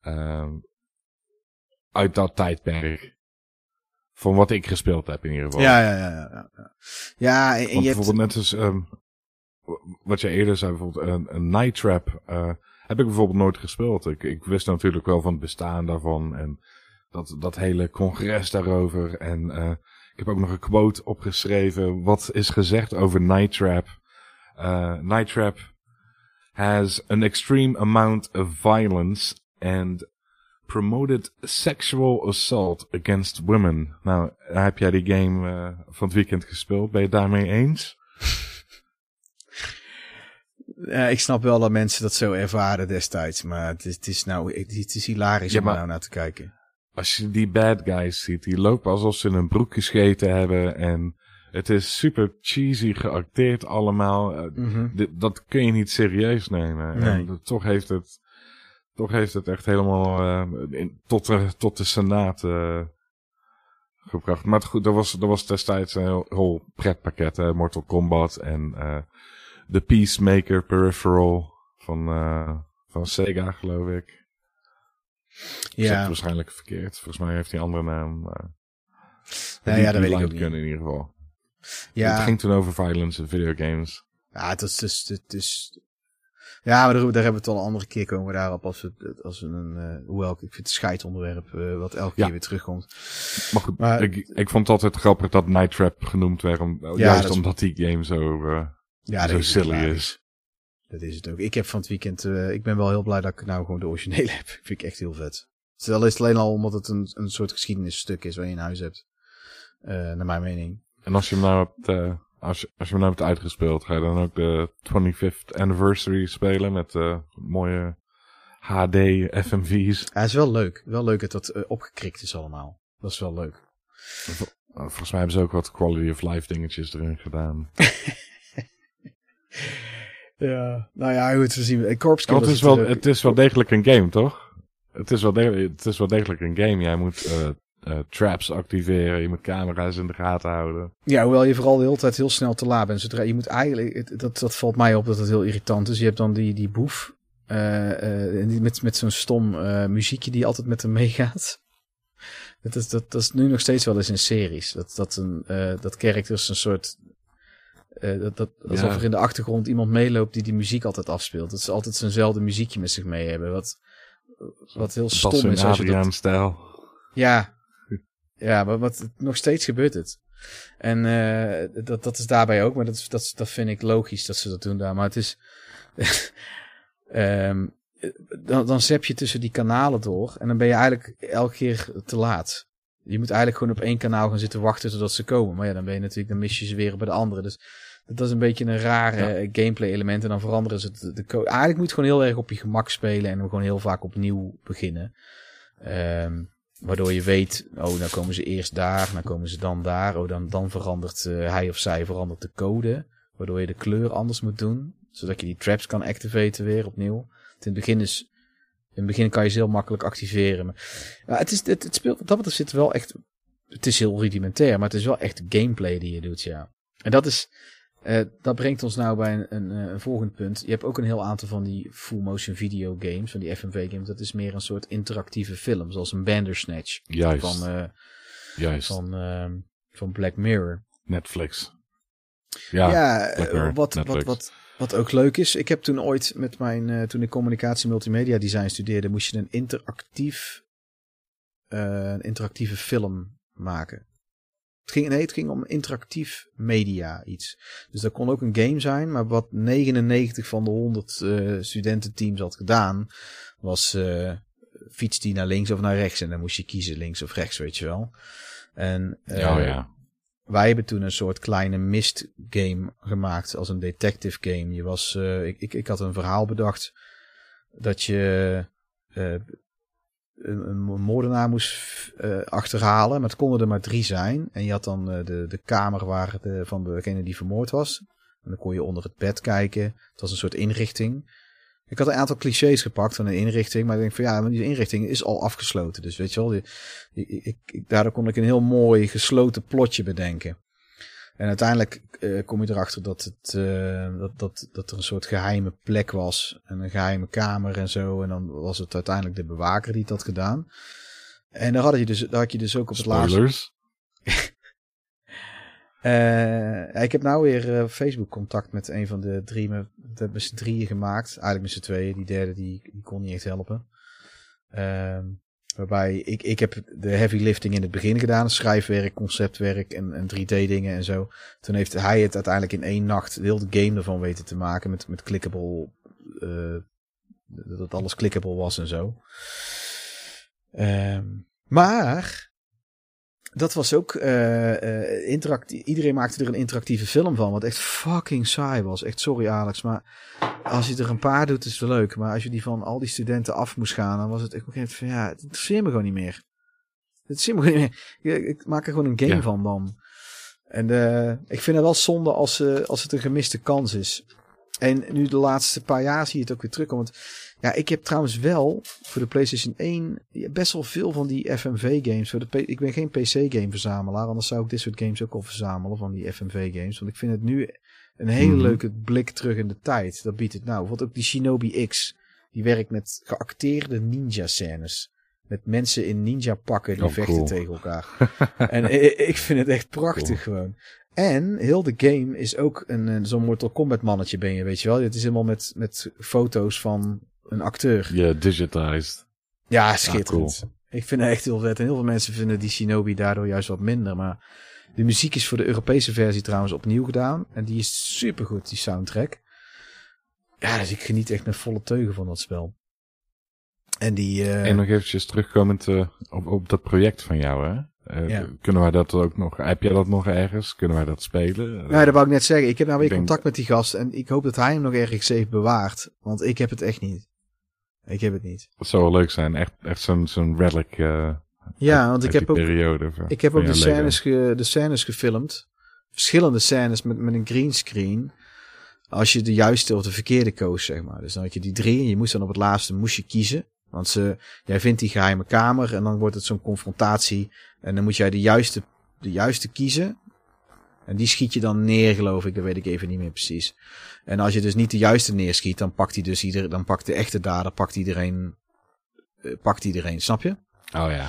Speaker 4: eh, uit dat tijdperk. Van wat ik gespeeld heb in ieder geval.
Speaker 1: Ja, ja, ja. Ja, ja. ja en, je hebt...
Speaker 4: bijvoorbeeld net als ehm, wat je eerder zei, bijvoorbeeld een, een Night Trap, eh, heb ik bijvoorbeeld nooit gespeeld. Ik, ik wist natuurlijk wel van het bestaan daarvan en dat, dat hele congres daarover. En eh, ik heb ook nog een quote opgeschreven. Wat is gezegd over Night Trap? Eh, Night Trap has an extreme amount of violence and promoted sexual assault against women. Nou, heb jij die game eh, van het weekend gespeeld? Ben je het daarmee eens?
Speaker 1: Ik snap wel dat mensen dat zo ervaren destijds, maar het is, het is nou, het is hilarisch
Speaker 4: Ja,
Speaker 1: om nou naar te kijken.
Speaker 4: Als je die bad guys ziet, die lopen alsof ze in een broek gescheten hebben en het is super cheesy geacteerd allemaal. Eh,
Speaker 1: Mhm.
Speaker 4: dat kun je niet serieus nemen.
Speaker 1: Nee.
Speaker 4: En toch heeft het, toch heeft het echt helemaal eh, in, tot, de, tot de Senaat eh, gebracht. Maar het goed, er was, er was destijds een heel, heel pretpakket. hè. Mortal Kombat en eh de Peacemaker Peripheral van, van Sega, geloof ik. Het
Speaker 1: Ja,
Speaker 4: waarschijnlijk verkeerd. Volgens mij heeft hij een andere naam. Maar
Speaker 1: Nou
Speaker 4: die,
Speaker 1: ja, dat weet ik ook niet.
Speaker 4: kunnen in ieder geval. Het
Speaker 1: ja,
Speaker 4: ging toen over violence in videogames.
Speaker 1: ja het is, het is, het is, ja, maar daar, daar hebben we het al een andere keer komen we daarop als we, als we een, eh, hoewel ik, vind het scheitonderwerp eh, wat elke
Speaker 4: Ja.
Speaker 1: keer weer terugkomt.
Speaker 4: Maar goed,
Speaker 1: Maar-
Speaker 4: ik, ik vond het altijd grappig dat Night Trap genoemd werd. Om, juist
Speaker 1: is-
Speaker 4: omdat die game zo, eh,
Speaker 1: Ja,
Speaker 4: zo
Speaker 1: is
Speaker 4: silly is.
Speaker 1: Dat is het ook. Ik heb van het weekend, ik ben wel heel blij dat ik nou gewoon de originele heb. Vind ik echt heel vet. Stel is het alleen al omdat het een, een soort geschiedenisstuk is waar je in huis hebt. Naar mijn mening.
Speaker 4: En als je hem nou hebt, als je, als je hem nou hebt uitgespeeld, ga je dan ook de 25th anniversary spelen met eh, mooie HD FMV's.
Speaker 1: Ja, het is wel leuk. Wel leuk dat dat eh, opgekrikt is allemaal. Dat is wel leuk.
Speaker 4: Uh, Volgens mij hebben ze ook wat quality of life dingetjes erin gedaan.
Speaker 1: Ja, nou ja, goed, we zien. Corpse
Speaker 4: het is, wel, het is wel degelijk een game, toch? Het is wel, degelijk, het is wel degelijk een game. Jij moet eh, eh, traps activeren, je moet camera's in de gaten houden.
Speaker 1: Ja, hoewel je vooral de hele tijd heel snel te laat bent. Zodra je moet eigenlijk, het- dat, dat valt mij op dat het heel irritant is. Je hebt dan die, die boef. die met, met zo'n stom muziekje die altijd met hem meegaat. Dat is, dat, dat is nu nog steeds wel eens in series. Dat, dat, een, dat characters een soort. dat, dat, alsof
Speaker 4: Ja.
Speaker 1: er in de achtergrond iemand meeloopt die die muziek altijd afspeelt. Dat ze altijd zijnzelfde muziekje met zich mee hebben. Wat, wat heel stom is als je dat
Speaker 4: Adriaan-stijl.
Speaker 1: ja, ja maar wat, nog steeds gebeurt het. En eh, dat, dat is daarbij ook, maar dat, is- dat, dat vind ik logisch dat ze dat doen daar. Maar het is. ehm, dan, dan zap je tussen die kanalen door en dan ben je eigenlijk elke keer te laat. Je moet eigenlijk gewoon op één kanaal gaan zitten wachten totdat ze komen. Maar ja, dan ben je natuurlijk, dan mis je ze weer bij de andere. Dus dat is een beetje een rare gameplay element. En dan veranderen ze de, de code. Eigenlijk moet je gewoon heel erg op je gemak spelen en gewoon heel vaak opnieuw beginnen. Ehm, waardoor je weet, oh, dan komen ze eerst daar, dan komen ze dan daar. Oh, dan, dan verandert eh, hij of zij verandert de code. Waardoor je de kleur anders moet doen. Zodat je die traps kan activaten weer opnieuw. In het begin is. In het begin kan je ze heel makkelijk activeren. Maar, het, is, het, het speelt, wat dat zit wel echt. Het is heel rudimentair, maar het is wel echt gameplay die je doet, ja. En dat is. Eh, dat brengt ons nou bij een, een, eh, een volgend punt. Je hebt ook een heel aantal van die full motion video games, van die FMV games. Dat is meer een soort interactieve film, zoals een Bandersnatch
Speaker 4: Juist,
Speaker 1: van, eh,
Speaker 4: juist.
Speaker 1: van, ehm, van Black Mirror.
Speaker 4: Netflix. Ja,
Speaker 1: Ja,
Speaker 4: Mirror,
Speaker 1: wat, wat,
Speaker 4: Netflix.
Speaker 1: wat, wat ook leuk is. Ik heb toen ooit met mijn, toen ik communicatie multimedia design studeerde, moest je een interactief, een interactieve film maken. Het ging, nee, het ging om interactief media iets. Dus dat kon ook een game zijn, maar wat 99 van de 100 eh, studententeams had gedaan, was eh fiets die naar links of naar rechts. En dan moest je kiezen links of rechts, weet je wel. En, eh,
Speaker 4: oh ja.
Speaker 1: wij hebben toen een soort kleine mist game gemaakt als een detective game. Je was, eh, ik, ik, ik had een verhaal bedacht dat je eh, een, moordenaar moest eh, achterhalen, maar het konden er maar drie zijn. En je had dan eh, de, de kamer waar de, van degene die vermoord was. En dan kon je onder het bed kijken. Het was een soort inrichting. Ik had een aantal clichés gepakt van een inrichting, maar ik denk van ja, die inrichting is al afgesloten. Dus weet je wel, ik, daardoor kon ik een heel mooi gesloten plotje bedenken. En uiteindelijk uh, kom je erachter dat, het, uh, dat, dat, dat er een soort geheime plek was. En een geheime kamer en zo. En dan was het uiteindelijk de bewaker die het had gedaan. En daar had je dus, daar had je dus ook op het
Speaker 4: Spoilers.
Speaker 1: laatste... Uh, ik heb nou weer Facebook contact met een van de drie. We hebben met z'n drieën gemaakt. Eigenlijk met z'n tweeën. Die derde die, die kon niet echt helpen. Uh, waarbij ik, ik heb de heavy lifting in het begin gedaan. Schrijfwerk, conceptwerk en, en 3D dingen en zo. Toen heeft hij het uiteindelijk in één nacht heel de game ervan weten te maken. Met, met clickable. Uh, dat alles clickable was en zo. Um, maar dat was ook uh, uh, interactief. Iedereen maakte er een interactieve film van. Wat echt fucking saai was. Echt sorry Alex. Maar als je er een paar doet, is het leuk. Maar als je die van al die studenten af moest gaan, dan was het echt een van ja, het interesseert me gewoon niet meer. Het interesseert me gewoon niet meer. Ik maak er gewoon een game ja. van dan. En uh, ik vind het wel zonde als, uh, als het een gemiste kans is. En nu de laatste paar jaar zie je het ook weer terugkomen. Want ja, ik heb trouwens wel voor de PlayStation 1 best wel veel van die FMV-games. Ik ben geen PC-game-verzamelaar, anders zou ik dit soort games ook al verzamelen van die FMV-games. Want ik vind het nu een hele mm -hmm. leuke blik terug in de tijd. Dat biedt het nou. Wat ook die Shinobi X. Die werkt met geacteerde ninja-scènes. Met mensen in ninja-pakken die oh, vechten cool. tegen elkaar. en ik, ik vind het echt prachtig cool. gewoon. En heel de game is ook een, zo'n Mortal Kombat mannetje ben je, weet je wel. Het is helemaal met, met foto's van een acteur.
Speaker 4: Ja, yeah, digitized.
Speaker 1: Ja, schitterend. Ja, cool. Ik vind het echt heel vet. En heel veel mensen vinden die Shinobi daardoor juist wat minder. Maar de muziek is voor de Europese versie trouwens opnieuw gedaan. En die is supergoed, die soundtrack. Ja, dus ik geniet echt met volle teugen van dat spel. En die... Uh...
Speaker 4: En nog eventjes terugkomend uh, op, op dat project van jou, hè? Uh, ja. Kunnen wij dat ook nog, heb jij dat nog ergens? Kunnen wij dat spelen?
Speaker 1: Nee, dat wou ik net zeggen. Ik heb nou weer denk... contact met die gast en ik hoop dat hij hem nog ergens heeft bewaard. Want ik heb het echt niet. Ik heb het niet.
Speaker 4: Dat zou wel leuk zijn. Echt, echt zo'n zo'n relic. Uh,
Speaker 1: ja, want ik heb ook, van, ik heb ook de scènes, ge, de scènes gefilmd. Verschillende scènes met, met een greenscreen. Als je de juiste of de verkeerde koos, zeg maar. Dus dan had je die drie en je moest dan op het laatste moest je kiezen. Want ze, jij vindt die geheime kamer en dan wordt het zo'n confrontatie. En dan moet jij de juiste, de juiste kiezen. En die schiet je dan neer, geloof ik. Dat weet ik even niet meer precies. En als je dus niet de juiste neerschiet, dan pakt hij dus ieder, dan pakt de echte dader, pakt iedereen, uh, pakt iedereen. Snap je?
Speaker 4: Oh ja.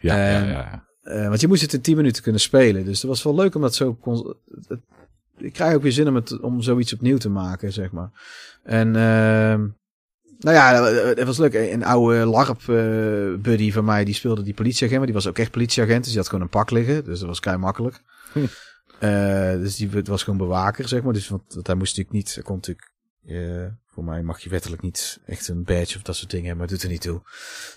Speaker 4: Ja, uh, ja, ja.
Speaker 1: Uh, want je moest het in 10 minuten kunnen spelen. Dus het was wel leuk om dat zo. Ik krijg ook weer zin om, het, om zoiets opnieuw te maken, zeg maar. En uh, nou ja, het was leuk. Een oude LARP-buddy van mij, die speelde die politieagent. Maar die was ook echt politieagent, dus die had gewoon een pak liggen. Dus dat was kei makkelijk. Uh, dus die was gewoon bewaker, zeg maar. Dus want, want hij moest natuurlijk niet, kon natuurlijk, uh, voor mij mag je wettelijk niet echt een badge of dat soort dingen hebben, maar doet er niet toe.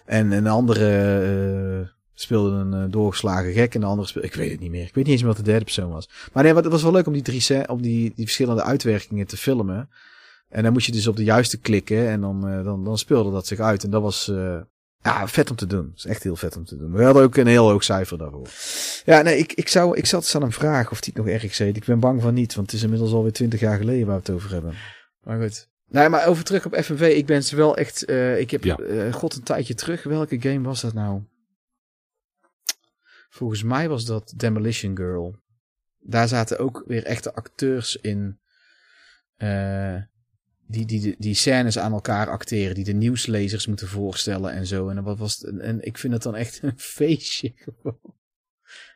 Speaker 1: En een andere uh, speelde een doorgeslagen gek en de andere speelde, ik weet het niet meer. Ik weet niet eens meer wat de derde persoon was. Maar nee, het was wel leuk om die drie, om die, die verschillende uitwerkingen te filmen. En dan moest je dus op de juiste klikken en dan, dan, dan speelde dat zich uit. En dat was ja, vet om te doen. Dat is echt heel vet om te doen. We hadden ook een heel hoog cijfer daarvoor. Ja, nee, ik, ik, zou, ik zat aan hem vragen of hij het nog erg zei. Ik ben bang van niet, want het is inmiddels alweer twintig jaar geleden waar we het over hebben. Maar goed. Nee, maar over terug op FNV. Ik ben ze wel echt... Uh, ik heb, ja. uh, god, een tijdje terug. Welke game was dat nou? Volgens mij was dat Demolition Girl. Daar zaten ook weer echte acteurs in. Uh, die, die, die scènes aan elkaar acteren, die de nieuwslezers moeten voorstellen en zo. En, wat was het, en ik vind het dan echt een feestje gewoon.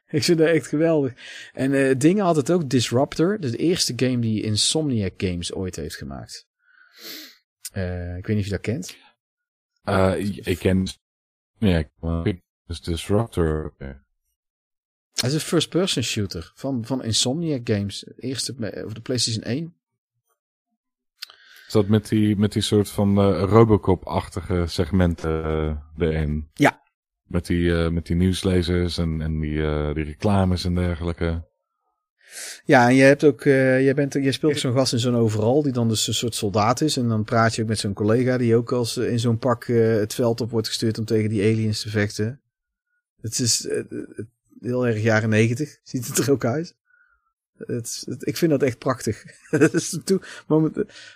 Speaker 1: Ik vind dat echt geweldig. En uh, dingen had het ook Disruptor, de eerste game die Insomniac Games ooit heeft gemaakt. Uh, ik weet niet of je dat kent.
Speaker 4: Uh, ik ken... Ja, dus Disruptor.
Speaker 1: Het is een first-person shooter van, van Insomniac Games. Eerste over de PlayStation 1.
Speaker 4: Is dat met die, met die soort van uh, Robocop-achtige segmenten uh, erin?
Speaker 1: Ja.
Speaker 4: Met die, uh, met die nieuwslezers en, en die, die reclames en dergelijke.
Speaker 1: Ja, en je hebt ook, je, bent, je speelt zo'n gast in zo'n overal, die dan dus een soort soldaat is. En dan praat je ook met zo'n collega die ook als in zo'n pak het veld op wordt gestuurd om tegen die aliens te vechten. Het is heel erg jaren negentig, ziet het er ook uit. Het, het- ik vind dat echt prachtig. Toen, moment,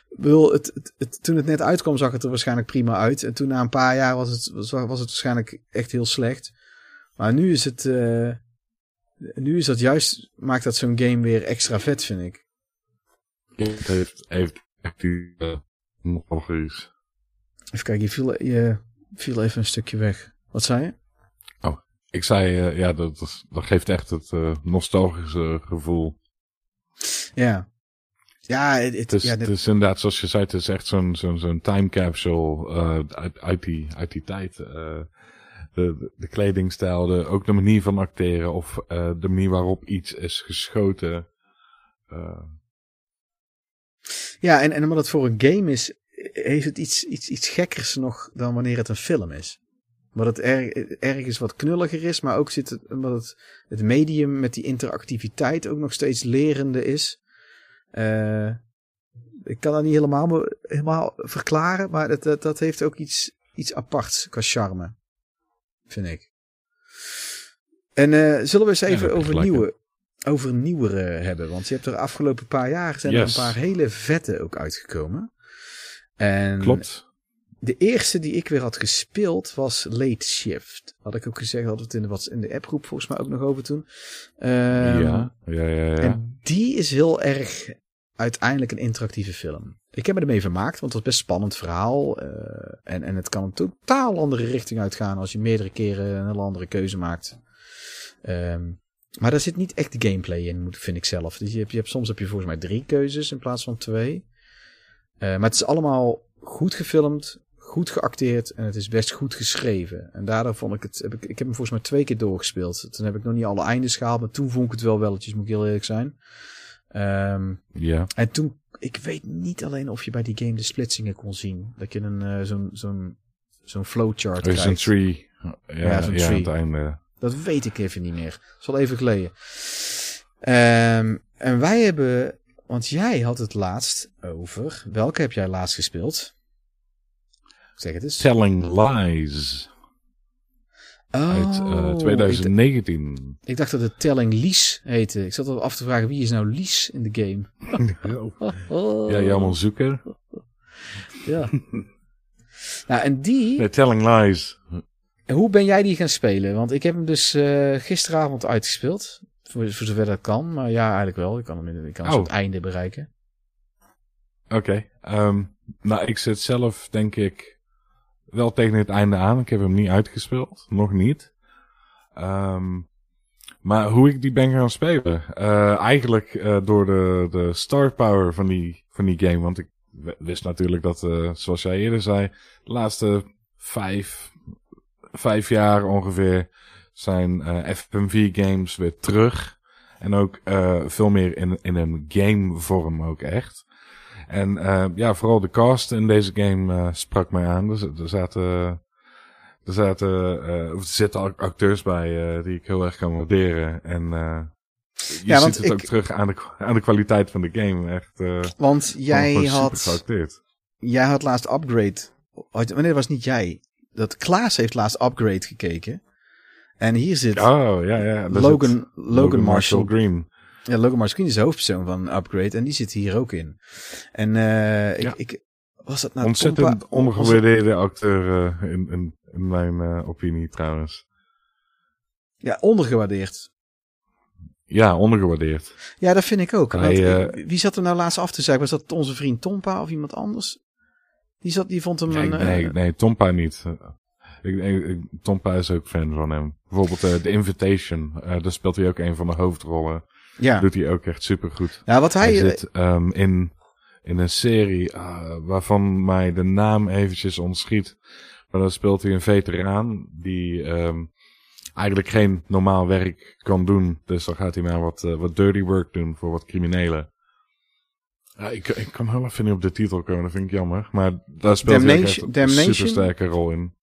Speaker 1: bedoel, het, het, toen het net uitkwam zag het er waarschijnlijk prima uit. En toen na een paar jaar was het, was, was het waarschijnlijk echt heel slecht. Maar nu is het... eh, nu is dat juist... Maakt dat zo'n game weer extra vet, vind ik.
Speaker 4: Het heeft, heeft echt die uh, nostalgisch.
Speaker 1: Even kijken, je viel, je viel even een stukje weg. Wat zei je?
Speaker 4: Ik zei, eh, ja, dat, dat, geeft echt het eh, nostalgische gevoel.
Speaker 1: Ja. Ja, het, het- ja,
Speaker 4: het is inderdaad, zoals je zei, het is echt zo'n zo'n zo'n time capsule eh, uit, uit, die, uit die tijd. eh. de, de, kledingstijl, de, ook de manier van acteren of eh, de manier waarop iets is geschoten.
Speaker 1: Ja, en, en omdat het voor een game is, heeft het iets, iets, iets gekkers nog dan wanneer het een film is. Omdat het erg, ergens wat knulliger is, maar ook zit het, omdat het, het medium met die interactiviteit ook nog steeds lerende is. Eh, ik kan dat niet helemaal, helemaal verklaren, maar dat, dat, dat heeft ook iets, iets aparts qua charme. Vind ik. En eh, zullen we eens even over nieuwe, over nieuwere hebben? Want je hebt er de afgelopen paar jaar zijn er een paar hele vette ook uitgekomen. En
Speaker 4: klopt.
Speaker 1: De eerste die ik weer had gespeeld was Late Shift. Had ik ook gezegd, hadden we het in de, wat, in de appgroep volgens mij ook nog over toen. Ehm,
Speaker 4: ja, ja, ja, ja.
Speaker 1: En die is heel erg uiteindelijk een interactieve film. Ik heb me ermee vermaakt, want het was best een spannend verhaal. eh, en, en het kan een totaal andere richting uitgaan als je meerdere keren een hele andere keuze maakt. Ehm, maar daar zit niet echt gameplay in, vind ik zelf. Dus je hebt, je hebt, soms heb je volgens mij drie keuzes in plaats van twee. Eh, maar het is allemaal goed gefilmd, goed geacteerd en het is best goed geschreven. En daardoor vond ik het, heb ik, ik heb hem volgens mij twee keer doorgespeeld. Toen heb ik nog niet alle eindes gehaald, maar toen vond ik het wel welletjes, moet ik heel eerlijk zijn. Ehm,
Speaker 4: ja.
Speaker 1: en toen, ik weet niet alleen of je bij die game de splitsingen kon zien. Dat je een, eh, zo'n, zo'n, zo'n flowchart
Speaker 4: Er is een
Speaker 1: krijgt.
Speaker 4: tree. Ja,
Speaker 1: Ja,
Speaker 4: ja,
Speaker 1: zo'n
Speaker 4: aan
Speaker 1: tree.
Speaker 4: einde.
Speaker 1: Dat weet ik even niet meer. Dat is al even geleden. Ehm, en wij hebben, want jij had het laatst over, welke heb jij laatst gespeeld? Zeg het eens.
Speaker 4: Telling Lies. Uit eh,
Speaker 1: Oh,
Speaker 4: 2019.
Speaker 1: Ik, dacht dat het Telling Lies heette. Ik zat al af te vragen wie is nou Lies in de game. Oh,
Speaker 4: ja, jammer zoeken.
Speaker 1: Ja. nou, en die,
Speaker 4: Nee, Telling Lies.
Speaker 1: hoe ben jij die gaan spelen? Want ik heb hem dus eh, gisteravond uitgespeeld. Voor, voor zover dat kan. Maar ja, eigenlijk wel. Ik kan hem in, ik kan
Speaker 4: Oh.
Speaker 1: het einde bereiken.
Speaker 4: Oké. ehm, nou, ik zit zelf, denk ik, wel tegen het einde aan. Ik heb hem niet uitgespeeld. Nog niet. Ehm, maar hoe ik die ben gaan spelen? Eh, eigenlijk eh, door de, de star power van die, van die game. Want ik wist natuurlijk dat, eh, zoals jij eerder zei, de laatste vijf, vijf jaar ongeveer zijn FMV games weer terug. En ook veel meer in, in een game vorm ook echt. En eh, ja, vooral de cast in deze game eh, sprak mij aan. Er, er zaten, er zaten, eh, of er zitten acteurs bij eh, die ik heel erg kan waarderen. En eh, je
Speaker 1: Ja,
Speaker 4: ziet het ook terug aan de, aan de kwaliteit van de game. Echt, eh
Speaker 1: Want jij had, jij had laatst upgrade. Wanneer was niet jij. Dat Klaas heeft laatst upgrade gekeken. En hier zit
Speaker 4: Oh, ja, ja.
Speaker 1: Logan, Logan, Marshall.
Speaker 4: Green.
Speaker 1: Ja, Logan Marshall is de hoofdpersoon van Upgrade. En die zit hier ook in. En eh, ik,
Speaker 4: Ja.
Speaker 1: ik, was dat nou
Speaker 4: Ontzettend ondergewaardeerde acteur eh, in, in, in mijn eh, opinie trouwens.
Speaker 1: Ja, ondergewaardeerd.
Speaker 4: Ja, ondergewaardeerd.
Speaker 1: Ja, dat vind ik ook.
Speaker 4: Hij,
Speaker 1: Want, ik- wie zat er nou laatst af te zeggen? Was dat onze vriend Tompa of iemand anders? Die, zat, die vond hem
Speaker 4: Nee,
Speaker 1: een...
Speaker 4: nee, nee, Tompa niet. Ik, Tompa is ook fan van hem. Bijvoorbeeld The Invitation. daar speelt hij ook een van de hoofdrollen.
Speaker 1: Ja.
Speaker 4: Doet hij ook echt supergoed.
Speaker 1: ja, wat hij...
Speaker 4: Hij zit ehm, in, in een serie ah, waarvan mij de naam eventjes ontschiet. Maar dan speelt hij een veteraan die ehm, eigenlijk geen normaal werk kan doen. Dus dan gaat hij maar wat, eh, wat dirty work doen voor wat criminelen. Ja, ik, ik kan heel even niet op de titel komen, dat vind ik jammer. Maar daar speelt hij echt een supersterke rol in.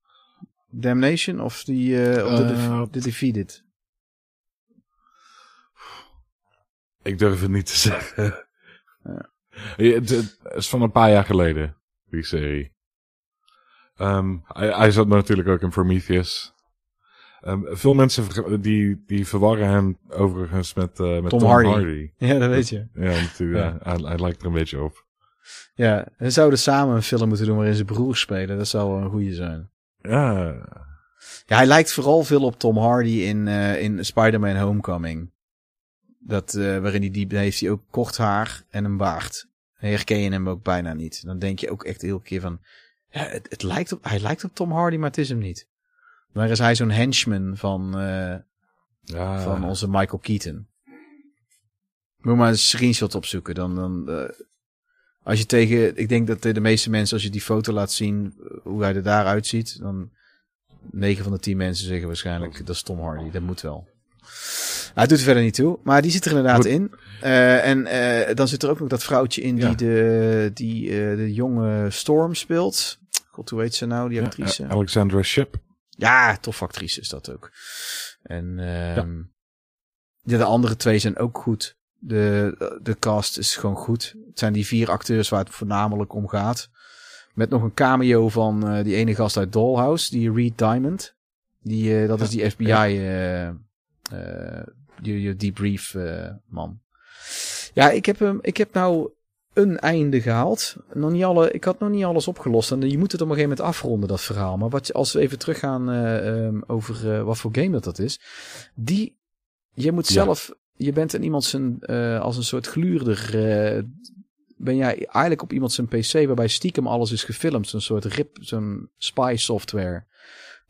Speaker 1: Damnation of die... eh of de,
Speaker 4: Eh,
Speaker 1: de Defeated?
Speaker 4: Ik durf het niet te zeggen.
Speaker 1: Ja.
Speaker 4: Het, is van een paar jaar geleden, die serie. Ehm, hij, hij zat natuurlijk ook in Prometheus. Ehm, veel mensen die, die verwarren hem overigens met, eh, met
Speaker 1: Tom
Speaker 4: Tom,
Speaker 1: Hardy.
Speaker 4: Hardy.
Speaker 1: Ja, dat weet je.
Speaker 4: Ja, natuurlijk.
Speaker 1: Ja.
Speaker 4: Hij, hij lijkt er een beetje op.
Speaker 1: Ja, ze zouden samen een film moeten doen waarin ze broers spelen. Dat zou wel een goede zijn.
Speaker 4: Ja,
Speaker 1: Ja, hij lijkt vooral veel op Tom Hardy in, eh, in Spider-Man Homecoming. Dat, eh, waarin hij die heeft hij ook kort haar en een baard. Dan herken je hem ook bijna niet. Dan denk je ook echt heel keer van... Ja, het, het lijkt op, hij lijkt op Tom Hardy, maar het is hem niet. Maar is hij zo'n henchman van, eh,
Speaker 4: ja.
Speaker 1: van onze Michael Keaton. Moet maar een screenshot opzoeken. Dan, dan, eh, als je tegen, ik denk dat de, meeste mensen, als je die foto laat zien, hoe hij er daaruit ziet, dan 9 van de 10 mensen zeggen waarschijnlijk, dat is Tom Hardy, dat moet wel. Hij doet er verder niet toe, maar die zit er inderdaad
Speaker 4: Goed.
Speaker 1: in. Eh, en eh, dan zit er ook nog dat vrouwtje in die,
Speaker 4: Ja.
Speaker 1: de, die eh, de jonge Storm speelt. God, hoe heet ze nou, die actrice?
Speaker 4: Alexandra Ship.
Speaker 1: Ja, tof actrice is dat ook. En ehm ja. de andere twee zijn ook goed. De, de cast is gewoon goed. Het zijn die vier acteurs waar het voornamelijk om gaat. Met nog een cameo van die ene gast uit Dollhouse, die Reed Diamond. Die, dat is die FBI, die, die debrief eh, man. Ja, ik heb, hem, ik heb nou een einde gehaald. Nog niet alle, ik had nog niet alles opgelost. En je moet het op een gegeven moment afronden, dat verhaal. Maar wat, als we even teruggaan ehm, over eh, wat voor game dat, dat is. Die, je moet
Speaker 4: Ja.
Speaker 1: zelf, je bent in iemand zijn, als een soort gluurder. ben jij eigenlijk op iemand zijn PC waarbij stiekem alles is gefilmd. Zo'n soort rip, zo'n spy software.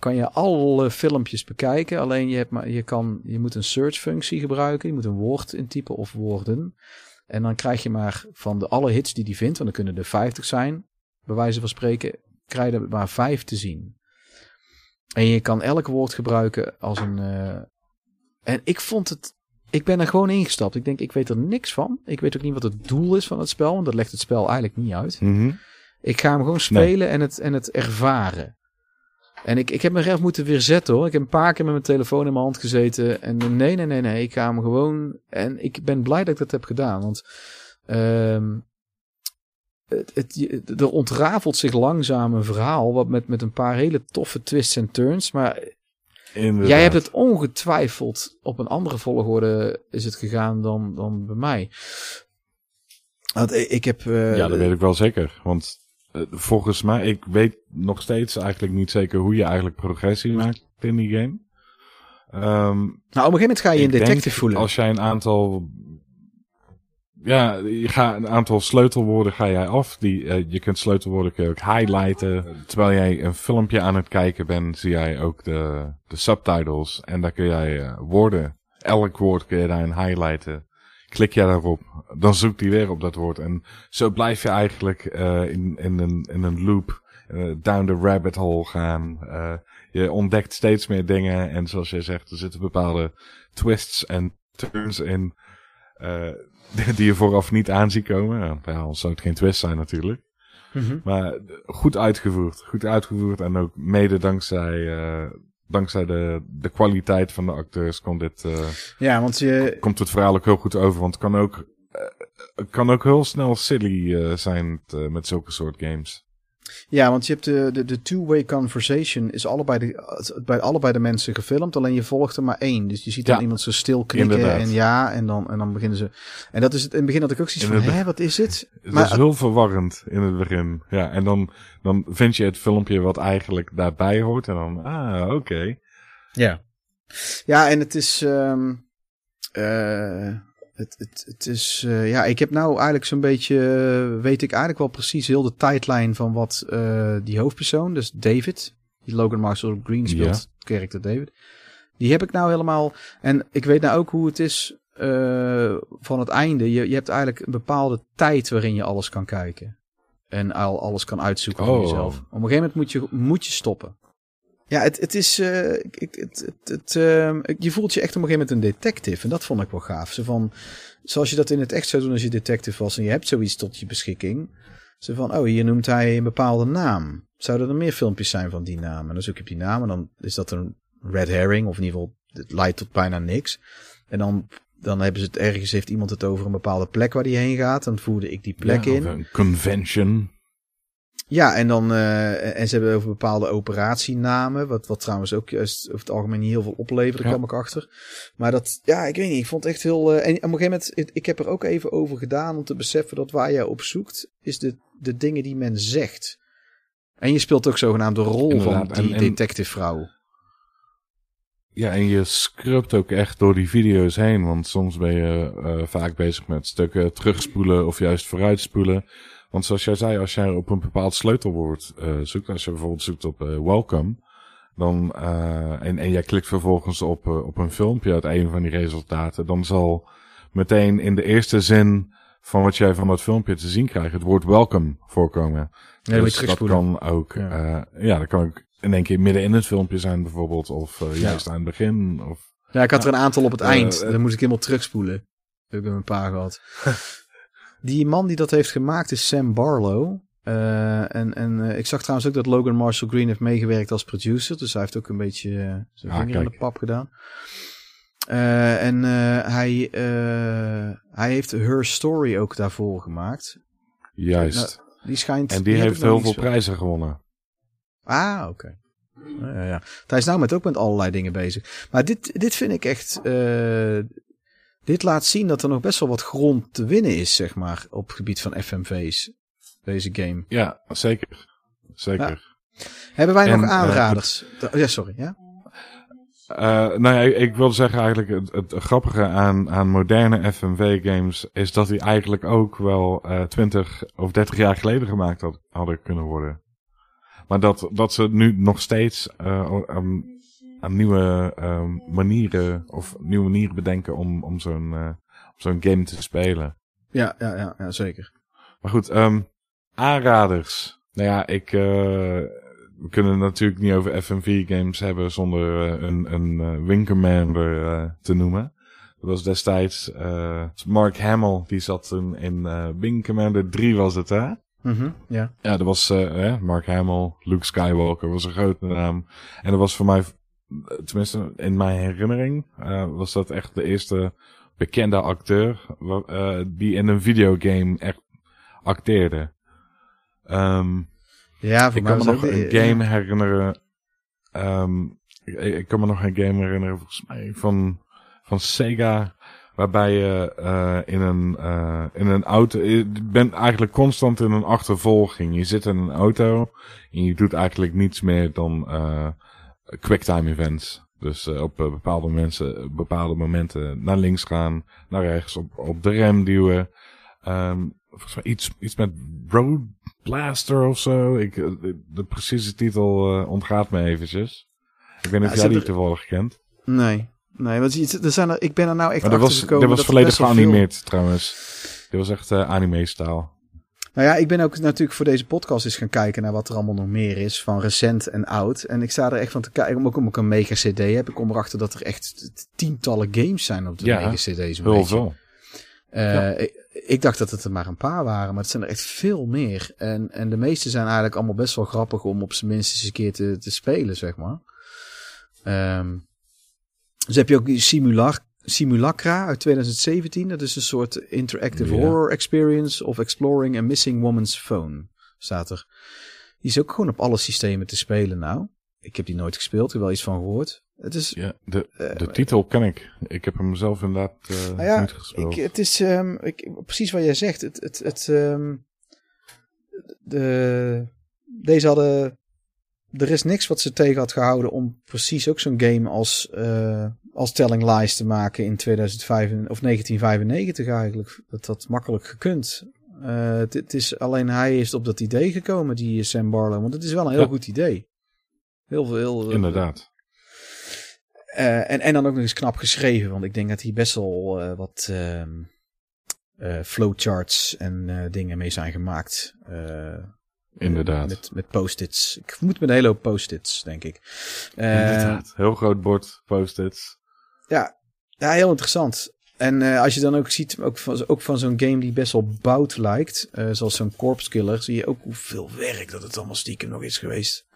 Speaker 1: Kan je alle filmpjes bekijken. Alleen je, hebt maar, je, kan, je moet een search functie gebruiken. Je moet een woord intypen of woorden. En dan krijg je maar van de alle hits die die vindt, want dan kunnen er 50 zijn, bij wijze van spreken, krijg je er maar vijf te zien. En je kan elk woord gebruiken als een. eh, En ik vond het. Ik ben er gewoon ingestapt. Ik denk, ik weet er niks van. Ik weet ook niet wat het doel is van het spel, want dat legt het spel eigenlijk niet uit.
Speaker 4: Mhm.
Speaker 1: Ik ga hem gewoon spelen en, het, en het ervaren. En ik, ik heb me even moeten weer zetten hoor. Ik heb een paar keer met mijn telefoon in mijn hand gezeten. En nee, nee, nee, nee. Ik ga hem gewoon. En ik ben blij dat ik dat heb gedaan. Want ehm, het, het, er ontrafelt zich langzaam een verhaal. Wat met, met een paar hele toffe twists en turns. Maar
Speaker 4: Inderdaad.
Speaker 1: jij hebt het ongetwijfeld op een andere volgorde is het gegaan dan, dan bij mij. Want ik, ik heb. eh,
Speaker 4: Ja, dat weet ik wel zeker. Want eh, volgens mij, ik weet nog steeds eigenlijk niet zeker hoe je eigenlijk progressie maakt in die game. Ehm,
Speaker 1: Nou, op een gegeven moment ga je een detective voelen.
Speaker 4: Als jij een aantal. Ja, je gaat een aantal sleutelwoorden ga jij af. Die, eh, je kunt sleutelwoorden kun je ook highlighten. Terwijl jij een filmpje aan het kijken bent, zie jij ook de, de subtitles. En daar kun jij eh, woorden. Elk woord kun je daarin highlighten. Klik jij daarop, dan zoekt hij weer op dat woord. En zo blijf je eigenlijk eh, in, in, een, in een loop eh, down the rabbit hole gaan. Eh, je ontdekt steeds meer dingen. En zoals jij zegt, er zitten bepaalde twists en turns in. die je vooraf niet aan ziet komen. Ja, anders zou het geen twist zijn natuurlijk.
Speaker 1: Mhm.
Speaker 4: Maar goed uitgevoerd. Goed uitgevoerd. En ook mede dankzij, dankzij de, de kwaliteit van de acteurs komt dit, eh,
Speaker 1: Ja, want je,
Speaker 4: komt het verhaal ook heel goed over. Want het kan ook, eh, kan ook heel snel silly eh, zijn met zulke soort games.
Speaker 1: Ja, want je hebt de, de, de two-way conversation is allebei de, bij allebei de mensen gefilmd. Alleen je volgt er maar één. Dus je ziet dan
Speaker 4: Ja,
Speaker 1: iemand zo stil knikken
Speaker 4: inderdaad.
Speaker 1: en ja. En dan, en dan beginnen ze. En dat is het. In het begin had ik ook zoiets van, hè, wat is het?
Speaker 4: Het
Speaker 1: Maar-
Speaker 4: is heel verwarrend in het begin. Ja, en dan, dan vind je het filmpje wat eigenlijk daarbij hoort. En dan, ah, oké.
Speaker 1: Ja. Ja, en het is. ehm eh, het, het, het is. eh, ja, ik heb nou eigenlijk zo'n beetje. eh, weet ik eigenlijk wel precies heel de tijdlijn van wat eh, die hoofdpersoon, dus David, die Logan Marshall Green speelt, character David. Die heb ik nou helemaal. En ik weet nou ook hoe het is van het einde. Je, je hebt eigenlijk een bepaalde tijd waarin je alles kan kijken. En al alles kan uitzoeken voor
Speaker 4: Oh.
Speaker 1: jezelf. Op een gegeven moment moet je, moet je stoppen. Ja, het, het is. ik, ik- het, het, het, ehm, je voelt je echt op een gegeven moment een detective. En dat vond ik wel gaaf. Zo van, zoals je dat in het echt zou doen als je detective was. En je hebt zoiets tot je beschikking. Zo van, oh, hier noemt hij een bepaalde naam. Zouden er meer filmpjes zijn van die naam? En dan zoek je op die naam. En dan is dat een red herring. Of in ieder geval, het leidt tot bijna niks. En dan, dan hebben ze het ergens, heeft iemand het over een bepaalde plek waar die heen gaat. Dan voerde ik die plek
Speaker 4: Ja,
Speaker 1: in.
Speaker 4: Een convention.
Speaker 1: Ja, en dan eh, en ze hebben over bepaalde operatienamen, wat, wat trouwens ook juist over het algemeen niet heel veel opleveren,
Speaker 4: Ja.
Speaker 1: kwam ik achter. Maar dat, ja, ik weet niet, ik vond het echt heel. eh, en op een gegeven moment, ik, ik heb er ook even over gedaan om te beseffen dat waar jij op zoekt, is de, de dingen die men zegt. En je speelt ook zogenaamd de rol
Speaker 4: Inderdaad,
Speaker 1: van die
Speaker 4: en- en-
Speaker 1: detective vrouw.
Speaker 4: Ja, en je scrubt ook echt door die video's heen. Want soms ben je eh, vaak bezig met stukken terugspoelen of juist vooruitspoelen. Want zoals jij zei, als jij op een bepaald sleutelwoord eh, zoekt, als je bijvoorbeeld zoekt op eh, welcome, dan, eh, en, en jij klikt vervolgens op, op een filmpje uit een van die resultaten, dan zal meteen in de eerste zin van wat jij van dat filmpje te zien krijgt, het woord welcome voorkomen.
Speaker 1: Ja,
Speaker 4: dus dat kan ook,
Speaker 1: Ja.
Speaker 4: ja. ja, dat kan ook in één keer midden in het filmpje zijn bijvoorbeeld, of juist aan het begin, of
Speaker 1: Ja, ik had er een aantal op het eind. Dan moest ik helemaal terugspoelen. Dat heb ik met een paar gehad. die man die dat heeft gemaakt is Sam Barlow. Eh, en en eh, ik zag trouwens ook dat Logan Marshall Green heeft meegewerkt als producer. Dus hij heeft ook een beetje eh, zijn
Speaker 4: Ah,
Speaker 1: vinger in de pap gedaan. En hij, hij heeft Her Story ook daarvoor gemaakt.
Speaker 4: juist.
Speaker 1: Die schijnt...
Speaker 4: en die, heeft heel veel prijzen gewonnen.
Speaker 1: Ah, oké. Ja, ja, ja. Hij is nou met ook met allerlei dingen bezig. Maar dit, dit vind ik echt. Dit laat zien dat er nog best wel wat grond te winnen is, zeg maar, op het gebied van FMV's. Deze game.
Speaker 4: Ja, zeker. Zeker.
Speaker 1: Hebben wij
Speaker 4: En,
Speaker 1: nog
Speaker 4: eh,
Speaker 1: aanraders? Ja, sorry. Ja?
Speaker 4: Eh, nou ja, ik, ik wilde zeggen eigenlijk, het, het grappige aan, aan moderne FMV-games is dat die eigenlijk ook wel eh 20 of 30 jaar geleden gemaakt had, hadden kunnen worden. Maar dat, dat ze nu nog steeds aan nieuwe ehm, manieren of nieuwe manieren bedenken om, om zo'n eh, zo'n game te spelen.
Speaker 1: Ja, ja, ja, ja, zeker.
Speaker 4: Maar goed, ehm, aanraders. Nou ja, ik, eh, we kunnen het natuurlijk niet over FMV-games hebben zonder eh, een, een eh, te noemen. Dat was destijds eh, Mark Hamill, die zat toen in Wing Commander 3 was het, hè?
Speaker 1: Mhm, ja.
Speaker 4: Ja, dat was eh, Mark Hamill, Luke Skywalker was een grote naam. En dat was voor mij, tenminste in mijn herinnering, eh, was dat echt de eerste bekende acteur eh, die in een videogame echt acteerde. Ehm,
Speaker 1: Ja, voor
Speaker 4: ik
Speaker 1: mij
Speaker 4: kan me nog een game herinneren. ehm, ik, ik kan me nog een game herinneren, volgens mij, van, van Sega. Waarbij je eh, in, een, in een auto. Je bent eigenlijk constant in een achtervolging. Je zit in een auto. En je doet eigenlijk niets meer dan quicktime events. Dus eh, op eh, bepaalde, mensen, bepaalde momenten naar links gaan, naar rechts, op, op de rem duwen. Ehm, volgens mij iets, iets met Road Blaster of zo. Ik, eh, de, de precieze titel eh, ontgaat me eventjes. Ik weet niet
Speaker 1: Ja,
Speaker 4: of jij die
Speaker 1: hebben-
Speaker 4: toevallig kent.
Speaker 1: Nee, nee, want er zijn er, ik ben er nou echt
Speaker 4: Maar
Speaker 1: achter
Speaker 4: was,
Speaker 1: gekomen.
Speaker 4: dat was
Speaker 1: er
Speaker 4: volledig
Speaker 1: veel-
Speaker 4: geanimeerd trouwens. Dit was echt anime-staal.
Speaker 1: Nou ja, ik ben ook natuurlijk voor deze podcast eens gaan kijken naar wat er allemaal nog meer is van recent en oud. En ik sta er echt van te kijken, ook omdat ik een mega CD heb, ik kom erachter dat er echt tientallen games zijn op de
Speaker 4: Ja,
Speaker 1: mega CD's. een
Speaker 4: Heel.
Speaker 1: Eh, ik, ik dacht dat het er maar een paar waren, maar het zijn er echt veel meer. En, en de meeste zijn eigenlijk allemaal best wel grappig om op zijn minst eens een keer te, te spelen, zeg maar. Ehm, dus heb je ook die Simulac Simulacra uit 2017. Dat is een soort interactive
Speaker 4: Ja.
Speaker 1: horror experience of exploring a missing woman's phone. Staat er. Die is ook gewoon op alle systemen te spelen nou. Ik heb die nooit gespeeld, ik heb er wel iets van gehoord. Het is
Speaker 4: Ja, de,
Speaker 1: Eh,
Speaker 4: de titel ken ik. Ik heb hem zelf inderdaad
Speaker 1: ja,
Speaker 4: niet gespeeld.
Speaker 1: Ik, het is ehm, ik, precies wat jij zegt. Het, het, het, ehm, de, deze hadden. Er is niks wat ze tegen had gehouden om precies ook zo'n game als, eh, als Telling Lies te maken in 2005 en- of 1995 eigenlijk. Dat had makkelijk gekund. Eh, het, het is alleen hij is op dat idee gekomen, die Sam Barlow. Want het is wel een heel
Speaker 4: Ja.
Speaker 1: goed idee. Heel veel. Heel,
Speaker 4: Inderdaad.
Speaker 1: eh, en, en dan ook nog eens knap geschreven, want ik denk dat hier best wel eh, wat ehm, eh, flowcharts en eh, dingen mee zijn gemaakt. Eh,
Speaker 4: Inderdaad.
Speaker 1: Met, met post-its. Ik moet met een hele hoop post-its, denk ik. Eh,
Speaker 4: Inderdaad. Heel groot bord, post-its.
Speaker 1: ja, ja, heel interessant. En eh, als je dan ook ziet, ook van, ook van zo'n game die best wel bout lijkt, zoals zo'n Corpse Killer, zie je ook hoeveel werk dat het allemaal stiekem nog is geweest.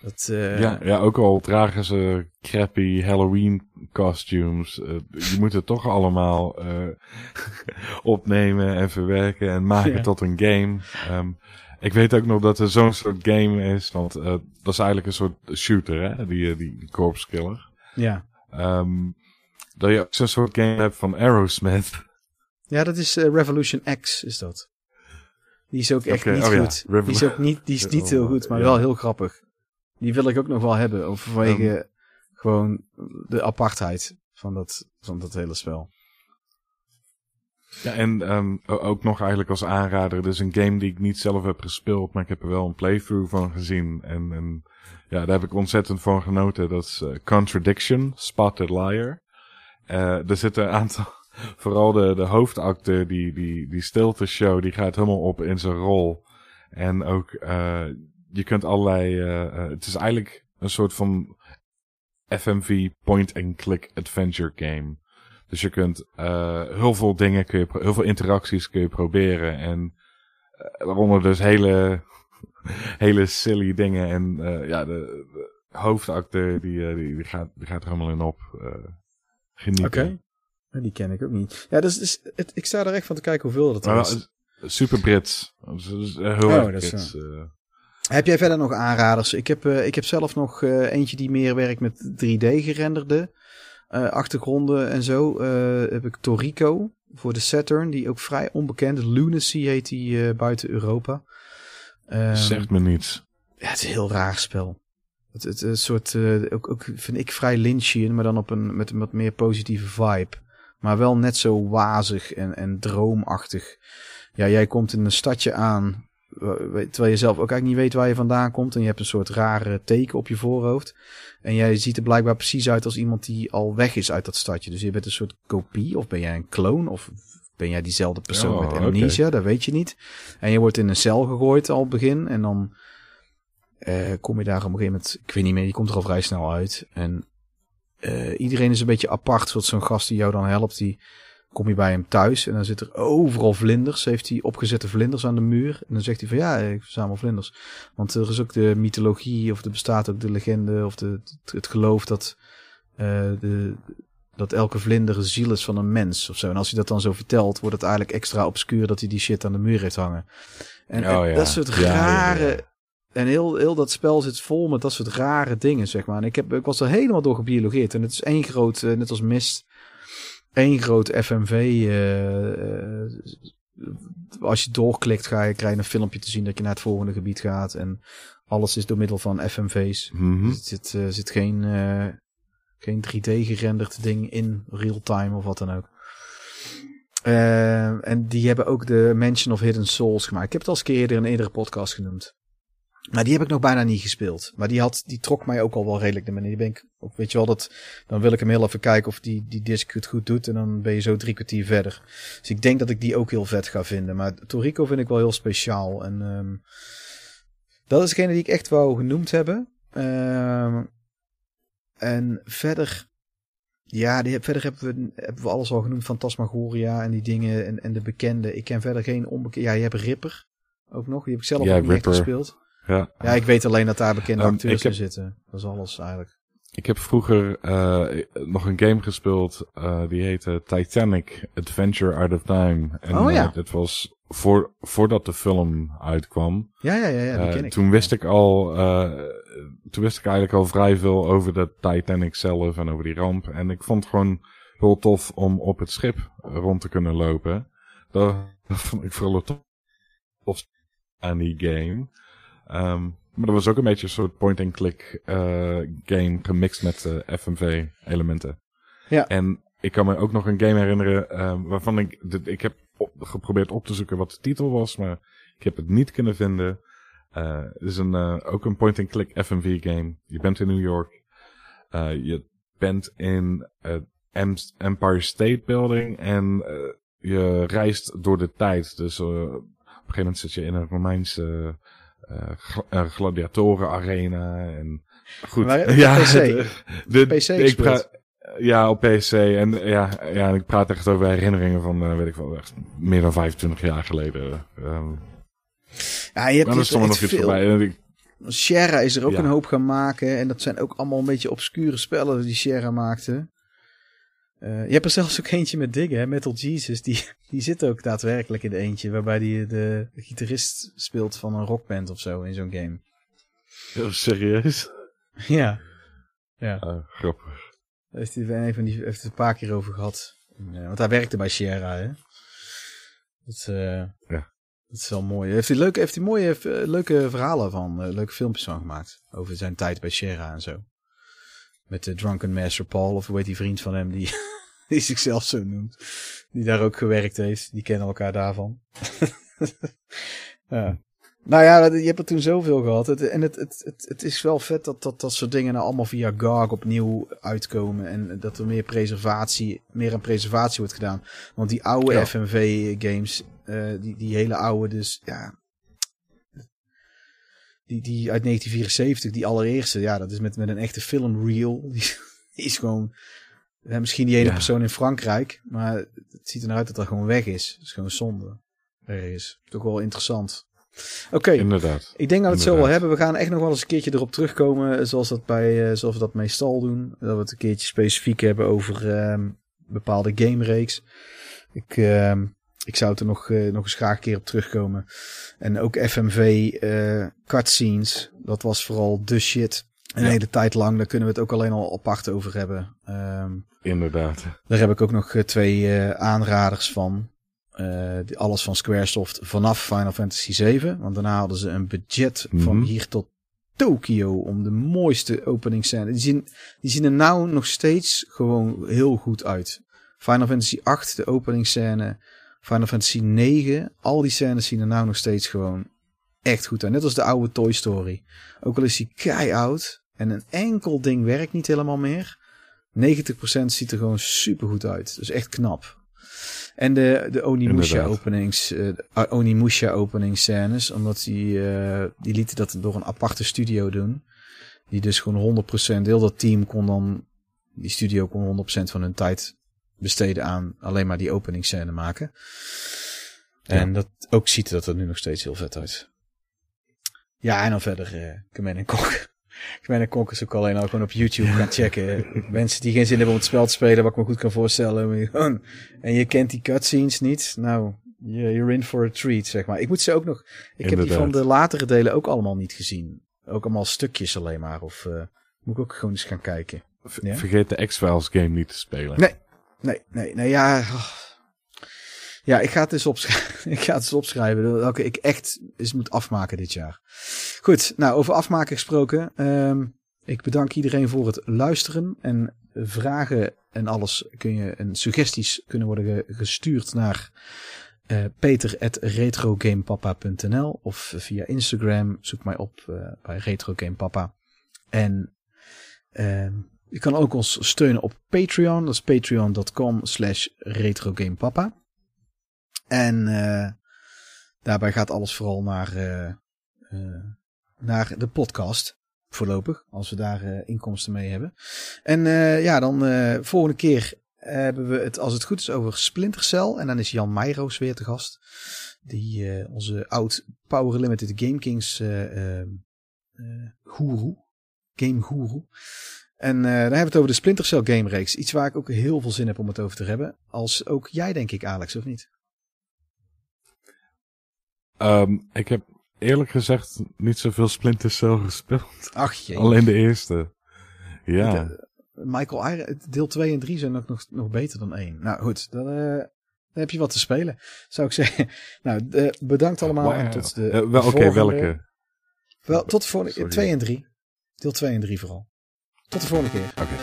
Speaker 1: Dat,
Speaker 4: ja, ja, ook al dragen ze crappy Halloween costumes. je moet het toch allemaal opnemen en verwerken en maken
Speaker 1: Ja.
Speaker 4: tot een game. Ehm, Ik weet ook nog dat er zo'n soort game is, want eh, dat is eigenlijk een soort shooter, hè? Die, eh, die, corpse killer.
Speaker 1: Ja.
Speaker 4: Ehm, dat je ook zo'n soort game hebt van Aerosmith.
Speaker 1: Ja, dat is eh, Revolution X, is dat. Die is ook echt niet
Speaker 4: oh ja,
Speaker 1: goed. Die is ook niet, die is niet heel goed, maar
Speaker 4: ja.
Speaker 1: wel heel grappig. Die wil ik ook nog wel hebben, vanwege gewoon de apartheid van dat, van dat hele spel.
Speaker 4: Ja, en ehm, ook nog eigenlijk als aanrader, dus een game die ik niet zelf heb gespeeld, maar ik heb er wel een playthrough van gezien. En, en ja, daar heb ik ontzettend van genoten. Dat is eh, Contradiction, Spotted Liar. Eh, er zitten een aantal, vooral de, de hoofdacteur, die, die, die stilte show, die gaat helemaal op in zijn rol. En ook, eh, je kunt allerlei, het is eigenlijk een soort van FMV point-and-click adventure game. Dus je kunt eh, heel veel dingen, kun je, heel veel interacties kun je proberen. En eh, waaronder dus hele, hele silly dingen. En eh, ja, de, de hoofdacteur die, die, die, gaat, die gaat er helemaal in op. genieten.
Speaker 1: Oké. Die ken ik ook niet. Ja, dus, dus het, ik sta er echt van te kijken hoeveel dat is.
Speaker 4: super Brits. Dus, heel
Speaker 1: Oh,
Speaker 4: erg Brits.
Speaker 1: Heb jij verder nog aanraders? Ik heb, ik heb zelf nog eentje die meer werkt met 3D gerenderde eh, achtergronden en zo. Eh, heb ik Torico voor de Saturn, die ook vrij onbekend. Lunacy heet die eh, buiten Europa. Ehm,
Speaker 4: Zegt me niets.
Speaker 1: Ja, het is een heel raar spel. Het, het, een soort, ook, ook vind ik vrij Lynchian, maar dan op een, met een wat meer positieve vibe. Maar wel net zo wazig en, en droomachtig. Ja, jij komt in een stadje aan, terwijl je zelf ook eigenlijk niet weet waar je vandaan komt. En je hebt een soort rare teken op je voorhoofd. En jij ziet er blijkbaar precies uit als iemand die al weg is uit dat stadje. Dus je bent een soort kopie, of ben jij een kloon, of ben jij diezelfde persoon
Speaker 4: Oh,
Speaker 1: met amnesia, dat weet je niet. En je wordt in een cel gegooid al begin. En dan eh, kom je daar op een gegeven moment, ik weet niet meer, je komt er al vrij snel uit. En eh, iedereen is een beetje apart, zoals zo'n gast die jou dan helpt, die kom je bij hem thuis en dan zit er overal vlinders. Heeft hij opgezette vlinders aan de muur. En dan zegt hij van ja, ik verzamel vlinders. Want er is ook de mythologie, of er bestaat ook de legende, of de, het, geloof dat, eh, de, dat elke vlinder een ziel is van een mens of zo. En als hij dat dan zo vertelt, wordt het eigenlijk extra obscuur dat hij die shit aan de muur heeft hangen. En,
Speaker 4: Oh,
Speaker 1: en
Speaker 4: ja.
Speaker 1: dat soort
Speaker 4: ja,
Speaker 1: rare...
Speaker 4: ja.
Speaker 1: En heel, heel dat spel zit vol met dat soort rare dingen, zeg maar. En ik, heb, ik was er helemaal door gebiologeerd. En het is één groot, eh, net als Mist, één groot FMV. eh, eh, als je doorklikt, ga je, krijg je een filmpje te zien dat je naar het volgende gebied gaat. En alles is door middel van FMV's.
Speaker 4: Mhm.
Speaker 1: Dus er zit, eh, zit geen, geen 3D gerenderd ding in real time of wat dan ook. En die hebben ook de Mansion of Hidden Souls gemaakt. Ik heb het al eens een keer eerder in een eerdere podcast genoemd. Maar die heb ik nog bijna niet gespeeld. Maar die, had, die trok mij ook al wel redelijk de manier. Die ben ik ook, weet je wel, dat, dan wil ik hem heel even kijken of die, die disc het goed doet. En dan ben je zo drie kwartier verder. Dus ik denk dat ik die ook heel vet ga vinden. Maar Toriko vind ik wel heel speciaal. En ehm, dat is degene die ik echt wou genoemd hebben. Ehm, en verder, ja, die, verder hebben we, hebben we alles al genoemd. Fantasmagoria en die dingen en, en de bekende. Ik ken verder geen onbekende. Ja, je hebt Ripper ook nog. Die heb ik zelf
Speaker 4: Ja,
Speaker 1: ook niet echt gespeeld.
Speaker 4: Ja.
Speaker 1: Ja, ik weet alleen dat daar bekende
Speaker 4: Um,
Speaker 1: acteurs
Speaker 4: heb-
Speaker 1: in zitten. Dat is alles eigenlijk.
Speaker 4: Ik heb vroeger eh, nog een game gespeeld, eh, die heette Titanic Adventure Out of Time. En
Speaker 1: Oh, ja.
Speaker 4: eh, dat was voor, voordat de film uitkwam.
Speaker 1: Ja, ja, ja, ja die ken ik.
Speaker 4: Toen wist ik al, toen wist ik eigenlijk al vrij veel over de Titanic zelf en over die ramp. En ik vond het gewoon heel tof om op het schip rond te kunnen lopen. Dat, dat vond ik vooral tof aan die game. Ehm, maar dat was ook een beetje een soort point-and-click eh, game gemixt met eh, FMV-elementen.
Speaker 1: Ja.
Speaker 4: En ik kan me ook nog een game herinneren ehm, waarvan ik... de- ik heb op- geprobeerd op te zoeken wat de titel was, maar ik heb het niet kunnen vinden. Eh, het is een, eh, ook een point-and-click FMV-game. Je bent in New York. Eh, je bent in het Empire State Building en eh, je reist door de tijd. Dus eh, op een gegeven moment zit je in een Romeinse eh gla- eh, gladiatoren-arena. En goed.
Speaker 1: Maar op PC?
Speaker 4: de,
Speaker 1: PC
Speaker 4: ik praat, ja, op PC. En ja, ja, en ik praat echt over herinneringen van, eh, weet ik wel, echt meer dan 25 jaar geleden. Ehm
Speaker 1: Ja, je hebt,
Speaker 4: er stond nog iets
Speaker 1: veel.
Speaker 4: voorbij.
Speaker 1: Sierra is er ook
Speaker 4: Ja.
Speaker 1: een hoop gaan maken. En dat zijn ook allemaal een beetje obscure spellen die Sierra maakte. Eh, je hebt er zelfs ook eentje met Diggen, hè? Metal Jesus. Die, die zit ook daadwerkelijk in de eentje. Waarbij hij de, de gitarist speelt van een rockband of zo in zo'n game.
Speaker 4: Heel serieus?
Speaker 1: Ja. Ja.
Speaker 4: Ah, grappig.
Speaker 1: Daar heeft hij een van die heeft het een paar keer over gehad. Eh, want hij werkte bij Sierra, hè? Dat, eh,
Speaker 4: Ja.
Speaker 1: dat is wel mooi. Heeft hij leuke, heeft hij mooie, eh, leuke verhalen van, leuke filmpjes van gemaakt. Over zijn tijd bij Sierra en zo. Met de Drunken Master Paul, of hoe heet die vriend van hem die, die zichzelf zo noemt. Die daar ook gewerkt heeft. Die kennen elkaar daarvan. ja. Nou ja, je hebt er toen zoveel gehad. Het, en het, het, het, het is wel vet dat, dat dat soort dingen nou allemaal via GARG opnieuw uitkomen. En dat er meer preservatie, meer aan preservatie wordt gedaan. Want die oude
Speaker 4: Ja.
Speaker 1: FMV-games, eh, die, die hele oude, dus ja. Die, die uit 1974, die allereerste, ja, dat is met, met een echte filmreel. Die, die is gewoon. ja, misschien die ene
Speaker 4: Ja.
Speaker 1: persoon in Frankrijk, maar het ziet er naar uit dat dat gewoon weg is. Het is gewoon zonde. Er is. Toch wel interessant. Oké,
Speaker 4: Inderdaad.
Speaker 1: ik denk dat we het zo wel hebben. We gaan echt nog wel eens een keertje erop terugkomen. Zoals, dat bij, eh, zoals we dat meestal doen. Dat we het een keertje specifiek hebben over ehm, bepaalde gamereeks. Ik, ehm, ik zou het er nog, eh, nog eens graag een keer op terugkomen. En ook FMV eh, cutscenes. Dat was vooral de shit. Een
Speaker 4: Ja.
Speaker 1: hele tijd lang. Daar kunnen we het ook alleen al apart over hebben. Ehm,
Speaker 4: Inderdaad.
Speaker 1: daar heb ik ook nog eh, twee aanraders van. Die- alles van Squaresoft vanaf Final Fantasy 7. Want daarna hadden ze een budget van
Speaker 4: Mhm.
Speaker 1: hier tot Tokio om de mooiste openingsscène. Die zien, die zien er nou nog steeds gewoon heel goed uit. Final Fantasy 8, de openingsscène. Final Fantasy 9, al die scènes zien er nou nog steeds gewoon echt goed uit. Net als de oude Toy Story. Ook al is die kei oud en een enkel ding werkt niet helemaal meer. 90% ziet er gewoon super goed uit. Dus echt knap. En de, de Onimusha openings, de Onimusha openingsscènes, omdat die, eh, die lieten dat door een aparte studio doen. Die dus gewoon 100%, heel dat team kon dan, die studio kon 100% van hun tijd besteden aan alleen maar die openingsscène maken. En dat ook ziet dat er nu nog steeds heel vet uit. Ja, en dan verder eh Command Conquer. Command Conquer is ook alleen al gewoon op YouTube gaan checken. Mensen die geen zin hebben om het spel te spelen, wat ik me goed kan voorstellen. En je kent die cutscenes niet. Nou, je- you're in for a treat, zeg maar. Ik moet ze ook nog... Ik heb die van de latere delen ook allemaal niet gezien. Ook allemaal stukjes alleen maar. Of eh, moet ik ook gewoon eens gaan kijken. Ja?
Speaker 4: Vergeet de X-Files game niet te spelen.
Speaker 1: Nee. Nee, nee, nee, ja. oh. Ja, ik ga het eens opschrijven. ik ga het eens opschrijven. Welke ik echt eens moet afmaken dit jaar. Goed, nou, over afmaken gesproken. ehm, ik bedank iedereen voor het luisteren. En vragen en alles kun je, en suggesties kunnen worden ge- gestuurd naar eh peter.retrogamepapa.nl of via Instagram. Zoek mij op eh, bij retrogamepapa. En ehm, je kan ook ons steunen op Patreon. Dat is patreon.com slash retrogamepapa. En eh, daarbij gaat alles vooral naar, eh, naar de podcast. Voorlopig, als we daar inkomsten mee hebben. En ja, dan volgende keer hebben we het, als het goed is, over Splinter Cell. En dan is Jan Meijroos weer te gast. Die onze oud Power Limited Game Kings guru. Game guru. En eh, dan hebben we het over de Splinter Cell game reeks. Iets waar ik ook heel veel zin heb om het over te hebben. Als ook jij, denk ik, Alex, of niet?
Speaker 4: Ehm, ik heb eerlijk gezegd niet zoveel Splinter Cell gespeeld.
Speaker 1: Ach jee.
Speaker 4: Alleen de eerste. Ja.
Speaker 1: De- Michael Iron, deel 2 en 3 zijn ook nog, nog beter dan 1. Nou goed, dan, eh, dan heb je wat te spelen, zou ik zeggen. Nou, eh, bedankt allemaal en tot de
Speaker 4: Eh, wel, Oké,
Speaker 1: volgende-
Speaker 4: welke?
Speaker 1: Wel, tot de volgende
Speaker 4: Sorry.
Speaker 1: 2 en 3. Deel 2 en 3 vooral. Tot de volgende keer.
Speaker 4: Oké.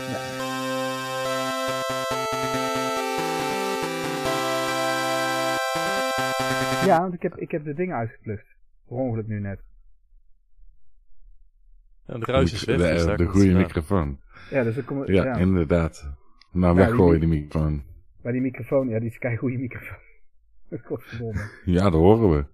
Speaker 1: Ja, want ik heb, ik heb de dingen uitgeplust. Per ongeluk nu net.
Speaker 2: Ja, de ruis is weg.
Speaker 4: De,
Speaker 2: dus
Speaker 4: de,
Speaker 2: daar komt
Speaker 4: goede microfoon.
Speaker 1: Ja, dus kom,
Speaker 4: Ja,
Speaker 1: ja,
Speaker 4: inderdaad. Nou,
Speaker 1: Ja,
Speaker 4: weggooien
Speaker 1: die-
Speaker 4: die microfoon.
Speaker 1: bij die microfoon, ja, die is een goede microfoon. Dat kost verdomme.
Speaker 4: Ja, dat horen we.